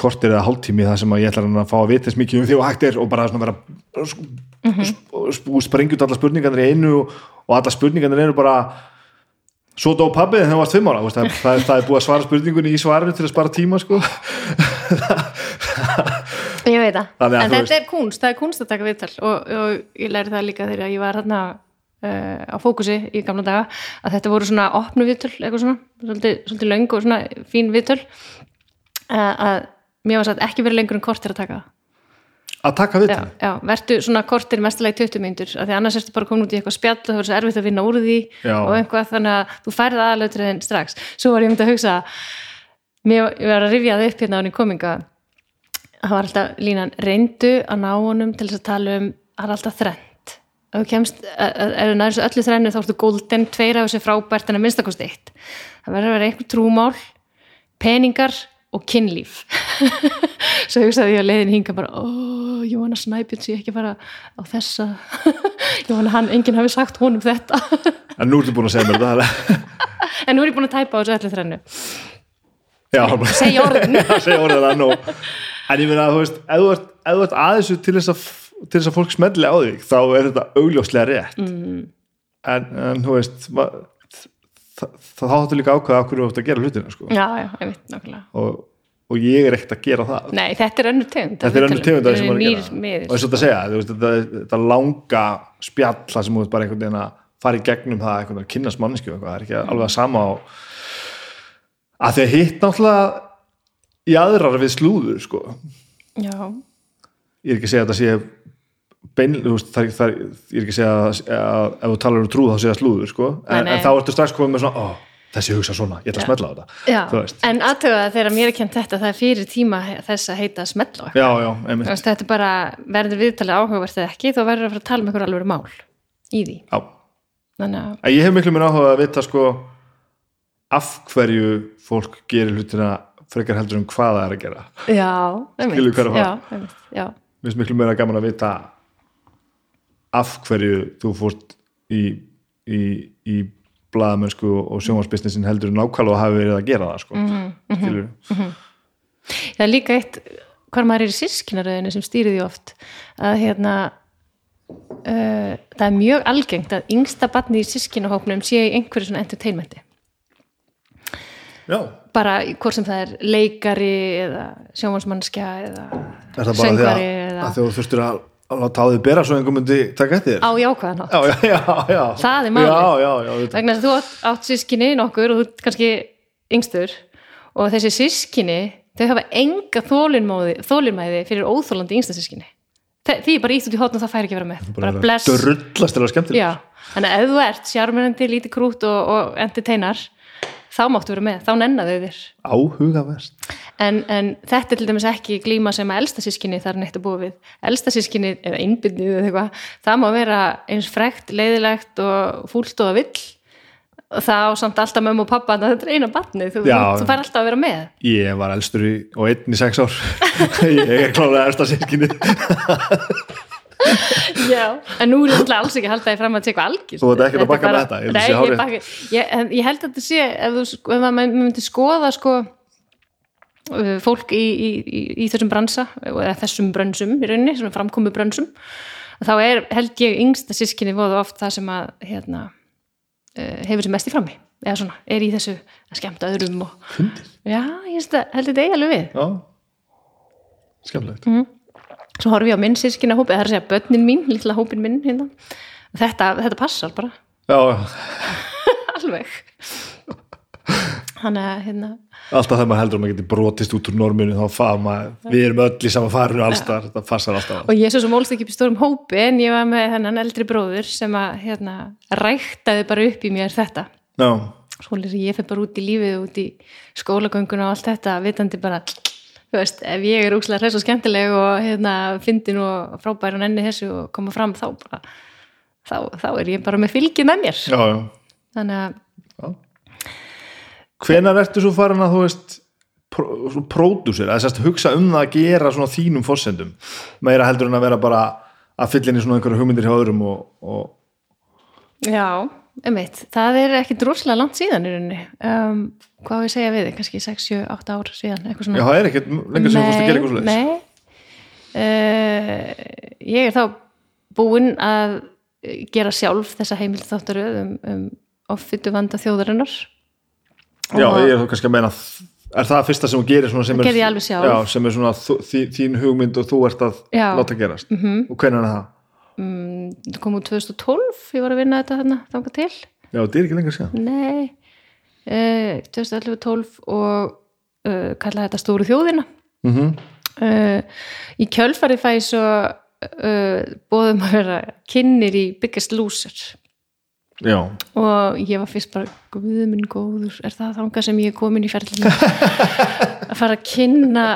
kortir eða hálftími það sem ég ætla að fá að vita þess mikið um því og hægt er og bara svona vera Mhm. sp sprengjut alla spurningarnir í einu og, alla spurningarnir eru bara svo dó pabbi þegar það varst fimm ára veist, það, það, það er búið að svara spurningunni í svarinu til að spara tíma sko Ég veit það. En þetta er kunst, það er kunst að taka viðtal og, og ég læri það líka þegar ég var hérna uh, á fókusi í gamla daga að þetta voru svona opnu viðtöl eitthvað svona, svolítið, svolítið löng og svona fín viðtöl uh, að mér var satt ekki verið lengur en kortir að taka það. að taka við já, vertu svona kortir mestalegi 20 mínútur af því annars ertu bara komin út í eitthvað spjall og það verður svo erfitt að vinna úr því Já. og eitthvað þannig að þú færið aðalautriðin strax svo var ég myndi að hugsa mér var að rifja það upp hérna á henni kominga það var alltaf línan reyndu að ná honum til þess að tala um það er alltaf þrennt ef þú kemst, ef þú nærið svo öllu þrennu þá ertu golden, tveir af þessu frábært en að minnstakost eitt það verður að vera einhver trúmál peningar og kynlíf. Svo hugsaði ég að leiðin hinga bara ó, Jóhanna Snæbjörn sé ekki fara á þessa. Jóhanna hann, enginn hafi sagt honum þetta. En nú ertu búin að segja mér þetta en nú er ég búin að tæpa á þessu öllu þrennu. Já, segja orðin. Að segja orðið það nú en ég meina að þú veist, ef þú ert, ef þú ert aðeins til þess að til þess að fólk smelli á þig þá er þetta augljóslega rétt. Mm. en, en þú veist ma- það, það þáttu líka ákveða okkur þú ert að gera hlutina sko. já, já, ég veit nákvæmlega og, og ég er ekkert að gera það nei, þetta er önnur tegund þetta er önnur tegund af því sem maður er að gera miðill. og eins og þetta segja, þú veist, þetta, þetta langa spjall það sem þú veist bara einhvern veginn að fara í gegnum það einhvern veginn að kynnast mannesku það er ekki alveg að sama á að því að hitt náttúrulega í aðrar við slúður sko. já, ég er ekki að segja að þetta sé bein, þú veist, það það ég er ekki að segja að, að ef þú talar um trú þá sé það slúður sko. en, Nei, nei. en þá ertu strax komið með svona ó, þessi hugsa svona, ég ætla að smetla á þetta. En aðtöga þegar mér er kent þetta það er fyrir tíma þess að heita á eitthvað. já, já, veist, þetta er bara, verður viðtalið áhugavert eða ekki, þá verður að fara að tala um einhver alveg mál í því. Já. þannig að, ég hef miklu mér áhuga að vita sko af hverju fólk gerir hlutina frekar heldur um hvað það er að gera. Já, einmitt, að já, einmitt, já, mér finnst miklu meira gaman að vita af hverju þú fórst í, í, í blaðamennsku og sjónvarsbusinessin heldur nákvæmlega að hafa verið að gera það sko. Mhm, mm -hmm. það er líka eitt hvar maður er í sískinaröðinu sem stýrið því oft að hérna uh, það er mjög algengt að yngsta barni í sískinahópnum sé í einhverju svona entertainmenti Já, bara hvort sem það er leikari eða sjónvarsmannskja eða er það bara því söngvari að, eða að þú þurftur að, að láta á því bera svo einhver myndi taka eftir þér? Á jákvæðan hátt. Já, já, já, Það er málið. Já, já, já, að þú átt, átt sískinni nokkur og þú ert kannski yngstur og þessi sískinni þau hafa enga þólinmæði, fyrir óþólandi yngsta sískinni því bara ítt út í hotn og það fær ekki vera með. Bara bless. Drullast er að skemmtilega Já, þannig að ef þú ert sjármennandi, lítið krút og, og entertainar þá máttu vera með, þá nenna þau þér. Áhugaverst. En, en þetta er til dæmis ekki glíma sem að elsta sískinni þar neitt að búa við. Elsta sískinni eða innbyndið eða eitthvað það má vera eins frekt, leiðilegt og fúlt og að vill. Og það á samt alltaf mömmu og pappa að þetta er eina barnið, þú, þú fær alltaf að vera með. Ég var elstur í, og einn í sex ár. Ég er klálega eftir að sískinni Já. en nú er ég alltaf alls ekki að halda því fram að þetta sé eitthvað algjör Þú ert ekkert að bakka með þetta, held Nei, ég, bakka, ég, en ég held að þetta sé ef, þú, ef maður myndi skoða sko, uh, fólk í, í, í, í þessum bransa eða þessum brönsum í rauninni, svona framkomu brönsum þá er held ég yngsta sískinni voða oft það sem að hérna, uh, hefur sem mest í frammi eða svona, er í þessu að skemmta öðrum og, Fyndið. já, ég veist að held þetta eigi alveg við Já. Skemmtilegt. Mhm. Svo horfi ég á minn sískina hópi, það er að segja börnin mín, litla hópin minn hérna. þetta, þetta passar bara. Já, alveg. Þannig að hérna. Alltaf þegar maður heldur að maður geti brotist út úr norminu þá fað maður, við erum öll í sama farinu allstar, þetta passar alltaf. Og ég svo sem ólst ekki upp í stórum hópi en ég var með þennan eldri bróður sem að hérna, ræktaði bara upp í mér þetta. Já, svolítið ég fyrir bara út í lífið út í skólagönguna og allt þetta vitandi bara, veist, ef ég er úkslega hræs og skemmtileg og hérna fyndin og frábær og nenni þessu og koma fram þá bara þá, þá er ég bara með fylgi með mér. Já, já. Þannig að Hvenær ertu svo farin að þú veist pródúsir, að sérst hugsa um það að gera svona þínum fórsendum meira heldur en að vera bara að fylla inn í svona einhverju hugmyndir hjá öðrum og, og Já, einmitt, það er ekki droslega langt síðan í rauninni. Um, hvað á ég að segja við þig, kannski 6, 7, 8 ár síðan eitthvað svona. Já, það er ekkert lengur sem þú fórst að gera eitthvað svo Nei, uh, ég er þá búin að gera sjálf þessa heimild þáttaröð um, um offitu vanda þjóðarinnar. Já, Og- ég er þá kannski að meina er það fyrsta sem þú gerir svona sem er, já, sem er svona þín hugmynd og þú ert að Já. láta gerast. -hmm. og hvenær er það? Það kom úr 2012, ég var að vinna þetta þarna þangað til. Já, þetta er ekki lengur síðan. Nei, uh, 2011-12 og uh, kallaði þetta stóru þjóðina. Mm -hmm. uh, í kjölfarið fæði svo uh, bóðum að vera kynir í Biggest Loser. Já, og ég var fyrst bara guð minn góður, er það þangað sem ég er komin í ferðinu að fara að kynna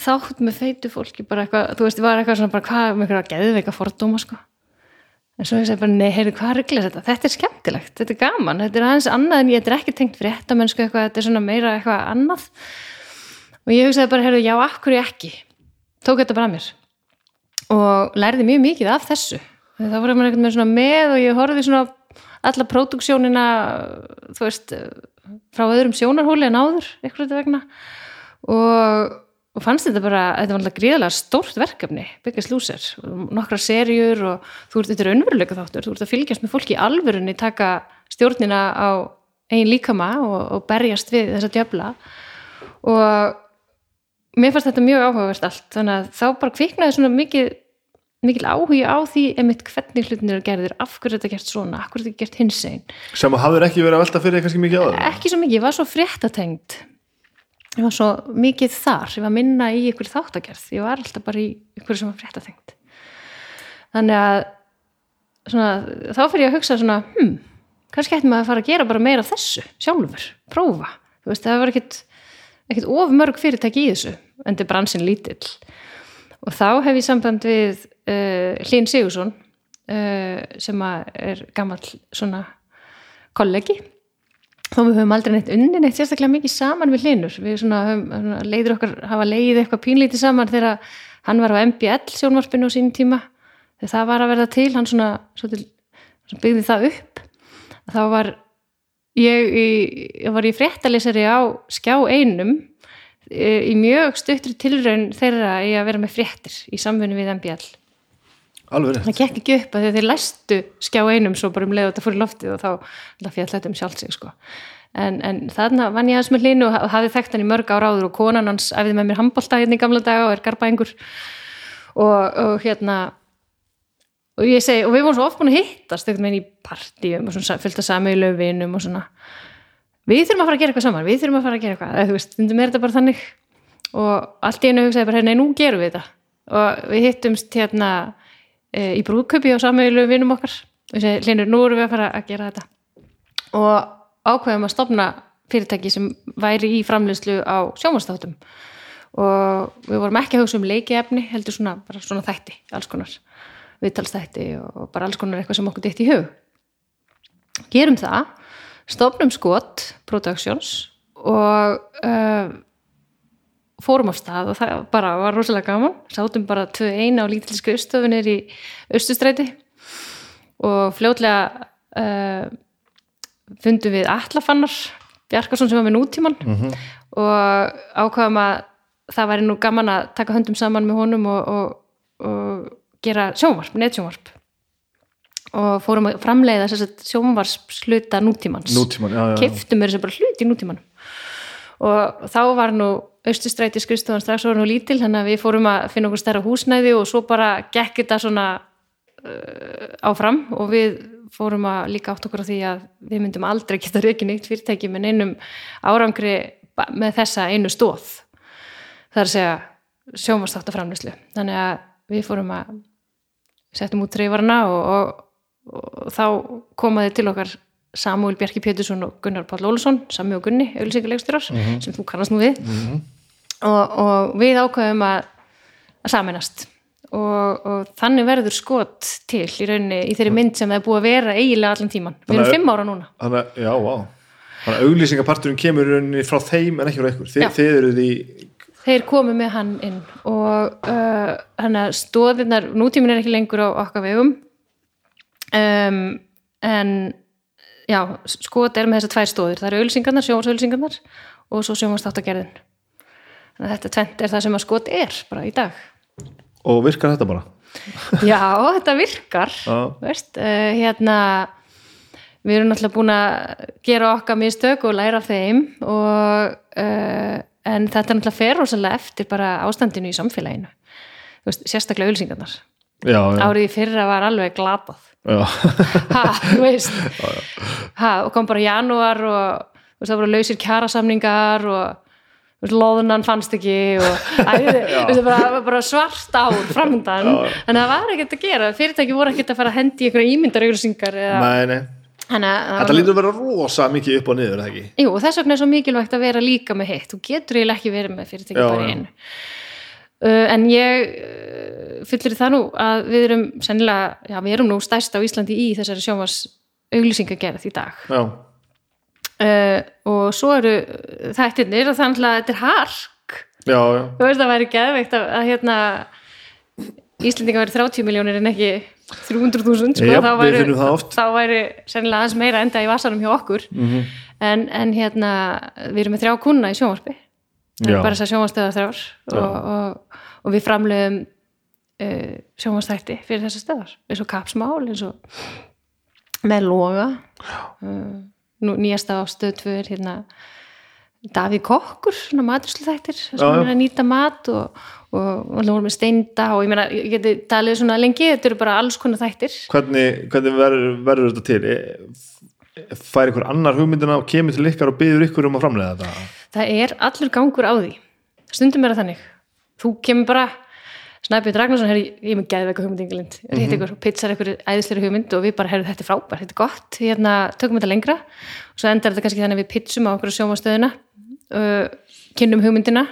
þátt með feitu fólki bara eitthvað, þú veist, ég var eitthvað svona bara hvað með eitthvað geðveika fordóma sko. En svo ég segi bara, nei, heyrðu, hvað reglir þetta? Þetta er skemmtilegt, þetta er gaman, þetta er aðeins annað en ég, er ekki tengt fyrir þetta mennsku eitthvað, þetta er svona meira eitthvað annað. Og ég hugsaði bara, heyrðu, já, akkur ég ekki? Tók þetta bara að mér. Og lærði mjög mikið af þessu. Það voru maður einhvern veginn svona með og ég horfði svona alla próduksjónina þú veist frá öðrum sjónarhóli en áður eitthvað þetta vegna. Og, og fannst þetta bara, þetta var alltaf gríðalega stórt verkefni, Biggest Loser. Nokkra serjur og þú ert þetta er önveruleika þáttur, þú ert að fylgjast með fólki í alvörunni taka stjórnina á eigin líkama og, og berjast við þessa djöfla. Og mér fannst þetta mjög áhugavert allt. Þannig að þá bara kviknaði svona mikið mikil áhugi á því einmitt hvernig hlutinir eru gerðir, af hverju er þetta gert svona? Af hverju er þetta gert hins einn sem að hafður ekki verið að velta fyrir kannski mikið á það ekki svo mikið, ég var svo fréttatengt ég var svo mikið þar. Ég var minna í ykkur þáttagerð. Ég var alltaf bara í ykkur sem var fréttatengt. Þannig að svona, þá fyrir ég að hugsa svona hm, kannski ættum að fara að gera bara meira þessu sjálfur, prófa. Veist, það var ekkit, ekkit of mörg fyrirtæki í þessu, en þetta er bransin lítill. Og þá hef ég samband við uh, Hlín Sigursson uh, sem að er gammal svona kollegi þó við höfum aldrei neitt unni neitt sérstaklega mikið saman við Hlínur við svona, höfum, leiður okkar hafa leið eitthvað pínlítið saman þegar hann var á MBL sjónvarpinu á sínum tíma. Þegar það var að verða til hann svona, svona, svona byggði það upp. Þá var ég, í, ég var í fréttalesari á skjá einum í mjög stuttri tilraun þeirra í að vera með fréttir í samfunni við MBL Alveg það gekk ekki upp að þeir læstu skjá einum svo bara um leið og þetta fór í loftið og þá það fjall þetta um sjálfsig sko. en, en þarna vann ég aðeins með hlinu og ha- hafði þekkt hann í mörg ára áður og konan hans æfði með mér handbolta hérna í gamla daga og er garbaengur og, og hérna og ég segi, og við vorum svo oft búin að hittast einhvern veginn í partíum og svona fylgta sami í löfinum og svona. Við þurfum að fara að gera eitthvað saman, við þurfum að fara að gera eitthvað. Þú veist, stundum er þetta bara þannig. Og allt í einu hugsaði bara, nei, nú gerum við þetta. Og við hittumst hérna í brúðköpi á samveilu vinum okkar. Og ég segi, Linur, nú erum við að fara að gera þetta. Og ákveðum að stopna fyrirtæki sem væri í framleiðslu á sjómanstáttum og við vorum ekki að hugsa um leikiefni heldur svona, svona þætti, alls konar. Viðtalsþætti og bara alls konar eitthvað sem okkur ditt í hug. Gerum það stopnum skot Productions og uh, fórum á stað og það bara var rosalega gaman. Sátum bara tvö eina á lítil skrifstofunir í Östustræti og fljótlega uh, fundum við Allafannar Bjarkarsson sem var með nútíman -hmm. og ákvaðum að það væri nú gaman að taka höndum saman með honum og, og, og gera sjónvarp, netsjónvarp. Og fórum að framleiða þess að sjónvarpsluta nútímans. Nútíman, keftum mér þessi bara hlut í nútímanum. Og þá var nú austustræti skrifstofan strax var nú lítil þannig að við fórum að finna okkur stærra húsnæði og svo bara gekk þetta svona uh, áfram og við fórum að líka átt okkur á því að við myndum aldrei geta reikin eitt fyrirtæki með einum árangri með þessa einu stóð það er að segja sjónvarstáttaframlislu þannig að við fórum að settum út treyfarna og, og, og þá komaði til okkar Samúl Bjarki Pétursson og Gunnar Páll Ólusson Sami og Gunni, auðlýsingarleiksturar sem þú kannast nú við. Og, og við ákveðum að, að saminast og, og þannig verður skot til í rauninni í þeirri mynd sem það er búið að vera eiginlega allan tíman við erum fimm ára núna. Þannig já, vá. Þannig að auglýsingaparturinn kemur í rauninni frá þeim en ekki frá ykkur. Þi. Þið eru því þeir komu með hann inn og uh, hann að stóðirnar nútímin er ekki lengur á okkar vegum. Um, en já, skot er með þessar tvær stóðir það eru ölsingarnar, sjónvarsölsingarnar og svo sjónvarstáttagerðin þannig að þetta tvent er það sem að skot er bara í dag. Og virkar þetta bara? Já, þetta virkar. Já. veist, uh, hérna við erum náttúrulega búin að gera okkar mistök og læra þeim og uh, en þetta náttúrulega fer rosalega eftir bara ástandinu í samfélaginu. Veist, sérstaklega ölsingarnar Já, já, árið í fyrra var alveg glatað. Ha, þú veist. Ha, og kom bara janúar og veist, það voru lausir kjarasamningar og loðunan fannst ekki og æ, þú veist, bara, bara svart ár framöndan en það var ekkert að gera. Fyrirtæki voru ekkert að fara að hendi í einhverja það Þetta lítur að vera rosa mikið upp og niður? Jú, og þess vegna er svo mikilvægt að vera líka með hitt. Þú getur eiginlega ekki verið með fyrirtæki Já, bara einu. Uh, en ég uh, fyllir það nú að við erum sennilega, já við erum nú stærst á Íslandi í þessari sjónvars auglýsingagerð í dag. Uh, og svo eru þættirnir og þannig að þetta er hark. já, já Þú veist að væri geðveikt að, að hérna Íslendinga væri 30 miljónir en ekki 300.000 sko, Já, þá væri, það væri sennilega aðeins meira enda í vasanum hjá okkur Mhm. en, en hérna við erum með þrjá kuna í það er bara þess að sjónvarstöðar þrjár og, og, og við framleiðum uh, sjónvarstætti fyrir þessar stöðar eins og kapsmál eins og með loga. Uh, nú, nýjasta á stöð 2 er hérna Davíð Kokkur, svona matursluþættir sem er að nýta mat og, og, og erum við steinda og ég meina, ég geti talið svona lengi, þetta eru bara alls konar þættir. Hvernig, hvernig verður, verður þetta til? Fær ykkur annar hugmyndina og kemur til ykkar og byður ykkur um að framlega þetta? það er allur gangur á því. Stundum er það þannig. Þú kemur bara Snæbjörn Ragnarsson, herri, ég er með geðveika hugmyndingalind mm -hmm. ykkur og pizzar ykkur æðislega hugmynd og við bara, herri, þetta er frábært, þetta er gott. Hérna, tökum þetta lengra. Og svo endar þetta kannski þannig að við pizzum á okkur sjómastöðuna uh, kynnum hugmyndina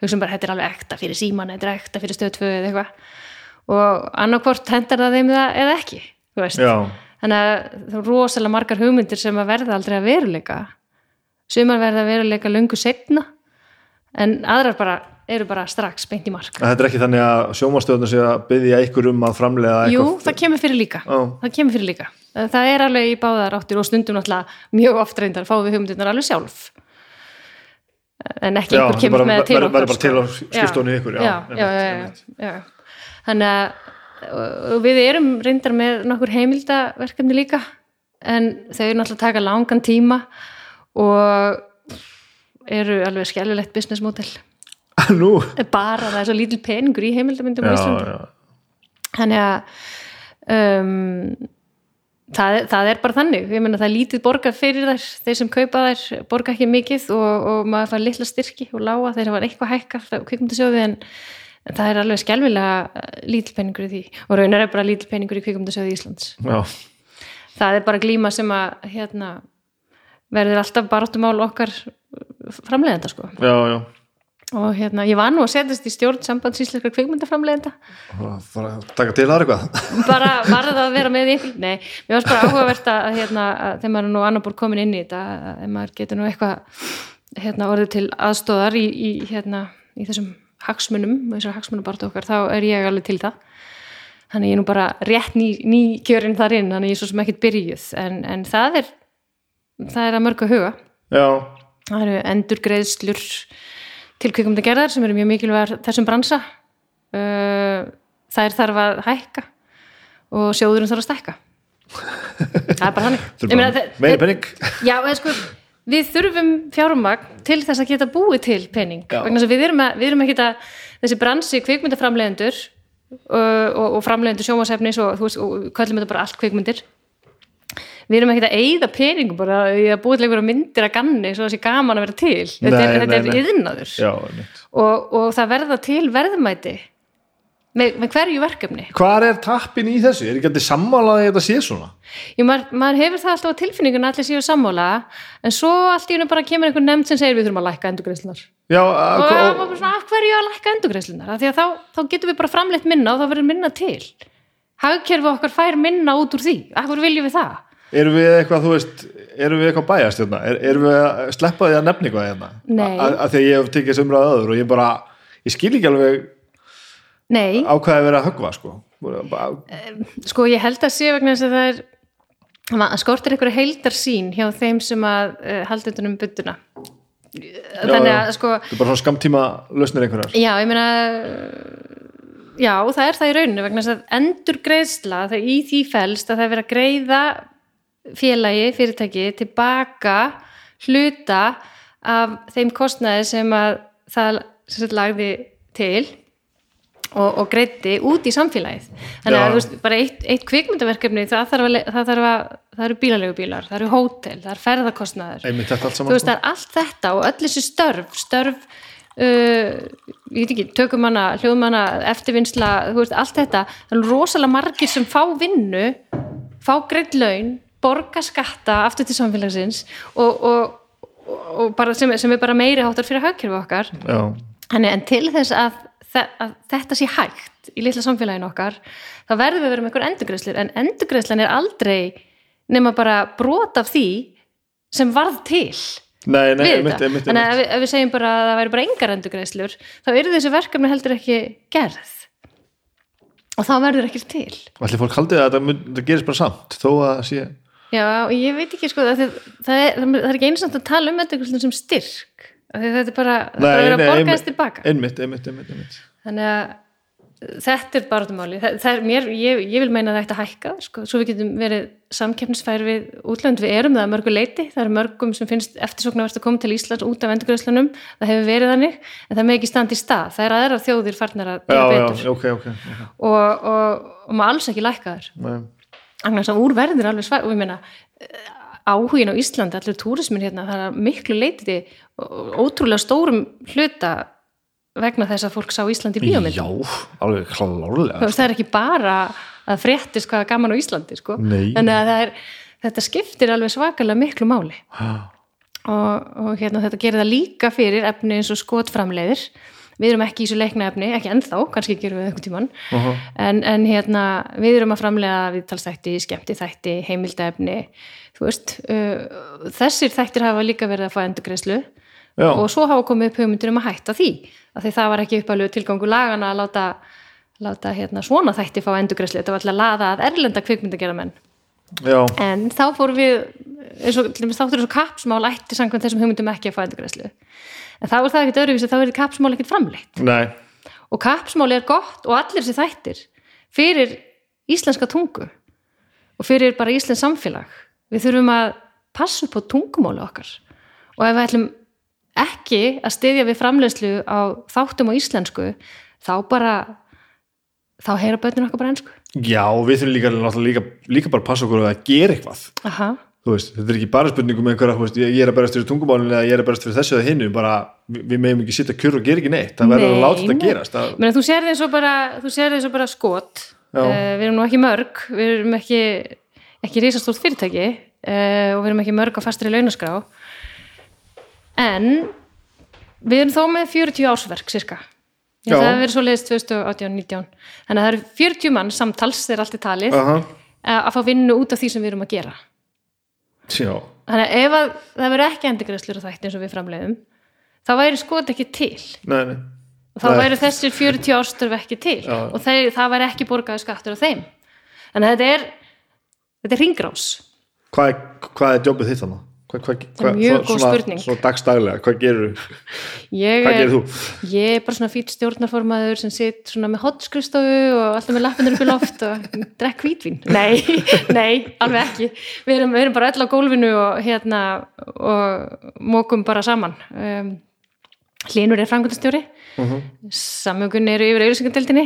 hugsaum bara, þetta er alveg ekta fyrir síman þetta er ekta fyrir stöð 2 eða eitthvað. Og annarkvort hendar það þeim það eða ekki þú veist. Já, þannig að það er rosalega margar hugmyndir sem að verða aldrei að veruleika. Sumar verða að veruleika löngu setna en aðrar bara eru bara strax beint í mark. En þetta er ekki þannig að sjómarstöðunum sé að byðja ykkur um að framlega Jú, eitthvað það kemur fyrir líka. Það kemur fyrir líka. Það er alveg í báðar áttir og stundum náttúrulega mjög oft reyndar fáum við hugmyndirnar alveg sjálf. En ekki Já, einhver það kemur bara- með til verður- okkar verður bara til á sko. Já, í ykkur, já, já, einmitt, já, já, einmitt. já, já. þannig að og við erum reyndar með nokkur heimildaverkefni líka en þau eru náttúrulega að taka langan tíma og eru alveg skjælulegt business model. Nú, bara það er svo lítil peningur í heimildamyndum já, á Íslandi þannig að um, það, það er bara þannig. Ég meina það er lítið borgað fyrir þær. Þeir sem kaupa þær borga ekki mikið og, og maður fær litla styrki og lága. Þeir hafa eitthvað hækkar frá kvikmyndasjóði en en það er alveg skelvilega lítil peningur í því. Og raunar er bara lítil peningur í kvikmyndasjóði Íslands. Já, það er bara glíma sem að hérna, verður alltaf baráttumál okkar framleiðenda sko. Já, já. Og hérna, ég var nú að setjast í stjórn sambands íslenskar kvikmyndaframleiðenda. Bara taka til aðra eitthvað. Bara var það að vera með í einhver nei, mér varst bara áhugavert að, hérna, að þegar maður er nú annar búr komin inn í þetta ef maður getur nú eitthvað hérna, orðið til aðstóðar í, í, hérna, í þessum hagsmunum þessar hagsmunabartu okkar, þá er ég alveg til það. Þannig ég er nú bara rétt ný, ný kjörin þar inn, þannig ég er svo sem ekkert byrjuð. En, en það er það er að mörgu að huga. Já, það eru endurgreiðslur til kvikmyndagerðar sem eru mjög mikilvægar þessum bransa. Uh, þær þarf að hækka og sjóðurinn þarf að stækka. Það er bara þannig. Er þe- penning Já, eða sko, við þurfum fjármagn til þess að geta búið til pening. Að við erum, að, við erum ekki að þessi bransi kvikmyndaframlegendur og, og, og framlegendur sjómasefnis og, veist, og kallum þetta bara allt kvikmyndir. Við erum ekki að eyða peningum bara í að búið til einhverja myndir að ganni svo þessi gaman að vera til. Þetta Nei, er, þetta nei, er nei. yðnaður Já, einmitt. og, og það verða til verðmæti með, með hverju verkefni Hvar er tappin í þessu? Er ekki aldrei sammálaði að þetta sé svona? Jú, maður, maður hefur það alltaf á tilfinningun að allir séu sammála en svo allt í hennu bara kemur einhver nefnd sem segir við þurfum að lækka endurgreislunar Já, og það var bara svona af hverju að lækka því að þá, þá getum við bara framleitt minna og þá verður minna til hagkerfi okkar fær minna út úr því af hverju viljum við það? erum við eitthvað, þú veist erum við eitthvað bæjast hérna? Er, erum við að sleppa því að nefna eitthvað hérna? Nei. A- Af því að ég hef tekið umræðu öður og ég bara, ég skil ekki alveg Nei, ákvæði að vera að höggva, sko. Sko ég held að sé vegna þess að það er að skortir einhverja heildar sín hjá þeim sem að uh, halda utan um byttuna þannig að sko þetta er bara svona skamtíma lausnir einhverjar. Já, ég meina já, það er það í rauninu vegna þess að endur greiðsla það í því felst að það er verið að greiða félagi, fyrirtæki tilbaka hluta af þeim kostnaði sem að það sem lagði til og, og greiddi út í samfélagið. Þannig að þú veist, bara eitt, eitt kvikmyndaverkefni það þarf að, það þarf að það eru bílalegu bílar, það eru hótel, það er ferðarkostnaður einmitt þú veist það er allt þetta og öll þessi störf störf uh, ég veit ekki, tökumanna, hljóðmanna eftirvinnsla, þú veist, allt þetta. Það er rosalega margir sem fá vinnu fá greitt laun borga skatta aftur til samfélagsins og, og, og, sem, sem er bara meiri háttar fyrir hagkerfi okkar. Já, Þannig, en til þess að, þe- að þetta sé hægt í litla samfélaginu okkar þá verðum við að vera með einhver endurgreiðslur. En endurgreiðslan er aldrei nema bara brot af því sem varð til. Nei, nei, við þetta. einmitt. ef ef við segjum bara að það væri bara engar endurgreiðslur þá eru þessi verkefni heldur ekki gerð. Og þá verður ekki til. Allir fólk haldið að mun- þetta gerist bara samt þó að það sé já, og ég veit ekki sko það, það, er, það er ekki eins og að tala um endurgreiðslun sem styrk þetta er bara, bara að vera að borga þess tilbaka. einmitt, einmitt, einmitt, einmitt. þannig að þetta er bara máli það, það mér, ég, ég vil meina að þetta hækka sko, svo við getum verið samkeppnisfæri við útlönd, við erum það að mörgu leiti það eru mörgum sem finnst eftirsóknarvert að koma til Íslands út af endurgræslunum, það hefur verið þannig en það með ekki standi í stað, það er aðra þjóðir farnar að já, gera já, betur. ok, ok, ok. og, og, og maður alls ekki lækka þar Nei. Agnes að úr verður alveg svar áhugin á Íslandi, allir túrismin hérna, það er miklu leiti ótrúlega stórum hluta vegna þess að fólk sá Íslandi í bíómynd já, alveg Þú veist, það er ekki bara að fréttist hvað er gaman á Íslandi sko. Það er, þetta skiptir alveg svakalega miklu máli. Og, og hérna, þetta gerir það líka fyrir efni eins og skotframleiðir. Við erum ekki í þessu leikna efni, ekki ennþá kannski gerum við eitthvað tíman aha. en, en hérna, við erum að framlega viðtalsþætti, skemmti þætti, heimildaefni þú veist uh, þessir þættir hafa líka verið að fá endurgreislu já, og svo hafa komið upp hugmyndir um að hætta því af því það var ekki uppalegu tilgangu lagana að láta, láta hérna, svona þætti fá endurgræsli, þetta var alltaf að laða að erlenda kvikmyndagjara menn já, en þá fórum við og, þáttur eins og kapsmál ætti samkvæmt þessum hugmyndum ekki að fá endurgræslu en þá er það ekkert öðruvísi, þá er kapsmál ekkert framleitt. Nei. Og kapsmál er gott og allir þessi þættir fyrir íslenska tungu og fyrir bara íslensk samfélag við þurfum að passa upp á tungumáli okkar. Og ef við ætlum ekki að styðja við framleiðslu á þáttum á íslensku þá bara þá heyra börnin okkar bara ensku. Já, við þurfum líka, líka, líka bara að passa okkur að gera eitthvað. Aha. þú veist, þetta er ekki bara spurningum einhverja, þú veist, ég er að berast fyrir tungumálinu eða ég er að berast fyrir þessu eða hinnu, bara við, meðum ekki sitja kjur og gera ekki neitt, það verður að láta þetta gerast. Það, Meni, þú sér bara, þú sér þess bara skot. Uh, við erum nú ekki mörg við erum ekki, ekki risastórt fyrirtæki uh, og við erum ekki mörg á fastri launaskrá. En við erum þó með 40 ásverk cirka það hefur verið svo leiðist 2018-19 þannig að það eru 40 mann samtals þegar allt er talið uh, að fá vinnu út af því sem við erum að gera. Já, þannig að ef að, það verður ekki endurgræslur á þætti eins og við framleiðum þá væri skot ekki til. Nei, nei. Og þá Nei. væru þessir 40 árstörf ekki til. Já. og þeir, það væri ekki borgaði skattur á þeim. Þannig að þetta er þetta er ringrás hvað er, hvað er jobbið þitt þannig? Hvað, hvað, Það er mjög góð spurning. Svona dagstaglega, hvað gerur, Ég hvað er, gerir þú? ég er bara svona fýtt stjórnarformaður sem sitt svona með hotskristofu og alltaf með lappinur upp í loft og drekk hvítvín. Nei, nei, alveg ekki. Við erum, við erum bara öll á gólfinu og hérna og mókum bara saman. Um, Hlinur er framkvæmdastjóri, uh Mhm. samjögun eru yfir auðlýsingadeildinni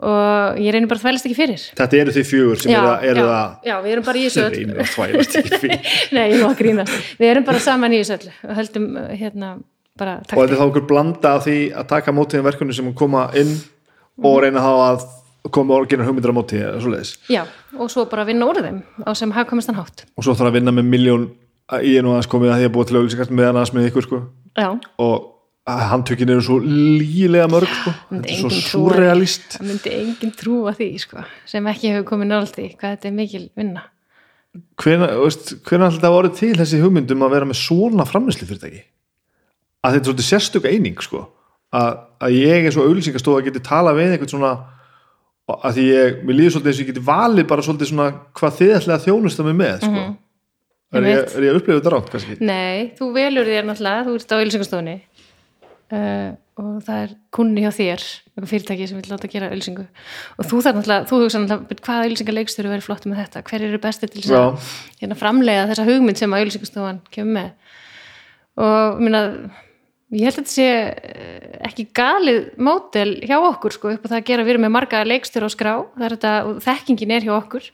og ég reynir bara að þvælast ekki fyrir. Þetta eru því fjögur sem að, eru já, að já, við erum bara í þessu öll. reynir að þvælast ekki fyrir Nei, ég má að grína. Við erum bara saman í þessu öll og höldum uh, hérna bara og þetta er þá okkur blanda af því að taka mótiðin verkunni sem koma inn og reyna þá að koma og gera hugmyndir á mótið eða svoleiðis Já, og svo bara vinna úr þeim á sem hafkvæmastan hátt. og svo þarf að vinna með miljón í einu aðeins komið að því að búa til auðlýsingast með annars með ykkur sko Já, og handtökin eru svo lílega mörg sko. þetta er svo surrealist það myndi enginn trúa því, sko, sem ekki hefur komið því, hvað þetta er mikil vinna. hvenær alltaf voru til þessi hugmyndum að vera með svona framlýslu fyrirtæki að þetta er svolítið sérstök eining sko að, að ég er svo auðlýsingastofa geti tala við einhvern svona að því ég, mér líður svolítið eins og ég geti valið bara svolítið svona hvað þið ætlaði að þjónusta mig með sko. er, ég, Einmitt. er ég að upplifa þetta rátt kannski Nei, þú velur þér náttúrulega, þú ert á auðlýsingastofunni uh, og það er kunni hjá þér, fyrirtæki sem vil láta gera auðlýsingu og þú þarf náttúrulega, þú hugsa náttúrulega hvaða auðlýsingaleikstöru verið flott með þetta, hver eru bestir til að hérna, framlega þessa hugmynd sem að auðlýsingastofan kemur með? Og minna, ég held að þetta sé eh, ekki galið mótel hjá okkur sko upp á það að gera. Við erum með marga leikstöru á skrá. Það er þetta, og þekkingin er hjá okkur.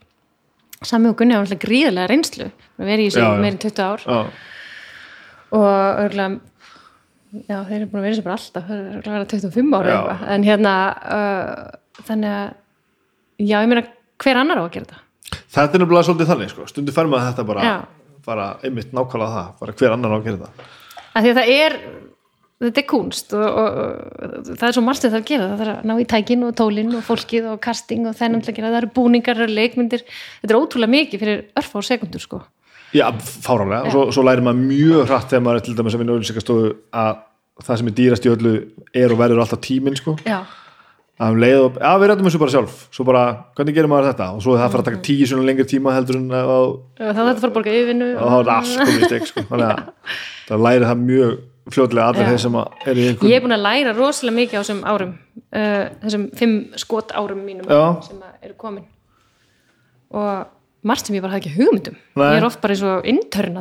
Sami og Gunni hafa náttúrulega gríðarlega reynslu. Við erum í þessu meirinn 20 ár. Já, og örgulega já, þeir eru búin að vera þessu bara alltaf. Þeir eru örugglega að vera 25 ára eitthvað. En hérna uh, þannig að já, ég meina hver annar á að gera þetta? Þetta er nefnilega svolítið þannig sko. stundu fær maður þetta bara, Já. bara einmitt nákvæmlega það, bara hver annar á að gera þetta. Að því að það er þetta er kunst og, og, og það er svo margt sem það að gera, það þarf að ná í tækin og tólin og fólkið og casting og að gera. Það eru búningar, það eru leikmyndir. Þetta er ótrúlega mikið fyrir örfá sekundur sko Já, fárálega, og svo, svo lærir maður mjög hratt þegar maður er til dæmis að vinna auðlýsingastofu að það sem er dýrast í öllu er og verður alltaf tíminn sko. Já, að um leið og, já við rættum þessu bara sjálf. Svo bara, hvernig gerir maður þetta? Og svo er það að fara að taka tíu svona lengri tíma heldur en að, og þá þetta fara að borga yfirvinnu. Þá er það allt komið í stek sko. þannig að það lærir það mjög fljótlega allir Já. þeir sem er í einhvern Ég er búin að læra rosalega mikið á þessum árum uh, þessum fimm skot árum mínum Já. sem eru komin. Og margt sem ég bara hafði ekki hugmyndum Nei. ég er oft bara eins og intern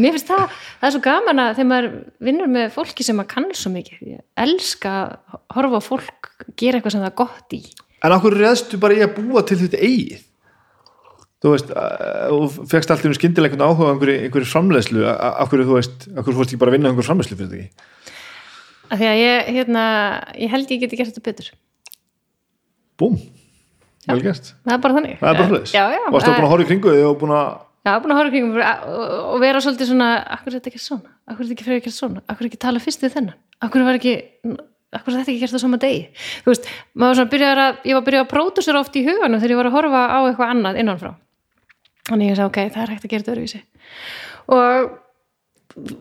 mér finnst það, það er svo gaman að þegar maður vinnur með fólki sem maður kann svo mikið. Ég elska að horfa á fólk gera eitthvað sem það er gott í. En okkur reðstu bara í að búa til þetta eigið? Þú veist uh, og fegst allt í um skyndilega einhvern áhuga á einhverju, einhverju framleiðslu. Okkur þú veist, okkur fórst ekki bara að vinna á einhverju framleiðslu fyrir þetta því að ég, hérna, ég held ég geti gert þetta betur. Búm, vel gert. Það er bara þannig. Það er bara já, já, varstu búin að horfa í kringu þig og búin að Já, búin að horfa í kringum og, og vera svolítið svona, akkur er þetta ekki svona? Akkur er þetta ekki fyrir ekki svona, akkur er ekki tala fyrst við þennan? Akkur var ekki, akkur er þetta ekki gert á sama degi, þú veist maður var svona byrjar að, ég var byrjað að pródusera oft í huganum þegar ég var að horfa á eitthvað annað innanfrá. Þannig ég sagði, ok, það er hægt að gera þetta öruvísi og,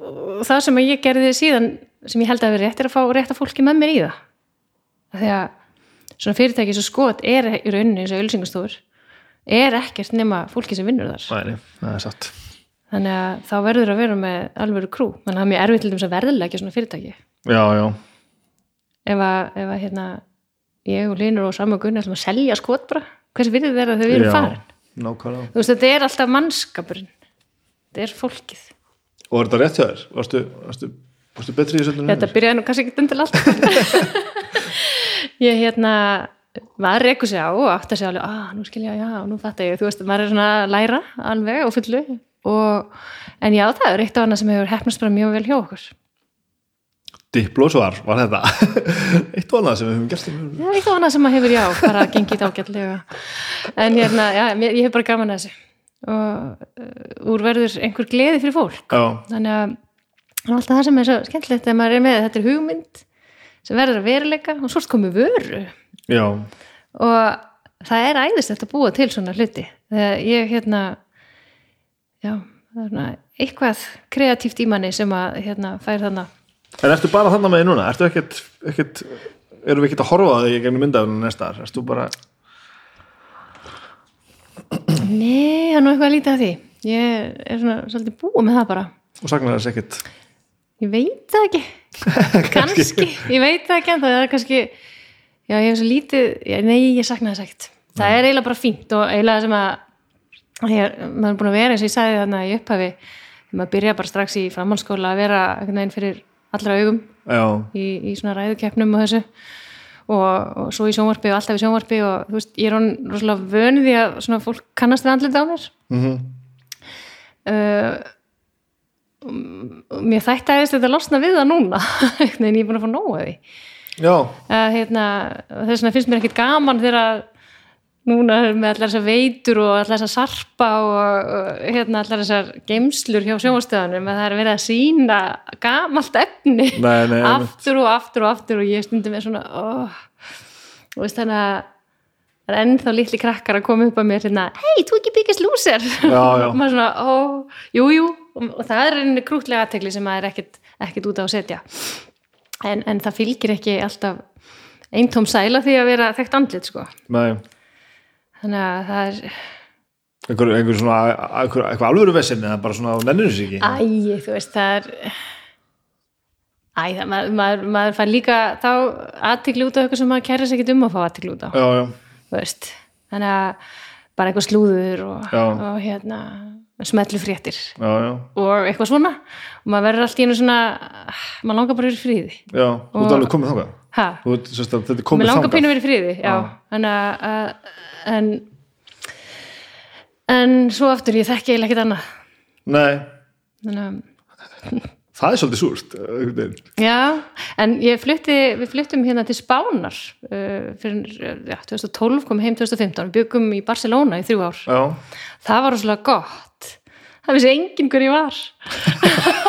og það sem ég gerði síðan sem ég held að vera rétt er að fá rétt að fólki með mér í það. Því að svona fyrirtæki svo skot er í rauninni eins og ölsingastofur er ekkert nema fólki sem vinnur þar. Nei, er þannig að þá verður að vera með alvöru krú þannig að það er mjög erfitt til þess að verðilegja svona fyrirtæki. Já, já, ef að, ef að hérna, ég og Linur og Samu og Gunni ætlum að selja skot bara hversu virðið þeirra erum já farin? Nákvæmlega. Þú veist þetta er alltaf mannskapurinn. Þetta er fólkið. Og er þetta rétt þér? Varstu, varstu, varstu betri í þessu þetta byrjaði nú kannski ekki undir allt ég hérna maður reykur sig á og átt að segja alveg, að nú skilja, já, nú fatta ég þú veist, maður er svona að læra alveg og fullu og, en já, það er eitt af annað sem hefur hefnast bara mjög vel hjá okkur Diplósvar var þetta Eitt og annað sem gert um- Já, eitthvað annað sem maður hefur, já, bara gengið ágætlega. En hérna, já, ég hef bara gaman að þessu. Og uh, úr verður einhver gleði fyrir fólk. Já, Þannig að alltaf það sem er svo skemmtilegt þegar maður er með, þetta er hugmynd sem verður að veruleika og svo komið vöru. já, Og það er æðislegt að búa til svona hluti. Þegar ég, hérna, já, það er svona eitthvað kreatíft í manni sem að, hérna, fær þannig. En ertu bara þannig með því núna? Ertu ekkert, ekkert erum við ekkert að horfa þig í gegnum myndafinu næsta ár? Ertu bara, Nei, það er nú eitthvað að líta að því. ég er svona svolítið búið með það bara og sagnar þess ekkert ég veit það ekki. Kannski, ég veit það ekki en það er kannski já, ég hef svo lítið, já, nei, ég sakna þess ekkert. Það er eiginlega bara fínt og eiginlega sem að ég, maður er búin að vera eins og ég sagði þarna í upphafi maður byrja bara strax í framhaldsskóla að vera einhvern veginn fyrir allra augum í, í svona ræðukeppnum og þessu. Og, og svo í sjónvarpi og alltaf í sjónvarpi og þú veist, ég er hann rosalega vönu því að svona fólk kannast við andlita á mér. Mm uh, og mér þætti aðeins þetta losna við það núna. En ég er búin að fá nóga því. Já, að hérna, þess vegna finnst mér ekkit gaman þegar að núna með allar þessar veitur og allar þessar sarpa og, hérna, allar þessar geimslur hjá sjónvastöðanum að það er verið að sína gamalt efni Nei, nei, aftur og aftur og aftur og ég stundum með svona oh. og þannig að það er ennþá litli krakkar að koma upp að mér hérna, hei, þú ekki byggast lúser og maður svona, ó, jú, jú. Og, það er einnig krútlega aðtegli sem maður er ekkit, ekkit út á að setja. En, en það fylgir ekki alltaf eintóm sæla því að vera þekkt andlit sko. nei. Þannig að það er einhver, einhver svona, einhver, eitthvað alvöru vesinn eða bara svona nennir þessu ekki? Æ, þú veist, það er æ, það, maður, maður, maður fær líka þá aðtegli út á eitthvað sem maður kæri sér ekki um að fá aðtegli út á. Já, já, veist, þannig að bara eitthvað slúður og, og hérna smetlu fréttir já, já, og eitthvað svona. Og maður verður allt í einu svona maður langar bara að vera fríði já þú ert alveg komið að þetta er mér komið langar pínu að vera fríði já, þannig að að- en en svo aftur ég þekki eiginlega ekkert annað. Nei, þannig að það er svolítið súrt veginn. Já, en ég flutti, við fluttum hérna til Spánar uh, fyrir, já, 2012 kom heim 2015, við byggum í Barcelona í þrjú ár. já, Það var rosalega gott. Það vissi enginn hver ég var.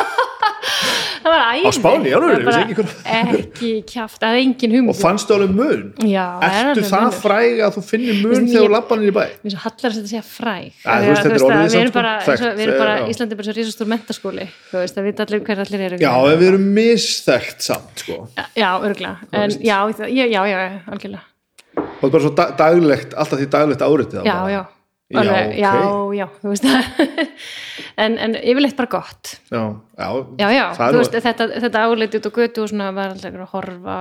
það var æði. Á Spáni, alvöru? Það var Vissi bara Ekki kjáft, það er enginn hugmynd. og fannstu alveg mun Já, er ertu það munur. fræg að þú finnir mun þegar þú lappanir í bæ Mér svo hallar að þetta fræg. Þú veist, að, orðið Við erum bara, við erum bara, já. Íslandi er bara svo risastór mentaskóli. Þú veist, það veit allir hver allir eru. já, við erum misþekkt samt sko. Já, örgulega. Já, já, já, já, algjörlega. og það er bara svo da- daglegt alltaf því daglegt áritið já, já, Já, Alveg, já, ok. já, þú veist það. En, en yfirleitt bara gott. Já, já, já, já, það þú veist, þetta, þetta áleiti út á götu og svona var alltaf að horfa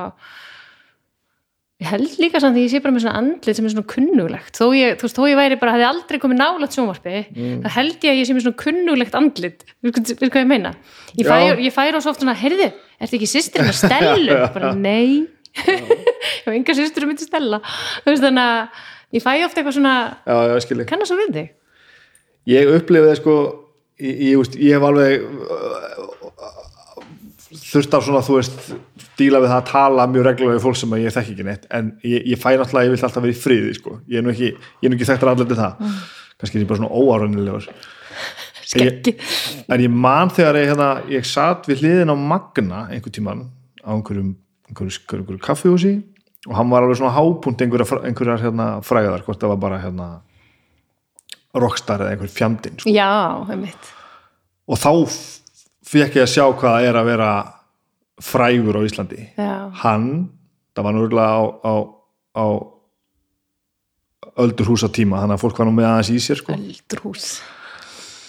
ég held líka samt því ég sé bara með svona andlit sem er svona kunnulegt þó ég, þú veist, þó ég væri bara, hefði aldrei komið nálægt sjónvarpi, Mm. það held ég að ég sé með svona kunnulegt andlit, við hvað ég meina? Ég Já. fæ, ég færi á svo oft svona heyrðu, ertu ekki systir með Stellu? bara nei. Ég hef enga systir um myndi Stella. Þú veist, þannig að ég fæ ofta eitthvað svona já, já, kannast svo við þig. Ég upplifiði sko ég, ég, ég hef alveg uh, þurft á svona þú veist díla við það að tala mjög reglulega við fólk sem ég þekki ekki neitt. En ég, ég fæ náttúrulega, ég vil alltaf vera í friði sko. ég er nú ekki, ekki þekktar allir það. Mm. kannski er ég bara svona óáraunilegur skeggi en ég man þegar ég, hérna, ég satt við hliðin á Magna einhver tíman á einhverjum, einhverjum, einhverjum, einhverjum kaffihúsi og hann var alveg svona hápunt einhverjar, einhverjar hérna, fræðar, hvort það var bara hérna, rockstar eða einhver fjandinn sko. já, einmitt og þá fekk ég að sjá hvað er að vera frægur á Íslandi já, hann, það var núrlega á, á, á öldurhúsa tíma þannig að fólk var nú með aðeins í sér sko. öldrús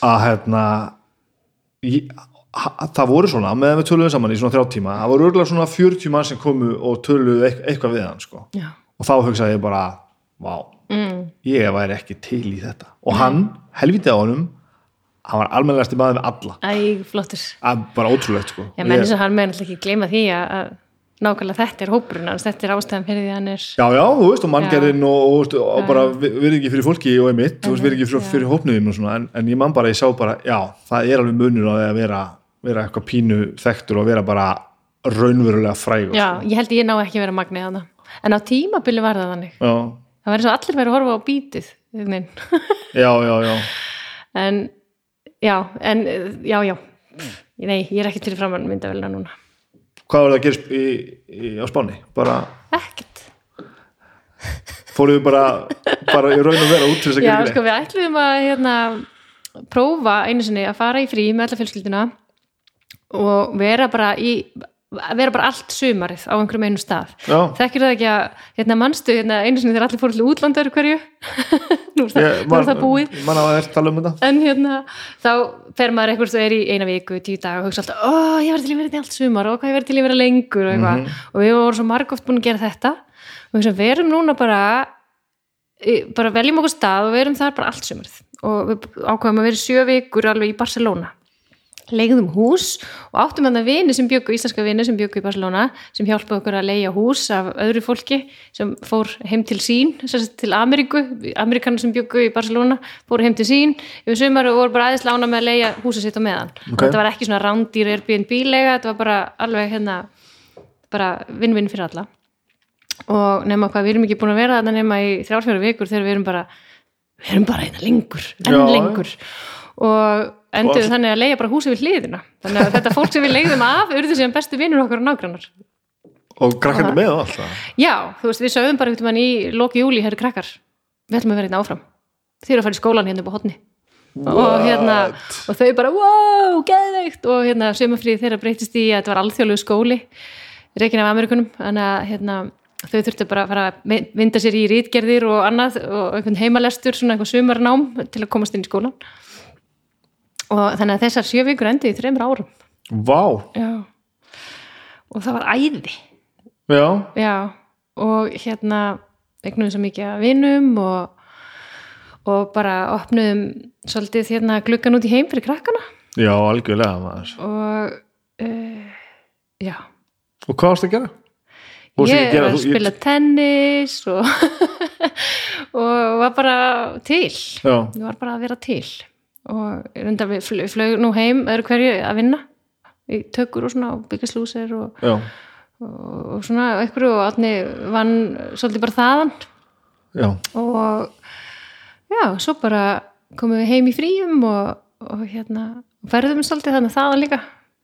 að hérna ég, það voru svona, meðan við töluðum saman í svona þrjá tíma, það voru örgulega svona 40 mann sem komu og töluðu eit- eitthvað við hann sko. og þá hugsaði ég bara vá, mm, ég væri ekki til í þetta. Og hann, helvítið á honum hann var almennlegasti maður við alla. Æg, flottur. Bara ótrúlegt sko. Já, menn eins og hann með náttúrulega ekki gleyma því að, nákvæmlega þetta er hópurinn hans, þetta er ástæðan fyrir því hann er Já, já, þú veist, og manngerðin og, og, og, og bara virði ekki fyrir fólki og einmitt, þú veist, virði ekki fyrir, fyrir svona, en, en ég man bara, ég sá bara já, það er alveg munur á því að vera vera eitthvað pínu þekktur og vera bara raunverulega frægur já, sko. ég held ég ná ekki að vera magnið hana en á tímabili var það þannig. Já, það var eins og allir verið að horfa á bítið já, já, já. En já, en já, já. Nei, ég er ekki til framann myndavélina núna. Hvað var það að gerast í, í, á Spáni? Bara, ekkert. Fóruð við bara bara í raun og vera út til þess að Já, gera sko við ætlum að hérna, prófa einu sinni að fara í frí með alla fjölskylduna og vera bara í vera bara allt sumarið á einhverjum einu stað. Þekkir það ekki að, hérna mannstu hérna, einu sinni þegar allir fóru til útlandar hverju? Nú er það, nú er það búið. Man á að er tala um þetta. En hérna, þá fer maður eitthvað sem er í eina viku, tíu dag og hugsa alltaf, ó, ég verði til að vera þetta allt sumar og hvað ég verði til að vera lengur og eitthvað. Og við vorum svo margóft búin að gera þetta. Og hugsa, við erum núna bara í- bara veljum okkur stað og við erum þar bara allt sumarið. Og við ákvæðum að vera í sjö vikur alveg í Barcelona leigðum hús og áttum hann að vini sem bjöggu, íslenska vini sem bjöggu í Barcelona sem hjálpaði okkur að leigja hús af öðru fólki sem fór heim til sín til Ameríku, Amerikanar sem bjöggu í Barcelona fóru heim til sín. Yfir sumar og voru bara aðeins lána með að leigja húsið sitt á meðan. Og Ok. þetta var ekki svona rándýr Airbnb lega, þetta var bara alveg hérna bara vinn-vinn fyrir alla. Og nema hvað, við erum ekki búin að vera þarna nema í þrjálfjóru vikur þegar við erum bara við erum bara hérna lengur, enn Já. lengur. Og endur þannig að leigja bara húsið við hliðina. Þannig að þetta fólk sem við leigðum af urðu síðan bestu vinnur okkar og nágrannar. Og krakkandi með og allt það? Já, þú veist, við sögðum bara einhvern veginn í loki júli, herri krakkar, við ætlum að vera hérna áfram. Þið eru að fara í skólan hérna upp á hotni og hérna, og þau bara wow, geðveikt. Og hérna sömafrið þeirra breytist í að þetta var alþjóðlegu skóli reikin af Amerikunum þannig að hérna, þau þurftu bara að fara að vinda sér í rítgerðir og annað og einhvern heimalestur, svona einhvern sumarnám til að komast inn í skólan og þannig að þessar sjö vikur endi í þreymur árum. Vá, já. og það var æði. Já, já, og hérna eignuðum svo mikið að vinum og, og bara opnuðum svolítið hérna gluggan út í heim fyrir krakkana. Já, algjörlega maður. og uh, já. Og hvað varst að gera? Þú varst ég ekki að gera- þú- spila tennis og, og var bara til. Já, ég var bara að vera til og reyndar við flög, flög nú heim öðru hverju að vinna. Í tökur og svona og byggja slúsir og, og, og svona einhverju og átni vann svolítið bara þaðan. Já. Og já, svo bara komum við heim í fríum og, og hérna verðum svolítið þannig þaðan líka.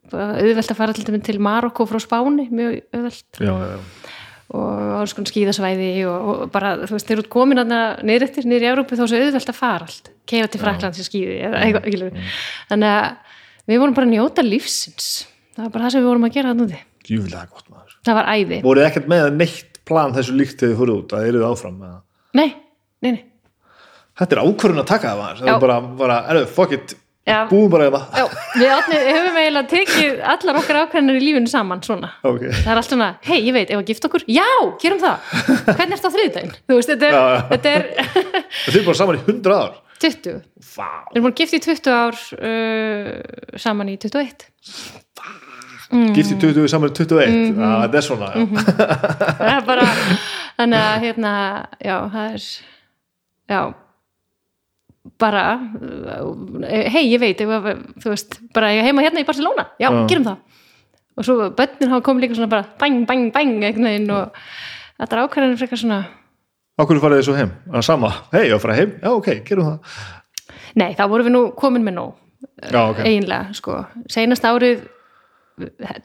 Auðvelt að fara til Marokko frá Spáni, mjög auðvelt. Já, já, já, og alls konar skíðasvæði og, og bara, þú veist, þeir eru komin niður eftir, niður í Európu þá er svo auðvelt að fara allt. Keira til Fraklands í skíði eða eitthvað, ekki þannig að við vorum bara að njóta lífsins. Það var bara það sem við vorum að gera þannig djúvilega gott maður. Það var æði, Voruð ekkert með neitt plan þessu líkt þegar þið fóruð út að eruð áfram það? nei, nei, nei. Þetta er ákvörðun að taka það maður Það bara, bara. Búum bara eða Já, við átni, höfum eiginlega tekið allar okkar ákveðnar í lífinu saman svona. Ok, það er allt svona, hei, ég veit, ef að gifta okkur? Já, gerum það, hvernig ertu á þriðdægin þú veist, þetta er, Já, já. þetta er þið er bara saman í 100 ár. 20, Vá, við erum búin gift í 20 ár uh, saman í 21 gift í 20 saman í 21 Mhm. Já, þetta er svona, já. Það er bara þannig að hérna, já, það er já bara uh, hei, ég veit ef þú veist, bara ég heima hérna í Barcelona. Já, Já. gerum það. Og svo bönnin hafa komið líka svona bara bang, bang, bang einhvern veginn og þetta er ákvæðan frekar svona Akkur farið þið svo heim? Það er sama, hei, ég var að fara heim. Já, ok, gerum það. Nei, þá vorum við nú komin með nóg Já, ok, eiginlega, sko, seinast árið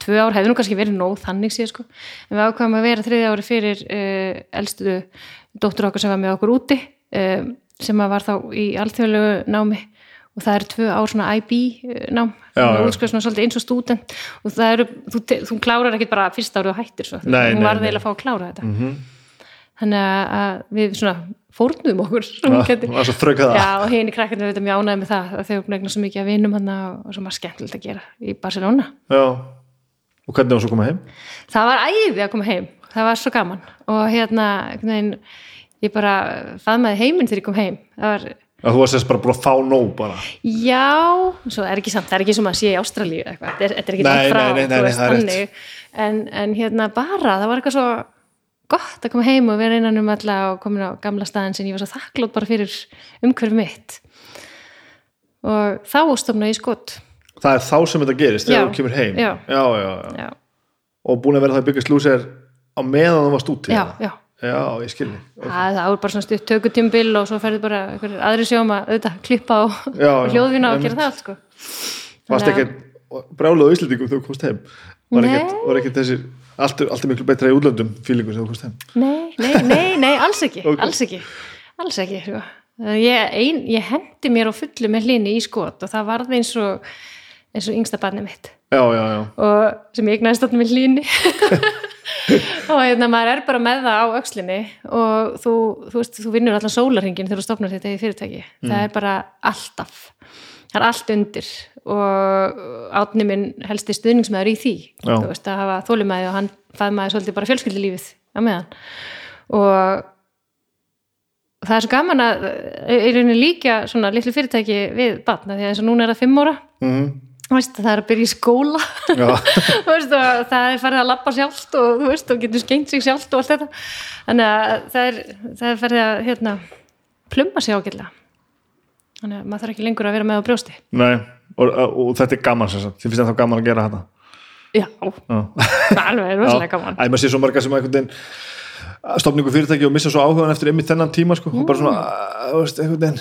tvö ár hefði nú kannski verið nóg þannig séð, sko, en við ákvæðum að vera þriði ári fyrir uh, elstu dóttur okkar sem var með okkur úti uh, sem að var þá í alþjóðlegu námi og það eru tvö ár svona IB eh, nám, svona svolítið eins og stúdent. Og það eru, þú, þú klárar ekkit bara fyrsta árið og hættir svo, Nei, hún nei, var þeirlega að fá að klára þetta. Mhm. þannig að- við svona fórnum okkur það þrökk það. Já, og henni krakkarnir veitum ég ánæði með það að þau búin svo mikið að vinum og svo margt skemmtilegt að gera í Barcelona. Já, og hvernig var svo að koma heim? Það var æði að koma heim, það var svo gaman. Og hérna, veginn, ég bara faðmaði heiminn þegar ég kom heim. Það var, Að þú varst þess bara búin að fá nóg bara já, svo er ekki samt, það er ekki sem að sé í Ástralíu eitthvað, þetta er, ekki langt frá, nei, nei, nei, veist, það. En, en hérna bara, það var eitthvað svo gott að koma heim og vera innan um alla og komin á gamla staðin sem ég var svo þakklót bara fyrir umhverfi mitt. Og þá stofnaði ég skott. Það er þá sem þetta gerist, þegar þú kemur heim Já. já, já, já. Og búin að vera það að byggja slúsir á meðan þú varst úti já, já. Já, ég skilni Það, það er bara svona stutt tökutímbil og svo ferði bara aðri sjóum að auðvitað klippa já, hljóðvina og gera það allt sko. Varst ekkert brjáluð á Íslandingum þegar þú komst heim Var ekkert, var ekkert þessir allt, allt miklu betra í útlöndum fílingur þegar þú komst heim Nei, nei, nei, nei, alls ekki, Ok. alls ekki, alls ekki. Sko. Ég, ein, ég hendi mér á fullu með hlýni í skot og það varði eins og, eins og yngsta barnið mitt. já, já, já, og sem ég egnaði stofnum í hlýni og hérna maður er bara með það á öxlinni og þú, þú veist, þú vinnur allan sólarhingin þegar þú stofnar þetta í fyrirtæki. Það er bara alltaf. Það er allt undir og átni minn helsti stuðningsmæður í því. Já. þú veist, að hafa þólimæði og hann faðmaði svolítið bara fjölskyldilífið á meðan. Og það er svo gaman að í rauninni líka svona litlu fyrirtæki við batna því að eins og núna er það fimm ára. Mm, veist, það er að byrja í skóla. Þú veist, það er farið að lappa sjálft og þú veist, og getur skengt sig sjálft og allt þetta. Þannig að það er, það er farið að hérna, plumma sig ágætlega. Þannig að maður þarf ekki lengur að vera með á brjósti. Nei, og, og, og þetta er gaman þið finnst þetta gaman að gera þetta? Já, Já. það er alveg rosalega gaman. Æ, maður sé svo marga sem einhvern veginn stofningu fyrirtæki og missa svo áhugan eftir einmitt þennan tíma sko, og bara svona, að, þú veist, einhvern veginn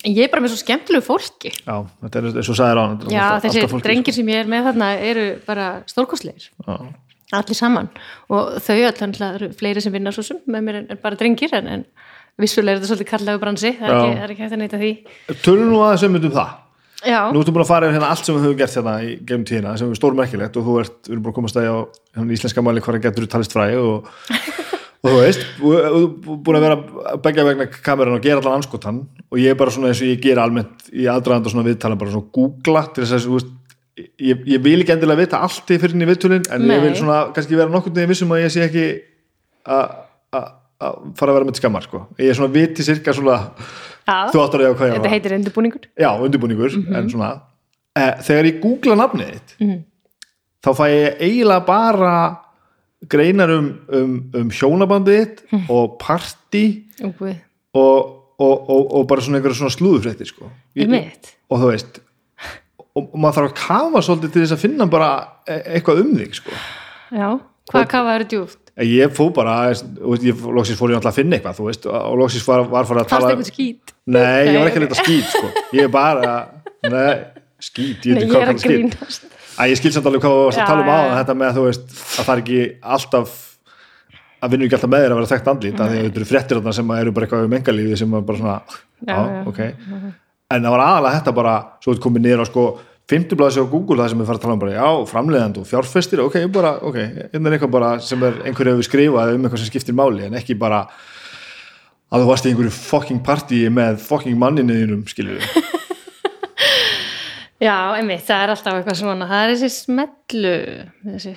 ég er bara með svo skemmtilegu fólki. Já, þetta er eins og sagðir á já, þessi drengir sem ég er með þarna eru bara stórkostleir allir saman. Og þau allan eru fleiri sem vinna svo sem með mér en bara drengir en, en vissulega er þetta svolítið kallega bransi það er, er ekki hægt að neyta því. Tölum nú aðeins um um það. Já, Nú ertu búin að fara yfir hérna allt sem við höfum gert hérna í gegnum tíðina sem er stórmerkilegt og þú ert, við erum búin að komast að á hérna, íslenska mæli hvað getur þú talist fræði og, og þú veist og og búin að vera að begja vegna kameran og gera allan anskotan og ég er bara svona eins og ég gera almennt í aðdraðanda svona viðtala bara svona googla til þess að þú veist ég, ég vil ekki endilega vita allt í fyrir inn í viðtölin en Nei. ég vil svona kannski vera nokkurn veginn vissum að ég sé ekki að fara að vera með skammar sko. ég er svona viti cirka svona já. þú áttar ég á hvað ég þetta var heitir undirbúningur já, undirbúningur, en svona eh, þegar ég googla nafnið þitt Mhm. þá fæ ég eiginlega bara greinar um, um, um hjónabandið þitt Mhm. og partí Úi, og, og, og, og bara svona einhverja svona slúðufréttir sko. Og þú veist og, og maður þarf að kafa svolítið til þess að finna bara e- eitthvað um þig sko. já, hvað kafa eru djúft ég fó bara, ég, loksins fór ég alltaf að finna eitthvað, þú veist, og loksins var, var fara að tala eitthvað skít Nei, ég var ekki að leita skít sko. ég er bara, nei, skít ég, Nei, ég er að grínast Æ, ég skil samt alveg hvað þú varst að tala um á þetta með að þú veist að það er ekki alltaf að vinnur ekki alltaf með þér að vera þekkt andlít mm. því að þetta eru fréttir þarna sem eru bara eitthvað um engalífi sem er bara svona, já, Já, ok. En það var aðalega þetta bara svo þetta komið niður á sko fimmtublaðs á Google það sem við fara að tala um bara, já, framleiðand og fjárfestir, ok, bara, ok hérna er eitthvað bara sem er einhverju hefur skrifað um eitthvað sem skiptir máli, en ekki bara að þú varst í einhverju fucking partíi með fucking manninuðinum, skilur við já, einmitt, það er alltaf eitthvað svona það er þessi smellu þessi,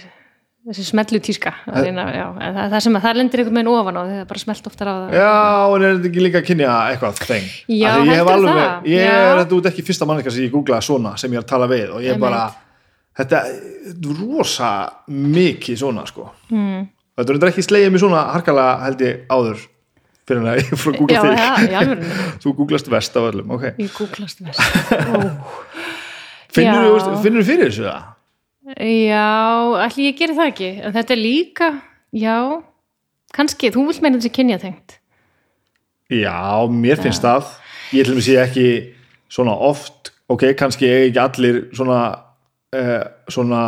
þessi smellu tíska að reyna, já, það, það sem að það lendir einhvern veginn ofan á því það er bara smelt oftar á það Já, en er þetta ekki líka að kynja eitthvað þeng? Já, alveg, það? ég Já. er þetta út ekki fyrsta manneska sem ég googla svona sem ég er að tala við og ég Einmitt. bara, þetta er rosa mikið svona sko mm. þetta er ekki slegið mér svona harkalega held ég áður fyrir en að ég fór að googla þig þú googlast vest af öllum, ok ég googlast mest finnur Já. þú fyrir þessu það? já, allir ég geri það ekki en þetta er líka, já kannski, þú vilt meina þessi kynja tengt Já, mér finnst það ég til dæmis sé ekki svona oft, ok, kannski er ekki allir svona eh, svona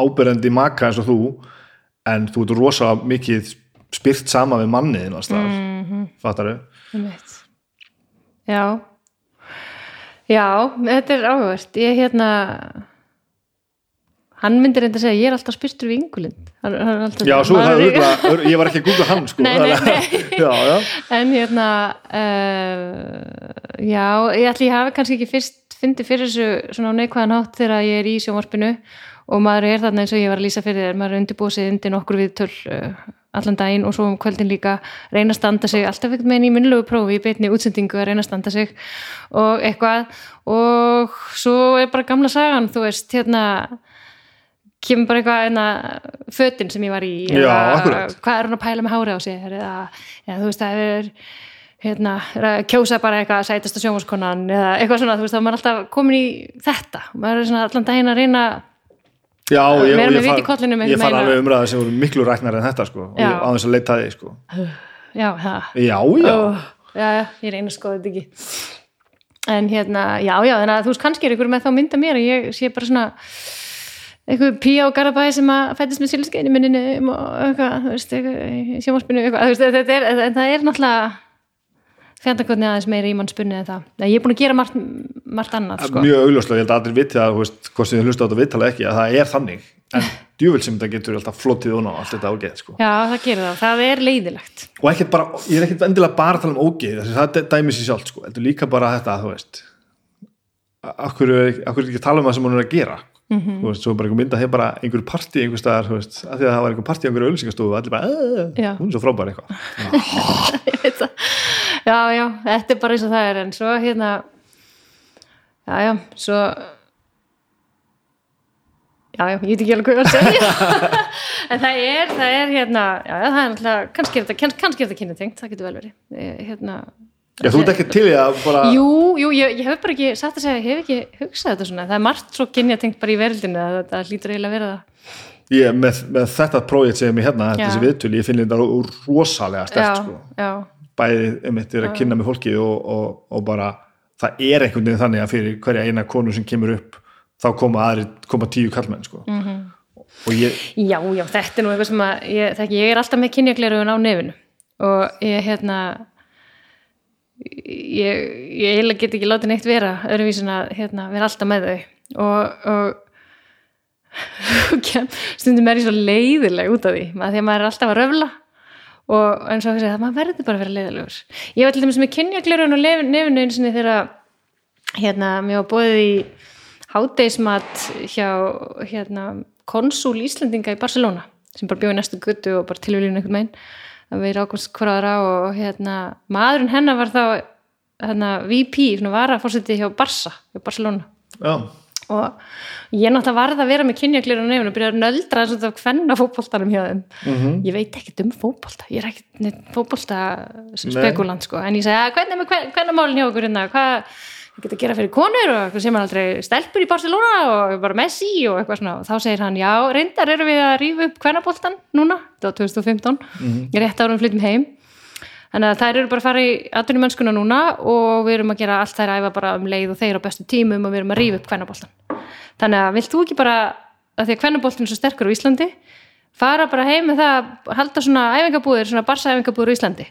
áberandi maka eins og þú en þú ert rosa mikið spyrt sama við manniðin mm -hmm. fattaru? Já Já, þetta er áhugavert. Ég hérna hann myndi reynda að segja ég er alltaf spyrstur við Ingulind hann, hann er Já, svo það er örugglega- ég var ekki að googla hann sko. Nei, nei, að- já, já. en hérna uh, já, ég ætli ég hafi kannski ekki fyrst fyndi fyrir þessu svona á neikvæðan hátt þegar ég er í sjónvarpinu og maður er þarna eins og ég var að lýsa fyrir þér maður er undirbúið sig undir nokkur viðtöl uh, allan daginn og svo um kvöldin líka reyna að standa sig, alltaf ekkert með henni í minnlegu prófi í beinni útsendingu að reyna að standa sig og eitthvað og svo er bara gamla sagan þú veist, hérna kemur bara eitthvað einna fötin sem ég var í akkúrat. hvað er hún að pæla með hári á sér eða, eða þú veist, það er hérna, að kjósa bara eitthvað sætasta sjónvarskonan eða eitthvað svona, þú veist, þá er maður alltaf komin í þetta, maður er svona allan daginn að reyna Já, ég, og ég, kollinum far, ég veginn alveg umræða sem voru miklu ræknar en þetta sko og ég, þess að leita þig sko. Já, það Já, já, Ó, já, já, ég reyna að skoða þetta ekki. En hérna, já, já, þannig að þú veist kannski er ykkur með þá mynda mér að ég sé bara svona eitthvað pía og garabæ sem að fættist með silskeinu minninu og eitthvað, þú veist, eitthvað, í sjómarspinu eitthvað, þú veist, þetta er, en það er náttúrulega þetta hvernig aðeins meira í mannspunni en það Nei, ég er búin að gera margt, margt annað sko. mjög augljóslega, ég held að allir viti að veist, hvort sem þið hlusta á þetta viðtala ekki, að það er þannig en djúvel sem þetta getur alltaf flottið og ná allt þetta ágeð, sko. já, það gerir það, það er leiðilegt og ekkert bara, ég er ekkert endilega bara að tala um ógeð, þess að það dæmi sér sjálf sko. er líka bara þetta, þú veist akkur er, ekki að tala um það sem hún er að gera Mhm. þú veist, svo bara einhver mynd að hefur bara einhver partí einhver staðar, þú veist, að því að það var einhver partí einhver auðlýsingastofu, allir bara, Já. "Æ, hún er svo frábær eitthvað það. Já, já, þetta er bara eins og það er en svo hérna já, já, svo já, já, ég veit ekki alveg hvað ég var að segja. En það er, það er hérna já, já, það er náttúrulega, kannski er þetta er þetta kynnatengt, það getur vel verið. Hérna, Já, þú ert ekki til í að bara Jú, jú, ég, ég hef bara ekki satt að segja, ég hef ekki hugsað þetta svona, það er margt svo kynjatengt bara í verildinu að þetta hlýtur eiginlega að vera það. Ég, með, með þetta prójekt sem ég hérna, Já. þessi viðtöl, ég finn þetta rosalega já, stert, sko. já, bæði einmitt er að kynna með fólki og, og, og bara, það er einhvern veginn þannig að fyrir hverja eina konu sem kemur upp þá koma aðri, koma tíu kallmenn sko. Mhm. -hmm. og ég Já, já, þetta er nú eitthvað sem að ég, þekki, ég er alltaf með kynjaglerugun á nefinu og ég hérna ég, ég eiginlega get ekki látið neitt vera öðruvísin að hérna, vera alltaf með þau og, og stundum er ég svo leiðileg út af því, að því að maður er alltaf að röfla og eins og að segja, maður verður bara að vera leiðilegur ég var til dæmis með kynjaglerugun á nef- nefinu einu sinni þegar hérna, mér var bóðið í hádeismat hjá hérna, konsúl Íslendinga í Barcelona sem bara bjóði næstu guttu og bara tilvílinu einhvern meginn að við rákumst hverjara og hérna, maðurinn hennar var þá hérna, VP, svona varafórseti hjá Barça, hjá Barcelona. Já, og ég náttúrulega varð að vera með kynjaklir á nefnum og byrja að nöldra þess að hvenna fótboltanum hjá þeim. Mhm. ég veit ekkert um fótbolta ég er ekkert fótbolta spekulant sko, en ég segi að hvernig er hvernig málinn hjá okkur hérna, hvað ég get að gera fyrir konur og sem er aldrei stelpur í Barcelona og bara Messi og eitthvað svona. Og þá segir hann, já, reyndar erum við að rífa upp hvernaboltan núna, þetta var 2015 ég er rétt árum flyttum heim þannig að þær eru bara að fara í atvinnumennskuna núna og við erum að gera allt þær æfa bara um leið og þeir á bestu tímum og við erum að rífa upp hvernaboltan þannig að vilt þú ekki bara að því að hvernaboltin er svo sterkur á Íslandi fara bara heim með það að halda svona æfingabúðir, svona barsa æfingabúðir á Íslandi?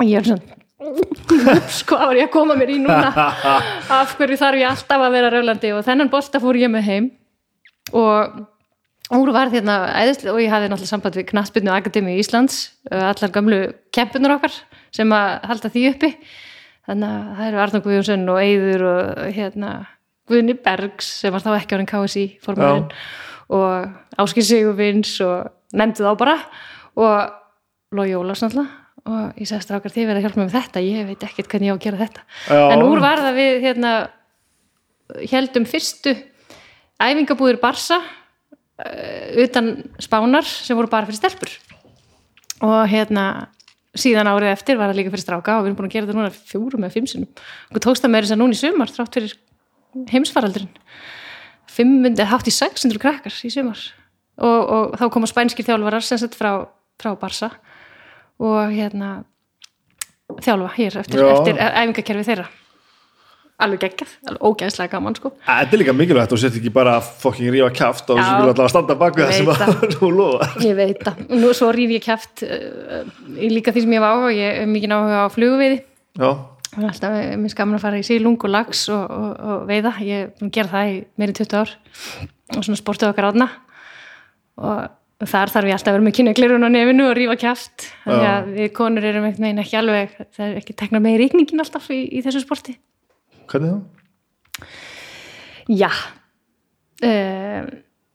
Og ég er svona var ég að koma mér í núna af hverju þarf ég alltaf að vera röflandi og þennan bolta fór ég með heim og úr var þérna æðislega og ég hafði náttúrulega samband við Knattbyrnu Akademi Íslands uh, allar gamlu kempunar okkar sem að halda því uppi. Þannig að það eru Arnur Guðjónsson og Eyður og hérna Guðni Bergs sem var þá ekki árin KSI formæðin og Áskil Sigurvins og nefndi þá bara og Lói Ólafs náttúrulega. Og ég sagði strákar þið verið að hjálpa mér með þetta. Ég veit ekkert hvernig ég á að gera þetta. Já. en úr var það við hérna heldum fyrstu æfingabúðir Barsa utan spánar sem voru bara fyrir stelpur. Og hérna síðan árið eftir var það líka fyrir stráka og við erum búin að gera þetta núna fjórum eða fimm sinnum. Og tókst það með þess að núna í sumar þrátt fyrir heimsfaraldurinn. 500, hátt í 600 krakkar í sumar. Og, og þá koma spænskir þjálfarar sem sett frá, frá Barsa og hérna þjálfa hér eftir, eftir æfingakerfi þeirra alveg geggjað, alveg ógæðslega gaman sko Þetta er líka mikilvægt og sett ekki bara fokking rífa kjaft og þessu vilja alltaf standa baku það sem að nú lofa Ég veit það. Og nú svo rýf ég kæft uh, líka því sem ég var áhuga. Ég hef mikið áhuga á flugveiði. Já, Það er alltaf, eh, mér skaman að fara í sílung og lags og, og, og veiða. Ég er gera það í meiri 20 ár og svona sportið okkar átna. Og þar þarf ég alltaf að vera með kynnaglirun á nefinu og rýfa kæft. Þannig að við konur erum ekki alveg, það er ekki tekna með ríkningin alltaf í, í þessu sporti. Hvernig þá? Já uh,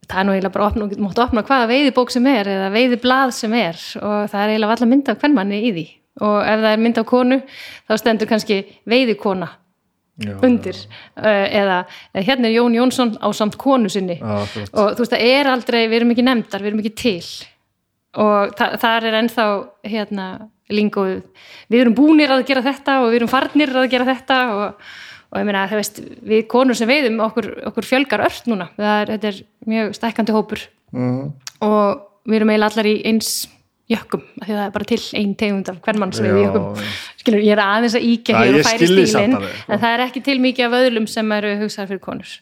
það er nú eiginlega bara að opna, máttu opna hvaða veiðibók sem er eða veiðiblað sem er og það er eiginlega alltaf mynda af hvern manni í því. Og ef það er mynda af konu þá stendur kannski veiðikona Já, undir. Uh, eða, eða hérna er Jón Jónsson á samt konu sinni. Já, og þú veist það er aldrei, við erum ekki nefndar, við erum ekki til. Og þa þar er ennþá hérna lingóð við erum búnir að gera þetta og við erum farnir að gera þetta og, og ég meina það veist við konur sem veiðum okkur, okkur fjölgar ört núna. Er, þetta er mjög stækkandi hópur. Mhm. og við erum eiginlega allar í eins jökkum af því að það er bara til ein tegund af hvern mann sem við Já, jökkum. Skilur, ég er aðeins að íkja hér og færi alveg, sko. en það er ekki til mikið af öðlum sem eru hugsaðar fyrir konur.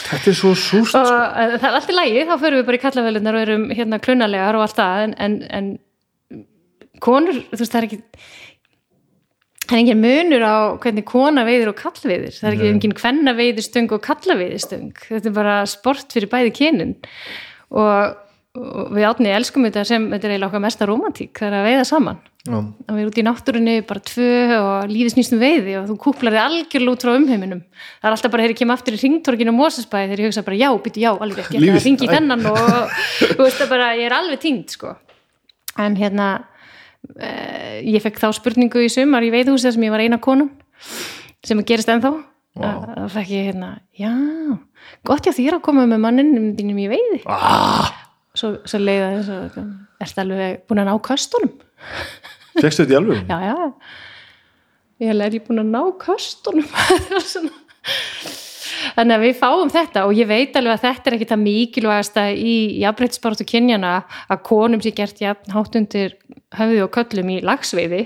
Þetta er svo súrt og uh, það er allt í lægi, þá förum við bara í kallavelunar og erum hérna klunalegar og allt það en, en, en konur, þú veist það er ekki það er engin munur á hvernig kona veiðir og kallveiðir það er ekki engin kvenna veiðistöng og kallaveiðistöng þetta er bara sport fyrir bæði kynin. Og, og við átni elskum þetta sem þetta er eiginlega okkar mesta romantík það er að veiða saman. Já. að við erum út í náttúrunni bara tvö og lífið snýst um veiði og þú kúplar þig algjörlega út frá umheiminum. Það er alltaf bara þegar ég kem aftur í ringtorkinu á Mósesbæði þegar ég hugsa bara já, byttu já, alveg ekki ég ringi þennan og veist það bara, ég er alveg týnd sko. En hérna ég fekk þá spurningu í sumar í veiðhúsi þar sem ég var eina konun sem gerist ennþá. Wow. þá fekk ég hérna, já gott já því að koma með manninum þínum í veiði. Ah, svo, svo leiða þess að ertu alveg búin að ná köstunum? Fegstu þetta í alveg já, já. Ég held að er ég búin að ná köstunum? Það var svona- þannig að við fáum þetta og ég veit alveg að þetta er ekki það mikilvægasta í jafnbreytisbaratu kynjana að konum sé gert jafn hátt undir höfði og köllum í lagsveiði.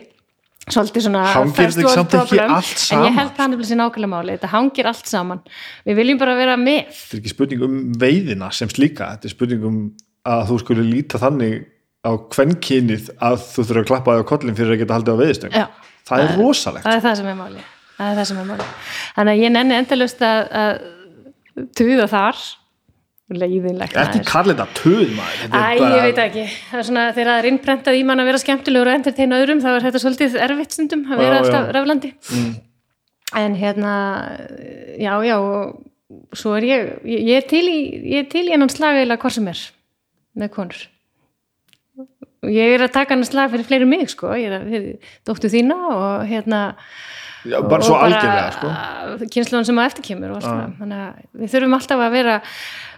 Svolítið svona first world problem. en ég held það nefnilega sér nákvæmlega máli þetta hangir allt saman. Við viljum bara vera með. Þetta er ekki spurning um veiðina sem slíka. Þetta er spurning um að þú skulle líta þannig á kvenkynið að þú þurfa að klappa á kollin fyrir að geta haldið á veiðistöng Já. það er rosalegt. það er það sem er máli það er það sem er máli þannig að ég nenni endalust að, að tuða þar. Leiðinlegt ekki kallið þetta töð maður? Æ, bara- ég veit ekki, það er svona þegar það er innprentað í mann að vera skemmtilegur og enterteina öðrum þá er þetta svolítið erfitt stundum að vera Já, alltaf já. raflandi. Mm. en hérna já, já, svo er ég ég, ég er til í, ég er til í hennan slag eða hvað sem er með konur. Og ég er að taka hennan slag fyrir fleiri mig sko, ég er að dóttu þína og hérna Já, bara svo og algjörlega sko. kynsluðan sem að eftir kemur og allt það. þannig að við þurfum alltaf að vera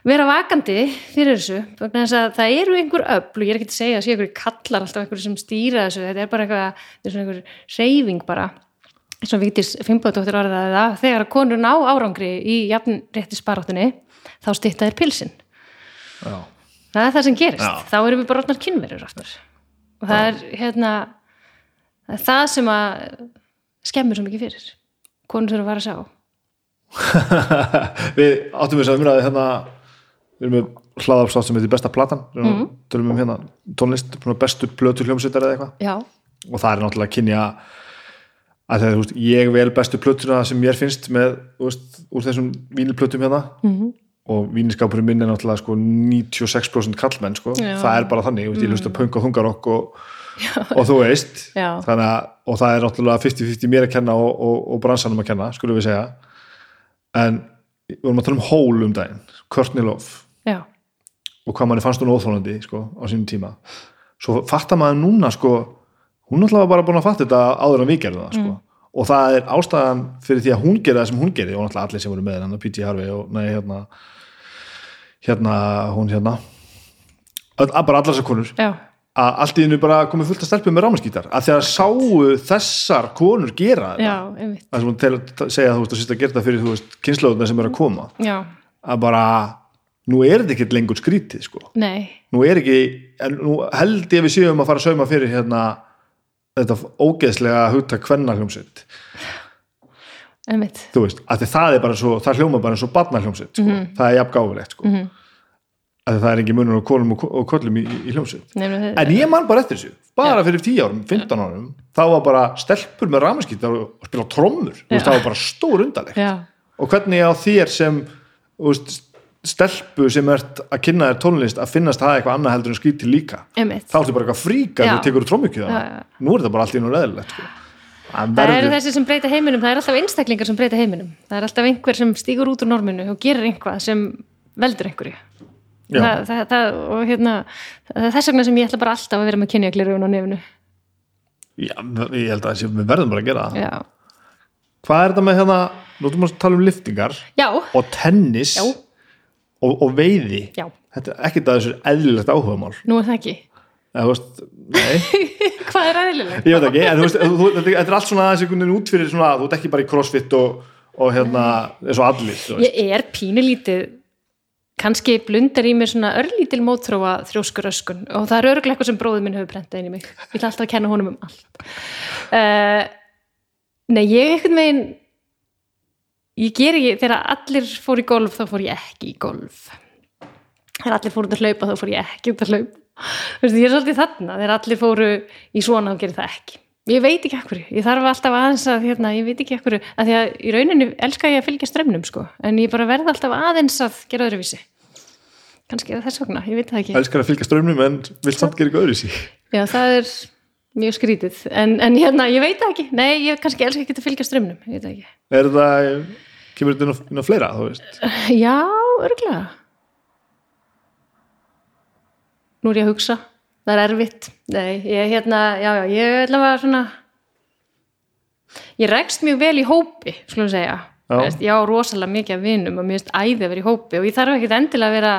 vera vakandi fyrir þessu þess að það eru einhver öfl og ég er ekki að segja að sé einhverju kallar alltaf einhverju sem stýra þessu þetta er bara eitthvað, þetta er svona einhver reyfing bara eins og Vítis Fimboðdóttir orðaði það þegar að konur ná árangri í jafn rétti sparáttunni þá stýtta þér pilsin Já. það er það sem gerist, Já. þá erum við bara orðnar kynverur aftur og það er hérna það sem að skemmur svo mikið fyrir. Konur þurfa að fara að sjá. Við áttum við þess að umræði hérna við erum með hlaðafslátt sem heitir besta platan. Mm. tölum um hérna tónlist bestu plötu hljómsveitar eða eitthvað. Og það er náttúrulega að kynja að er, þú veist, ég vel bestu plötuna sem mér finnst með, þú veist, úr þessum vínilplötum hérna. Mhm. og víniskapurinn minn er náttúrulega sko 96% kallmenn sko, Já. það er bara þannig, þú veist, ég hlusta punk og þungarokk og, og þú veist að, og það er náttúrulega 50-50 mér að kenna og, og, og bransanum að kenna, skulum við segja. En við vorum að tala um hól um daginn, já, og hvað manni fannst hún óþólandi sko, á sínum tíma. Svo fattar maður núna sko, hún náttúrulega var bara búin að fatta þetta áður en við gerðum það sko. og það er ástæðan fyrir því að hún gerði það sem hún gerði og náttúrulega allir sem voru með hennar P.T. Harvey og nei, hérna hérna, hún hérna. Öll, bara allar þessar konur. Já, að allt í hennu bara komið fullt að stelpum með rámaskítar að þegar sáu þessar konur gera þetta. Já, einmitt. Að sem hún segja að þú veist að sýst að gera þetta fyrir þú veist kynnslóðuna sem er að koma. Já, að bara, nú er þetta ekkert lengur skrítið sko. Nei, nú er ekki, en nú held ég við séum að fara að sauma fyrir hérna þetta ógeðslega hugta kvennarhljómsveit, þú veist, að það er bara svo það hljóma bara eins og barnarhljómsveit sko. Mhm. það er jafn gáfulegt sko. mm að það er ekki munur á konum og, og kollum í, í hljómsveit. En ég man bara eftir þessu, bara fyrir 10 árum 15 árum, þá var bara stelpur með ramaskýttar og spila trommur. Það var bara stór undarlegt já, og hvernig á þér sem veist, stelpu sem ert að kynna þér tónlist að finnast það eitthvað annað heldur en skrítið líka? Einmitt. Þá ertu bara eitthvað fríka Já. þú tekur já. nú er þetta bara allt í nú leðilegt sko. Það Það eru verður- þessi sem breyta heiminum, það er alltaf einstaklingar sem breyta heiminum. Það er alltaf einhver sem stígur út úr norminu og gerir einhvað sem veldur einhverju. Það, það, það, og hérna, það er þess vegna sem ég ætla bara alltaf að vera með kynjaglirugun á nefnu. Já, ég held að við verðum bara að gera það Já. hvað er þetta með hérna, nú erum við að tala um liftingar Já, og tennis Já. og, og veiði já, þetta er ekkert að þessu eðlilegt áhugamál nú er það ekki. eða, þú veist, Hvað er aðeinlega? ég veit ekki en þú veist, þú, þetta er allt svona aðeins einhvern veginn út fyrir svona, þú ert ekki bara í crossfit og, og hérna, eins og allir þú. Ég er pínulítið, kannski blundar í mér svona örlítil mótþróa þrjóskur öskun og það er örglega eitthvað sem bróðið minn hefur brentað inn í mig. Ég ætla alltaf að kenna honum um allt. Uh, nei, ég einhvern veginn, ég ger ekki, þegar allir fór í golf þá fór ég ekki í golf. Þegar allir fóru út að hlaupa þá fór ég ekki út að hlaupa. Þú veist, ég er svolítið þarna, þegar allir fóru í svona þá gerir það ekki. Ég veit ekki ekkur, ég þarf alltaf aðeins að hérna, ég veit ekki ekkur, að því að í rauninu elska ég að fylgja strömmnum sko. En ég bara verð alltaf aðeins að gera öðruvísi. Kannski er það þess vegna, ég veit það ekki. Elskar að fylgja strömmnum en vilt samt gera eitthvað öðru sí Já, það er mjög skrítið. En, en hérna, ég veit það ekki, nei, ég kannski elska ekki að fylgja strömmnum, ég veit það ekki. Er það, kemur þetta inn á fleira þú veist? Já, örgulega Nú er ég að hugsa það er erfitt. Nei, ég hérna, já, já, ég að svona ég rekst mjög vel í hópi skulum segja, Já. Veist, ég á rosalega mikið af vinum og mér finnst æði að vera í hópi og ég þarf ekkert endilega að vera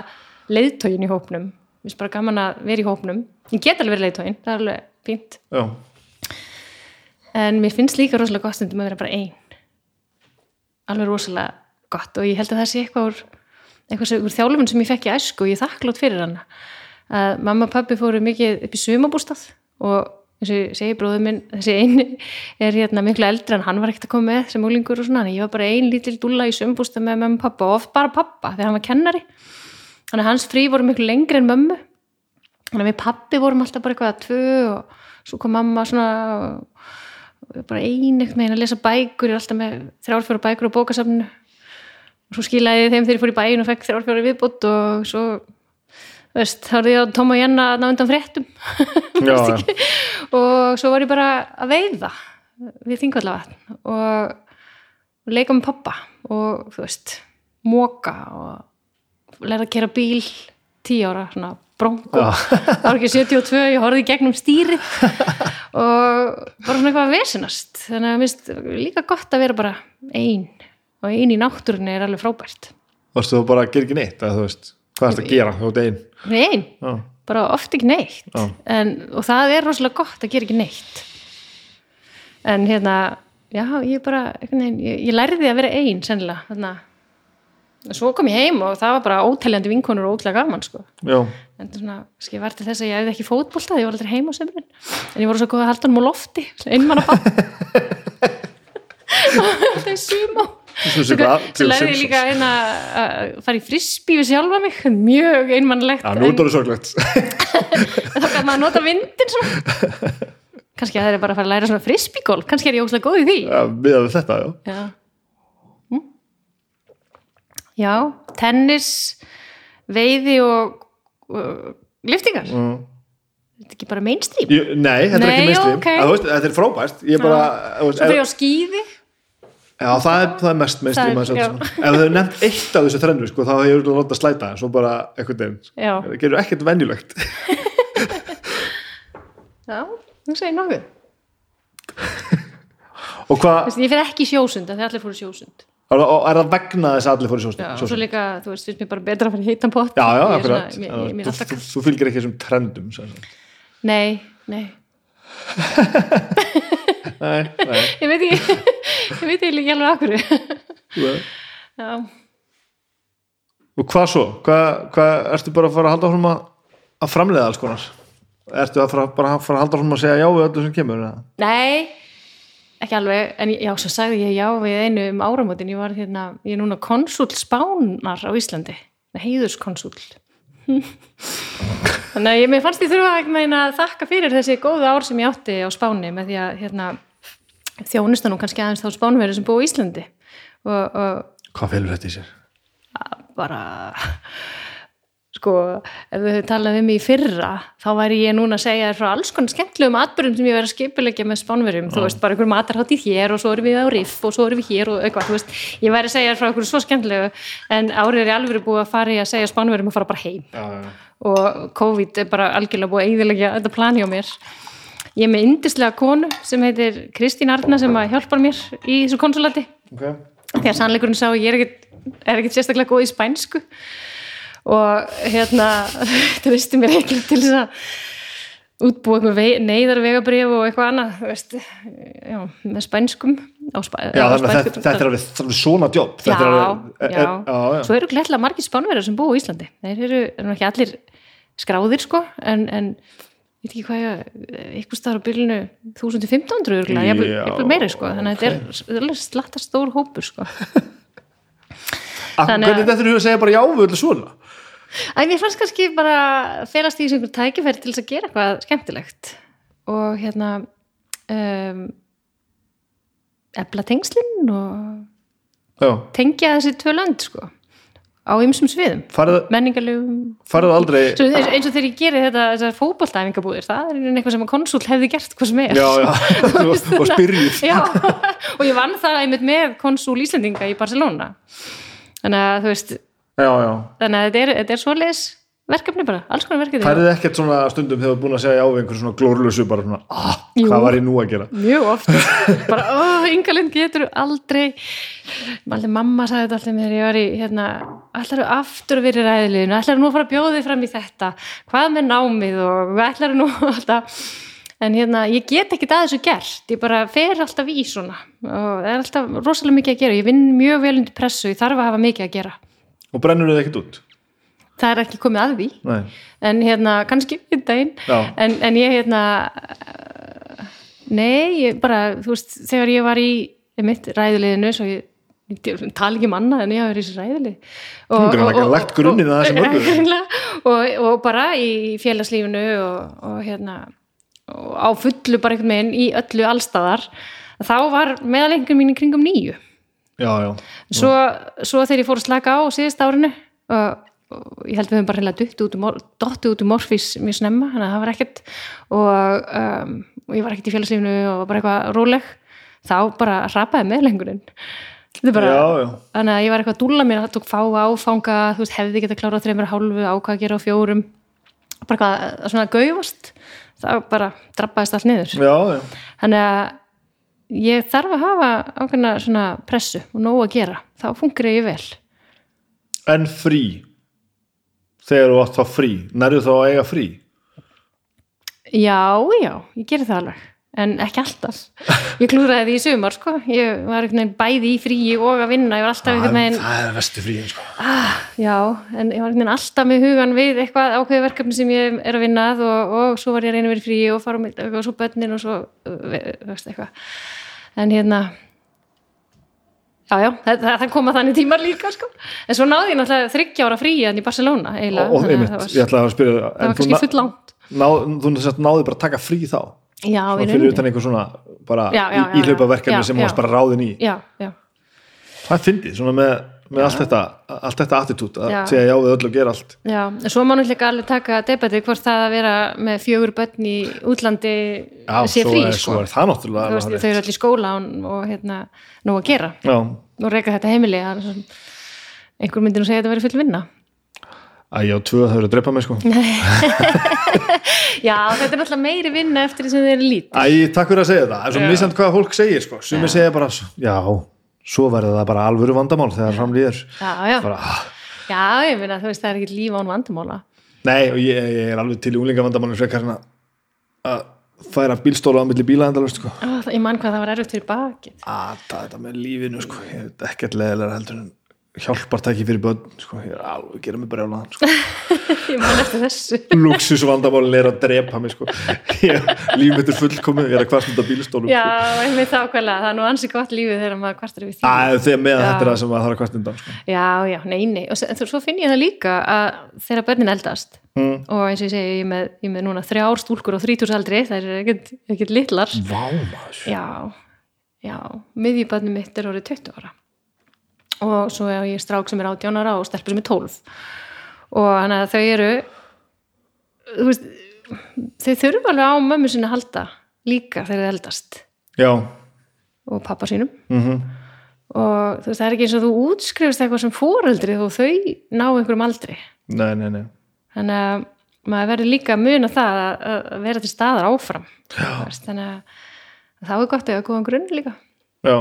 leiðtógin í hópnum. Mér finnst bara gaman að vera í hópnum. Ég get alveg verið leiðtógin, það er alveg fínt. Já, en mér finnst líka rosalega gott stundum að vera bara ein. Alveg rosalega gott og ég held að það sé eitthvað úr, eitthvað úr þjálfum sem ég fekk í æsku og ég er þakklátt fyrir hana að mamma og pabbi fóru mikið upp í sumabústað og eins og ég segi bróður minn þessi eini er hérna miklu eldri en hann var ekkert að koma með sem úlingur og svona en ég var bara ein lítil dúlla í sumabústað með mamma og pappa og oft bara pappa þegar hann var kennari. Þannig að hans frí voru miklu lengri en mömmu. Þannig að við pappi vorum alltaf bara eitthvað að tvö og svo kom mamma svona bara ein eitthvað meginn að lesa bækur ég er alltaf með þrjárfjóra bækur á bókasafninu. Og svo skilaði þeim þegar ég fór í bæin og fekk þrjárfjóra viðbútt og svo þá er ég á Tom og Jenna að ná undan fréttum. Já, og svo var ég bara að veiða við þingvallavatn og, og leika með pappa og þú veist, móka og læra að kera bíl tíu ára, svona bronko ekki 72, ég horfði í gegnum stýri og bara svona eitthvað að vesinast þannig að minnst líka gott að vera bara ein og ein í náttúrunni er alveg frábært. Varstu þú bara að gera ekki neitt að, veist, hvað er þetta að gera? Þú ert ein ein, já, bara oft ekki neitt. En, og það er rosalega gott að gera ekki neitt. En hérna já, ég bara, veginn, ég, ég lærði að vera ein sennilega, þarna. Svo kom ég heim og það var bara óteljandi vinkonur og ótrúlega gaman sko. Já, en svona, skil var til þess að ég hefði ekki fótbolta ég var aldrei heima á sömurinn en ég voru svo góð að halda hann á lofti einmann að bann það er sumá Svo lærði ég líka eina að fara í frisbí við sjálfa mig. Mjög einmannlegt já, nú er þetta sorglegt. Þá kann maður nota vindin svona. Kannski að það er bara að fara að læra svona frisbígolf kannski er ég óslega góð í því. Já, við að þetta, já. Já. Hm? já, tennis veiði og, og liftingar Mm. þetta er ekki bara mainstream? Ég, nei, þetta er Nei, ekki mainstream. ok. að, þú veist, þetta er frábært. Ég er bara, þú veist, svo fyrir á skýði já, það er, það er mest Það er- að sjálfsögðu. já. ef þau nefnt eitt af þessu þrennu sko, þá hefur ég verið að slæta svo bara eitthvað þeim já, það gerur ekkert venjulegt. Já, þú segir nokkuð. Og hvað, ég fyrir ekki í sjósund en þegar allir fóru í sjósund. Er, það- er það vegna þess að allir fóru í já, sjósund? og svo líka, þú veist, finnst mér bara betra að fara í heitan pott. Já, já, er akkurat. er þú, fylgir ekki þessum trendum nei, nei nei, nei ég veit ekki ég veit ekki alveg akkur já, og hvað svo? Hvað, hvað ertu bara að fara að halda frum að, að framleiða alls konar? Ertu að fara, bara að fara að halda frum að segja já við öllu sem kemur? nei ekki alveg, en já, svo sagði ég já við einu um áramótin, ég var hérna ég er núna konsul spánar á Íslandi heiðurskonsul þannig að ég mér fannst ég þurfa að, þakka fyrir þessi góða ár sem ég átti á Spáni með því að hérna, þjónusta nú kannski aðeins þá spánverið sem búið í Íslandi og, og Hvað felur þetta í sér? bara sko, ef við höfum talað um mig í fyrra, þá væri ég núna að segja þér frá alls konar skemmtilegum atbyrjum sem ég verið að skipilegja með spánverjum, þú veist, bara einhver matarhátt í hér og svo erum við á riff og svo erum við hér og eitthvað, þú veist, ég væri að segja þér frá einhverju svo skemmtilegu en árið er í alveg búið að fara í að segja spánverjum að fara bara heim. Já, og COVID er bara algjörlega búið að eigðilegja þetta plani á mér. Ég er með yndislega konu sem heitir Kristín Arna sem hjálpar mér í þessu konsulati. Ok. Því að sannleikurinn sá ég er ekkit, er ekkit sérstaklega góð í spænsku og hérna tristi mér ekki til þess að útbúa eitthvað neyðar vegabrif og eitthvað annað veist, já, með spænskum á spæ, Já, á þannig að spænsku- þetta, þetta er alveg, er svona jobb. Já, er alveg, er, já. er, svo eru glættilega margir spánverðar sem búa í Íslandi. Þeir eru, eru ekki allir skráðir sko, en, en veit ekki hvað ég, eitthvað staðar á bylunu 1500 örgulega, Já, jafnvel meiri sko, þannig að þetta er, er slatta stór hópur sko þannig að- Hvernig þetta er að segja bara já við öllu svona? Æ, mér fannst kannski bara felast í þessu einhver tækifæri til þess að gera eitthvað skemmtilegt og hérna um, efla tengslinn og já, tengja þessi tvö lönd sko á ymsum sviðum, menningarlegum. farið aldrei Svo eins, eins og þegar ég geri þetta þessar fótboltæfingabúðir, það er eitthvað sem að konsúl hefði gert hvað sem er. Já, já, og, Já, og ég vann það einmitt með konsúl Íslendinga í Barcelona þannig að þú veist já, já, þannig að þetta er, þetta er svoleiðis verkefni bara, alls konar verkefni. Færið ekkert svona stundum þegar þú er búin að segja já við einhver svona glórlösu bara svona, ah, hvað var ég nú að gera? Mjög oft. Bara, ó, yngalind getur aldrei aldrei mamma sagði þetta alltaf mér ég var í, hérna, allar aftur að vera í ræðileginu, allar nú að fara að bjóða þig fram í þetta? Hvað með námið og allar nú alltaf en hérna, ég get ekki að þessu gert. Ég bara fer alltaf í svona. Og það er alltaf rosalega mikið að gera. Ég vinn mjög vel undir pressu, ég þarf að hafa mikið að gera. Og brennur þið ekkert út? Það er ekki komið að því. Nei. en hérna, kannski einn daginn. En, en ég hérna uh, nei, ég bara þú veist, þegar ég var í mitt ræðuleginu svo ég, ég tala ekki um annað en ég hafa verið í þessu ræðulegi Þú hefur greinilega lagt grunninn að þessu mörgu. greinilega. og, og bara í félagslífinu og, og hérna á fullu bara einhvern veginn í öllu allstaðar þá var meðalengur mín í kringum nýju já, já, svo, svo þegar ég fór að slaka á síðast árinu og, og ég held við höfum bara heila út, um, dottið út um morfís mjög snemma, þannig að það var ekkert. Og, um, og ég var ekkert í félagslífinu og bara eitthvað róleg. Þá bara rapaði er bara, já, já. þannig að ég var eitthvað að dúlla mér það tók fá áfanga, þú veist, hefði geta klárað þreymur hálfu, ákvað að gera á fjórum. Bara eitthvað að svona gaufast það bara drabbaðist allt niður. Já, já. þannig að ég þarf að hafa ákveðna svona pressu og nóg að gera, þá funkar ég vel. En frí? Þegar þú átt þá frí nærðu þá að eiga frí? Já, já, ég gerir það alveg en ekki alltaf. Ég klúraði því í sumar sko. Ég var veginn bæði í fríi og að vinna. Ég var alltaf það, veginn það er vestu fríin sko. já, en ég var veginn alltaf með hugan við eitthvað ákveði verkefni sem ég er að vinna að og, og svo var ég að reyna í fríi og fara með og svo bönnin og svo veist, eitthvað. En hérna já, já, það, það, koma þannig tímar líka sko. en svo náði ég náttúrulega þryggja ára fríi en í Barcelona eiginlega, að einmitt, var, ég ætlaði að spyrja ná, þú náðu bara að taka frí þá já, svona fyrir utan einhver svona bara Já, já, í, já, íhlaupaverkefni já, sem já. varst bara ráðin í. Já, já, það fyndið, svona með, með allt þetta allt þetta attitút, að Já. segja já við öll og gera allt. Já, en svo má náttúrulega alveg taka debatið hvort það að vera með fjögur börn í útlandi já, sé frí er, sko. svo er það náttúrulega veist, þau eru allir í skóla og, og hérna, nú að gera. Já, og reyka þetta heimili er einhver myndi nú segja að þetta veri full vinna að já, tvö það eru að drepa mig sko. Já, þetta er náttúrulega meiri vinna eftir því sem þið eru lít Æ, takk fyrir að segja það, en svo Já. misjant hvað fólk segir sko, sumir segja bara, já svo verður það bara alvöru vandamál þegar framlýðir já, já, bara, ah. já, ég meina þú veist það er ekki líf án vandamála. Nei, og ég, ég er alveg til í unglingavandamáli frekar en að- að færa bílstóla á milli bíla endalust sko. Ég man hvað það var erfitt fyrir bakið þetta hjálpartæki fyrir börn sko, ég er alveg að gera mig brjálaðan sko. ég man eftir þessu luxusvandamálin er að drepa mig sko. lífmitt er fullkomið, ég er að kvartnda bílstólum já, sko. einmitt ákveðlega, það er nú ansi gott lífið þegar maður kvartar við því Æ, þegar með Já. þetta er það sem maður þarf að kvartnda sko. Já, já, nei, nei, og s- svo finn ég það líka að þegar börnin eldast mm. og eins og ég segi, ég með, ég með núna þrjár stúlkur á þrítúsaldri, það er ekkert, ekkert litlar Vá Já, já, mitt er orðið 20 ára og svo er ég strák sem er 18 ára og stelpur sem er 12 og þannig að þau eru þú veist þau þurfa alveg á mömmu sinni að halda líka þegar þau eldast. Já, og pappa sínum. Mhm. Og þú veist, það er ekki eins og þú útskrifst eitthvað sem fóreldri og þau ná einhverjum aldri. Nei, nei, nei. Þannig að maður verður líka að muna það að, vera til staðar áfram. Þannig að þá er gott að hafa góðan grunn líka. Já,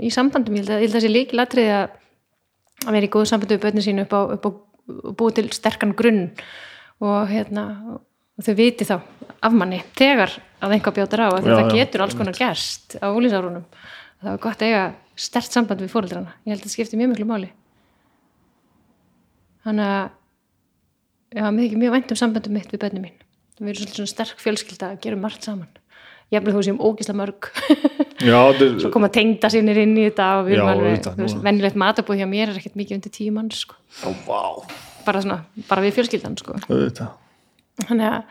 í sambandum, ég held að, ég held að þessi líkilatrið að að vera í góðu sambandi við börnin sínu upp á, upp á búið til sterkan grunn og hérna og þau viti þá af manni þegar að einhvað bjótar á að Já, það já, getur alls konar gerst á úlísárunum það var gott að eiga stert samband við fóreldrana ég held að það skipti mjög miklu máli. Þannig að já, mér ekki mjög vænt um sambandum mitt við börnin mín. Við erum svolítið svona sterk fjölskylda að gera margt saman. Ég þú séum ógisla mörg já, þetta er svo koma tengda sínir inn í þetta og við erum alveg, venjulegt matabóð hjá mér er ekkert mikið undir tíu mann sko. Ó, vá, bara svona, bara við fjölskyldan sko. auðvitað þannig að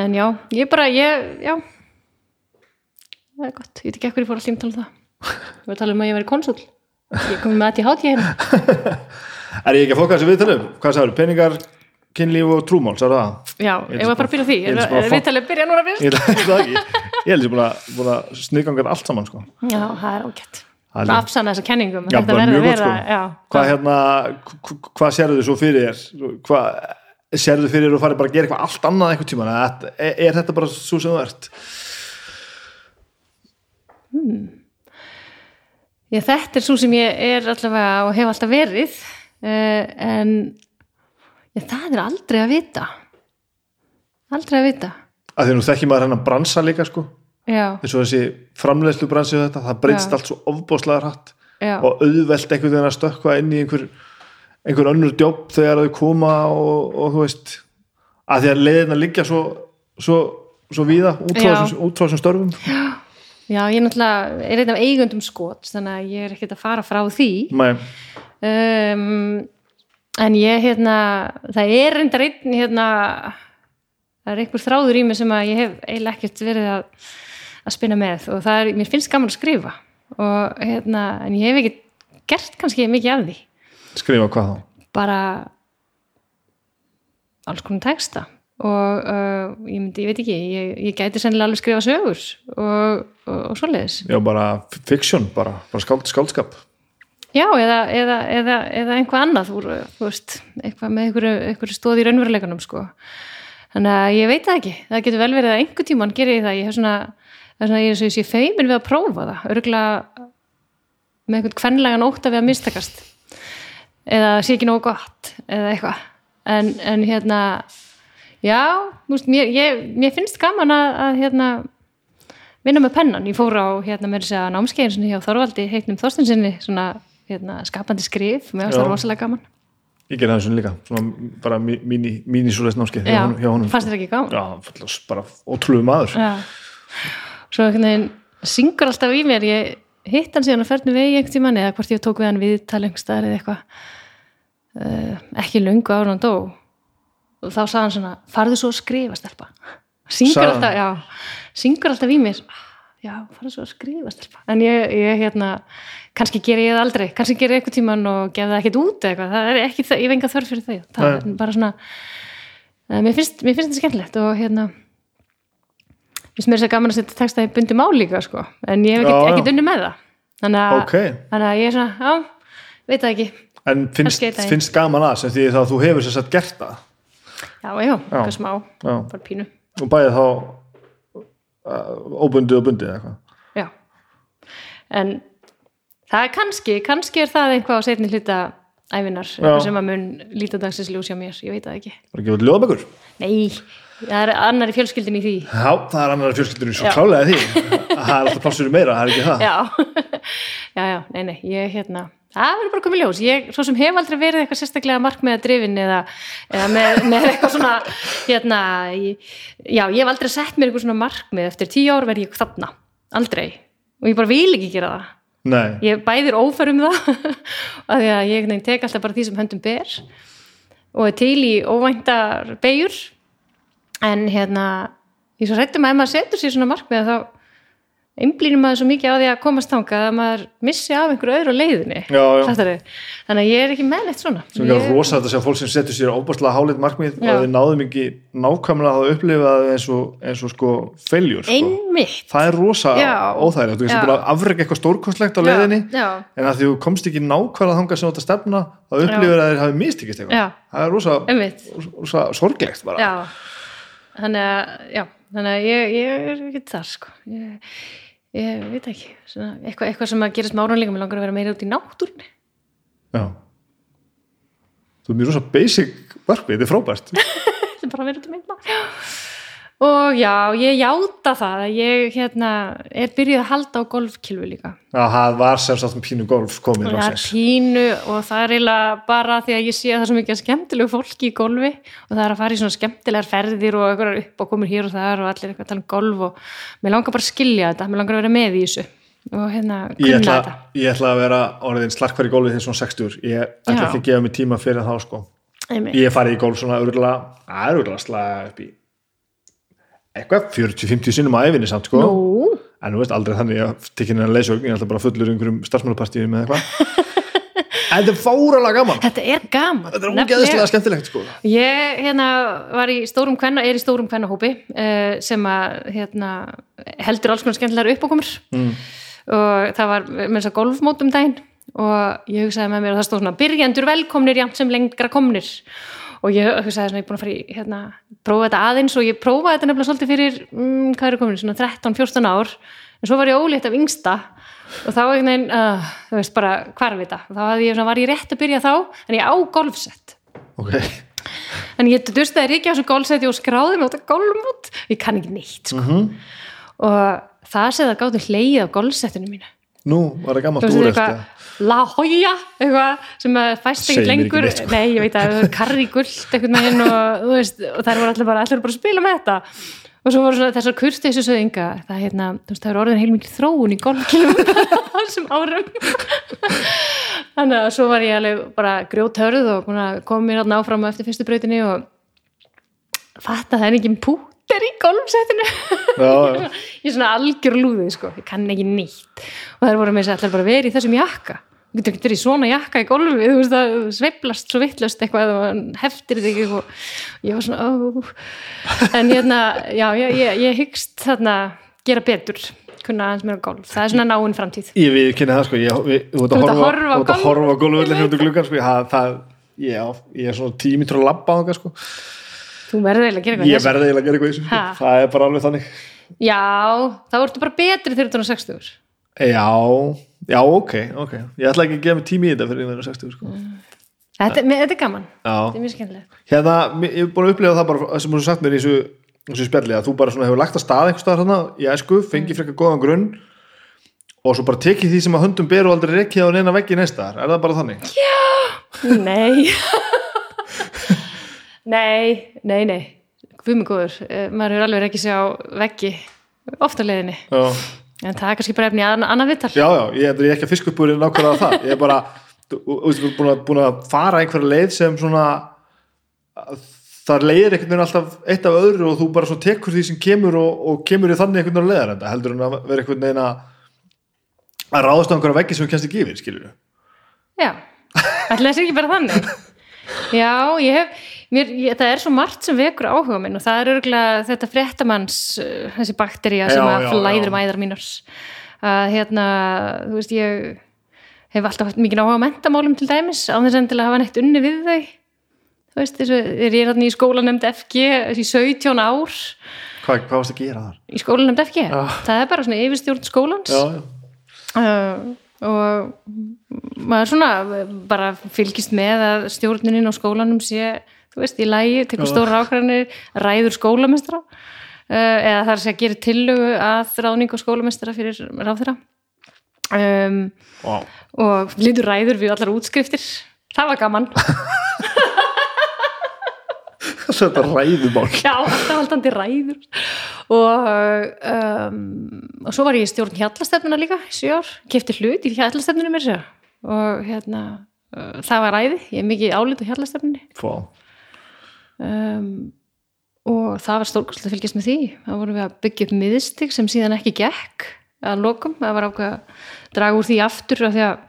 en já, ég bara, ég, já það er gott, ég veit ekki ekkur ég fór að tala um það ég var að tala um að ég væri konsul ég kom með að til hátíð hérna Er ég ekki að fóka þessi viðtalum? Hvað sagður, peningar, kynlíf og trúmál, sagður það? já, Ég ég var bara að byrja því ég viðtalið byrja núna fyrst? Ég ekki Ég held ég búin að, að sniðganga þetta allt saman sko. já, það er ágætt Það afsanna þessa kenningum Já, þetta verður að gott sko. vera já, Hvað hérna, hv- hvað sérðu þið svo fyrir þér? Hvað sérðu þið fyrir þér og farið bara að gera eitthvað allt annað einhvern tíma? Er, er þetta bara svo sem þú ert? Já, þetta er svo sem ég er allavega og hef alltaf verið uh, en já, það er aldrei að vita aldrei að vita Að því nú þekki maður hennar bransa líka sko. Já, eins og þessi framleiðslu bransi og þetta, það breytst Já. allt svo ofbóðslega hratt já, og auðvelt einhvern veginn að stökkva inn í einhver, einhver önnur djóp þegar þau koma og, og þú veist að því að leiðina liggja svo, svo, svo víða út frá Já. þessum, störfum. Já, ég náttúrulega er einn af eigundum skot þannig að ég er ekkert að fara frá því. Um, en ég hérna það er reyndar einn hérna það er einhver þráður í mig sem að ég hef eiginlega ekkert verið að, að spinna með og það er, mér finnst gaman að skrifa og hérna, en ég hef ekki gert kannski mikið af því. Skrifa hvað þá? Bara alls konar texta og uh, ég myndi, ég veit ekki ég, ég gæti sennilega alveg skrifa sögur og, og, og svoleiðis. Já, bara fiction, bara, bara skáld, skáldskap. Já, eða, eða, eða, eða einhvað annað úr, þú veist, eitthvað með einhverju, einhverju stóð í raunveruleikunum sko. Þannig að ég veit það ekki. Það getur vel verið að einhver tíman gerir ég það. Ég hef svona, það er svona ég er svo ég sé feimin við að prófa það, örgulega með einhvern kvenlegan ótta við að mistakast. Eða sé ekki nógu gott eða eitthvað. En, en hérna já, veist, mér, ég, mér finnst gaman að, að hérna vinna með pennan, ég fór á hérna með þess að námskeiðin svona hjá Þorvaldi heitnum Þorstensinni svona hérna, skapandi skrif. Mér finnst það rosalega gaman Ég gerði það svona líka, svona bara míní, míní svoleiðs námskeið hjá já, honum- hjá honum. fannst þér ekki gaman? Já, full- bara ótrúlega maður. Já. svo einhvern veginn syngur alltaf í mér ég hitt hann síðan að ferðinu vegi einhvern tímann eða hvort ég tók við hann viðtal einhvers staðar eða eitthvað. Uh, ekki löngu ára hann dó. Og þá sagði hann svona farðu svo að skrifa stelpa. Syngur hann? alltaf, já, syngur alltaf í mér. Já, farðu svo að skrifa stelpa. En ég, ég hérna kannski ger ég það aldrei, kannski ger ég eitthvað tíman og gef það ekkert út eitthvað, það er ekki það, ég hef enga þörf fyrir þau, það Nei. er bara svona uh, mér, finnst, mér finnst þetta skemmtilegt og hérna finnst mér þess að gaman að setja texta í bundi mál líka sko, en ég hef ekkert, já. ekkert unni með það. Þannig að, Ok, þannig að ég er svona, já, veit það ekki. En finnst, finnst gaman að sem því þá þú hefur sér satt gert það? Já, já, eitthvað smá, Já. bara pínu. Og bæði þá uh, óbundið og bundið eitthvað? En það er kannski, kannski er það eitthvað á setni hluta eitthvað sem að mun líta dagsins ljós hjá mér, ég veit það ekki. Bara ekki út ljóðabökur nei, það er annar í fjölskyldin í því. Já, það er annar fjölskyldur svo Já. klálega því. Það er alltaf plássur meira, það er ekki það. Já, já, já, nei, nei ég hérna, það verður bara komið ljós. Ég, svo sem hef aldrei verið eitthvað sérstaklega markmiða drifin eða, eða með, með eitthvað svona hérna, ég, já, ég hef aldrei sett mér eitthvað svona markmið. Eftir tíu ár verð ég þarna, aldrei. Og ég bara vil ekki gera það Nei, ég bæðir ófær um það af því að ég tek alltaf bara því sem höndum ber og er til í óvæntar beigur en hérna ég svo hrættum að ef maður setur sér svona markmið þá einblýnum maður svo mikið á því að komast þangað að maður missi af einhverju öðru leiðinni. Já, já. Þannig að ég er ekki með neitt svona. Sem ekki að rosa þetta sem fólk sem setur sér óbúrslega háleit markmið Já. og þið náðum ekki nákvæmlega að upplifa það eins og, eins og sko feiljur sko. einmitt. Það er rosa óþægilegt. Þú veist Já. bara að afrega eitthvað stórkostlegt á leiðinni já, en að því þú komst ekki nákvæmlega þangað sem þú átt að stefna þá upplifir að þeir hafi mistikist eitthvað. Já. það er rosa, rosa sorglegt bara. Já, þannig að já, þannig að ég, ég er ekki þar sko. Ég, ég veit ekki. Svona, eitthvað, eitthvað sem að gerist márun líka. Mér langar að vera meira út í náttúrunni. Já. þú er mjög rosa basic markmið, þetta er frábært. Sem bara verið til mynda og já, ég játa það að ég hérna er byrjuð að halda á golfkilfu líka. Það var sem sagt um pínu golf komið það er pínu og það er eiginlega bara því að ég sé að það er svo mikið skemmtilegu fólki í golfi og það er að fara í svona skemmtilegar ferðir og eitthvað upp og komur hér og þar og allir eitthvað að tala um golf og mér langar bara að skilja þetta, mér langar að vera með í þessu og hérna ég kunna ætla, þetta. ég ætla að vera orðin slarkvar í golfið þegar svona 60 ég ætla Já. ekki að gefa mig tíma fyrir þá sko. Ég farið í golf svona örgulega örgulega eitthvað 40-50 sinnum á æfinni samt sko. Nú, en þú veist aldrei þannig að tekja henni að leysa ég er alltaf bara fullur í einhverjum starfsmannapartíu með eitthvað. En þetta er fáralega gaman. Þetta er gaman þetta er ógeðslega skemmtilegt sko. Ég hérna, var í stórum kvenna, er í stórum kvennahópi uh, sem að hérna, heldur alls konar skemmtilegar uppákomur. Mm. og það var með þess að golfmót um daginn og ég hugsaði með mér að það stóð svona byrjandur velkomnir jafn sem lengra komnir og ég hugsaði svona, ég er búin að fara í hérna, prófa þetta aðeins og ég prófaði þetta nefnilega svolítið fyrir, mm, hvað eru komin, svona 13-14 ár. En svo var ég ólétt af yngsta. Og þá einhvern veginn, uh, þú veist bara hvarf þetta, þá hafði ég, svona, var ég rétt að byrja þá en ég á golfsett. Ok, En ég dustaði ekki á þessu gólsæti og skráði mig á þetta gólmút. Ég kann ekki neitt, sko. Og það sé það gátti hleyið á gólsætinu mínu. nú var það veist, úrelt eitthvað La Hoya, eitthvað sem að fæst ekkert ekki lengur. sko. Nei, ég veit að það karri gullt einhvern veginn og, þú veist, og þær voru allir bara, allir bara að spila með þetta. Og svo voru svona þessar kursteysu söðinga, það, hérna, það er orðin heilmikið þróun í golfkilum þessum árum. Þannig að svo var ég alveg bara grjóthörð og að koma mér hérna áfram eftir fyrstu brautinni og fatta það er engin púter í golfsettinu. ég er svona algjör lúðið sko, ég kann ekki nýtt og það voru með þess að allir bara verið í þessum jakka þú getur ekki verið svona jakka í golfi þú veist það sveiflast svo vittlust eitthvað hann heftir þig og ég var svona ó. en hérna, já, ég, ég, ég hyggst þarna gera betur kunna aðeins meira golf, það er svona náinn framtíð. Ég við kynna það sko. Ég, við, þú ert að að horfa, á golf. horfa út í gluggan sko. Það, það, já, ég er svona tími til að labba á það sko. Þú verður eiginlega að gera eitthvað ég verði eiginlega að gera eitthvað sko. Það er bara alveg þannig. Já, þá ertu bara betri þegar þú er 60 já, já, ok, ok. Ég ætla ekki að gefa mig tími í þetta fyrir ég verður 60 sko. þetta, mér- þetta er gaman, já, þetta er mjög skemmtilegt. Hérna, ég er búin að upplifa það bara sem þú sagt mér í þessu, þessu spjalli að þú bara svona hefur lagt að stað einhver staðar þarna í æsku, fengið frekar góðan grunn og svo bara tekið því sem að höndum ber og aldrei rekkið á neina veggi næsta er það bara þannig? Nei. Nei, nei, nei. Guð mig góður, Eh, maður en það er kannski bara efni að annað vittar já, já ég er ekki að fiska upp úr nákvæmlega það. Ég er bara, þú þú búin að, búin að fara einhverja leið sem svona það leiðir einhvern veginn alltaf eitt af öðru og þú bara svona tekur því sem kemur og, og kemur í þannig einhvern veginn að leiðar þetta heldur en að vera einhvern veginn að að ráðast á einhverja veggi sem þú kennst ekki yfir, skilur Já, ætla þessi ekki bara þannig? Já, ég hef mér, ég, það er svo margt sem vekur áhuga minn og það er örgulega þetta fréttamanns uh, þessi baktería sem Já, að flæður mæðar mínars. Að hérna, þú veist ég hef alltaf haft mikið áhuga á mentamálum til dæmis á þess að hafa neitt unni við þau. Þú veist, þessu, er ég hérna í skólanemnd FG í 17 ár. Hvað, hvað varst að gera þar? í skólanemnd FG, Já. það er bara svona yfirstjórn skólans. Já, já, uh, og maður svona bara fylgist með að stjórnunin á skólanum sé, þú veist, í lægi tekur stóra ákvæðanir, ræður skólamestra uh, eða er að gera tillögu að ráðning og skólamestra fyrir ráðþeirra um, Vá. og lítur ræður við allar útskriftir. Það var gaman, þetta ræðumál. Já, alltaf haldandi ræður. Og um, og svo var ég í stjórn hjallastefnuna líka ár, kefti hlut í hjallastefnunum og hérna uh, það var ræði, ég er mikið álit á hjallastefnunni Vá. Um, og það var stórkostlega að fylgjast með því. Þá vorum við að byggja upp miðstig sem síðan ekki gekk að lokum, það var ákveð að draga úr því aftur af því að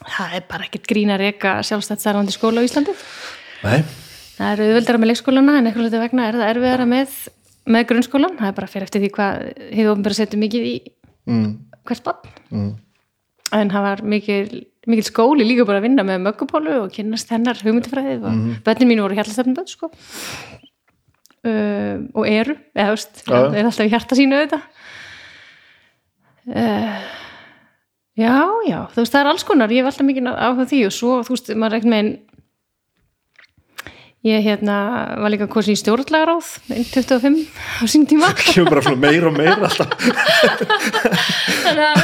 það er bara ekkert grín að reka sjálfstætt starfandi skóla á Íslandi. Nei, það er auðveldara með leikskólana en eitthvað hluti vegna er það erfiðara með, með grunnskólan það er bara fyrir eftir því hvað hefur ofnbæra setja mikið í mm, hvert bann mm. en það var mikil, mikil skóli líka bara að vinna með möggupálu og kynnast hennar hugmyndafræði og mm bönnin mínu voru hjartastefnum bönn sko. uh, og eru eða veist, já. er alltaf í hjarta sínu þetta uh, já, já þú veist, það er alls konar, ég hef alltaf mikið áhuga því og svo, þú veist, maður reikna með ég hérna var líka kosin í stjórnlagaráð 25 á sín tíma kemur bara svona meira og meira alltaf Þannig að,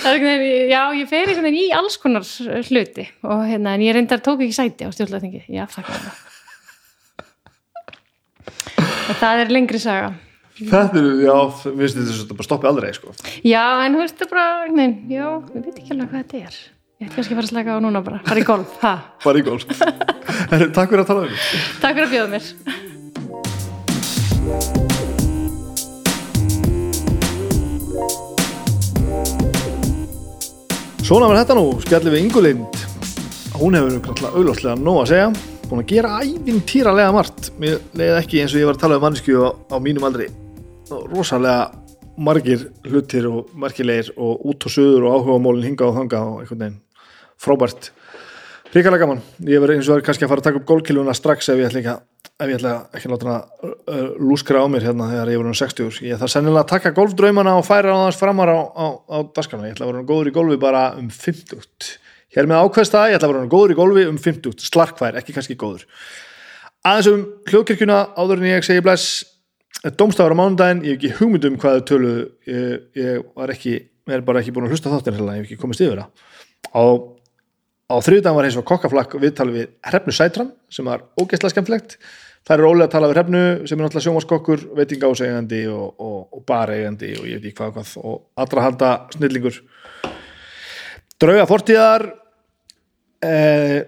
það er einhvern veginn, já, ég fer einhvern veginn í alls konar hluti og hérna, en ég reyndar tók ekki sæti á stjórnlæðingi, ég aftakka það. Það er lengri saga. þetta er, já, mér finnst þetta bara stoppi aldrei sko. Já, en þú veist, það bara, veginn, já, ég veit ekki alveg hvað þetta er. Ég ætti kannski að fara að slaka á núna bara, bara í golf. Ha. Bara í golf. Heru, Takk fyrir að tala um mig. Takk fyrir að bjóða mér. Svona var þetta nú, skjallið við Ingulind hún hefur náttúrulega auglóðslega nóg að segja búin að gera ævintýralega margt. Mér leiði ekki eins og ég var að tala um mannsku á, á mínum aldri. Rosalega margir hlutir og margilegir og út og söður og áhugamólin hinga og þanga og einhvern veginn frábært. Ríkala gaman, ég verði eins og verði kannski að fara að taka upp gólkiluna strax ef ég ætla ekki að ef ég ætla ekki að láta hana lúskra á mér hérna þegar ég voru um 60 ég þarf sennilega að taka golfdraumana og færa á þess framar á, á, á daskana, ég ætla að vera góður í golfi bara um 50 hér með ákveðst það, ég ætla að vera góður í golfi um 50 slarkvær, ekki kannski góður. Aðeins um hljóðkirkjuna áður en ég segi bless. Domstafar á mánudaginn, ég hef ekki hugmynd um hvaðu tölu ég, ég var ekki, á, þriðdagen var eins og kokkaflakk viðtalið við Hrefnu Sætran sem var ógeðslega skemmtlegt Það er ólega að tala við hrefnu sem er náttúrulega sjómaskokkur, veitingásegandi og, og, og baregandi og ég veit ekki hvað hvað og allra halda snillingur. Drauga fortíðar, eh,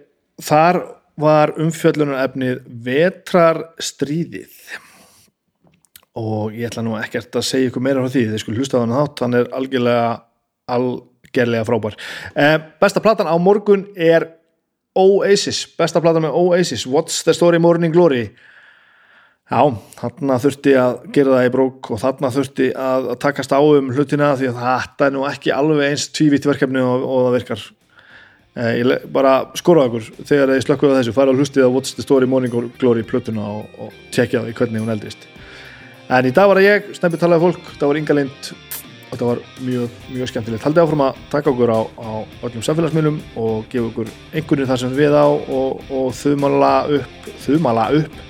þar var umfjöllunar efnið vetrarstríðið. Og ég ætla nú ekkert að segja ykkur meira frá því, þið skulle hlusta á hann þátt, hann er algjörlega, algjörlega frábær. Eh, besta platan á morgun er Oasis, besta platan með Oasis. What's the story morning glory? Já, þarna þurfti að gera það í brók og þarna þurfti að, takast á um hlutina því að þetta er nú ekki alveg eins tvívitt verkefni og, og það virkar. Eh, ég bara skora okkur þegar þið slökkuðu þessu, fara að hlustið á What's the story morning glory plötuna og, og tjekja því hvernig hún eldist. En í dag var það ég, snæpið talaði fólk. Það var Inga Lind þetta var mjög, mjög skemmtilegt. Haldið áfram að taka okkur á, á öllum samfélagsmiðlum og gefa okkur einhvernir þar sem við á og, og þumala upp þumala upp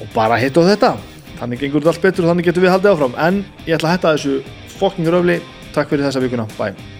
og bara hitt á þetta. Þannig gengur þetta allt betur og þannig getur við haldið áfram. En ég ætla að hætta þessu fokking röfli. Takk fyrir þessa vikuna, bye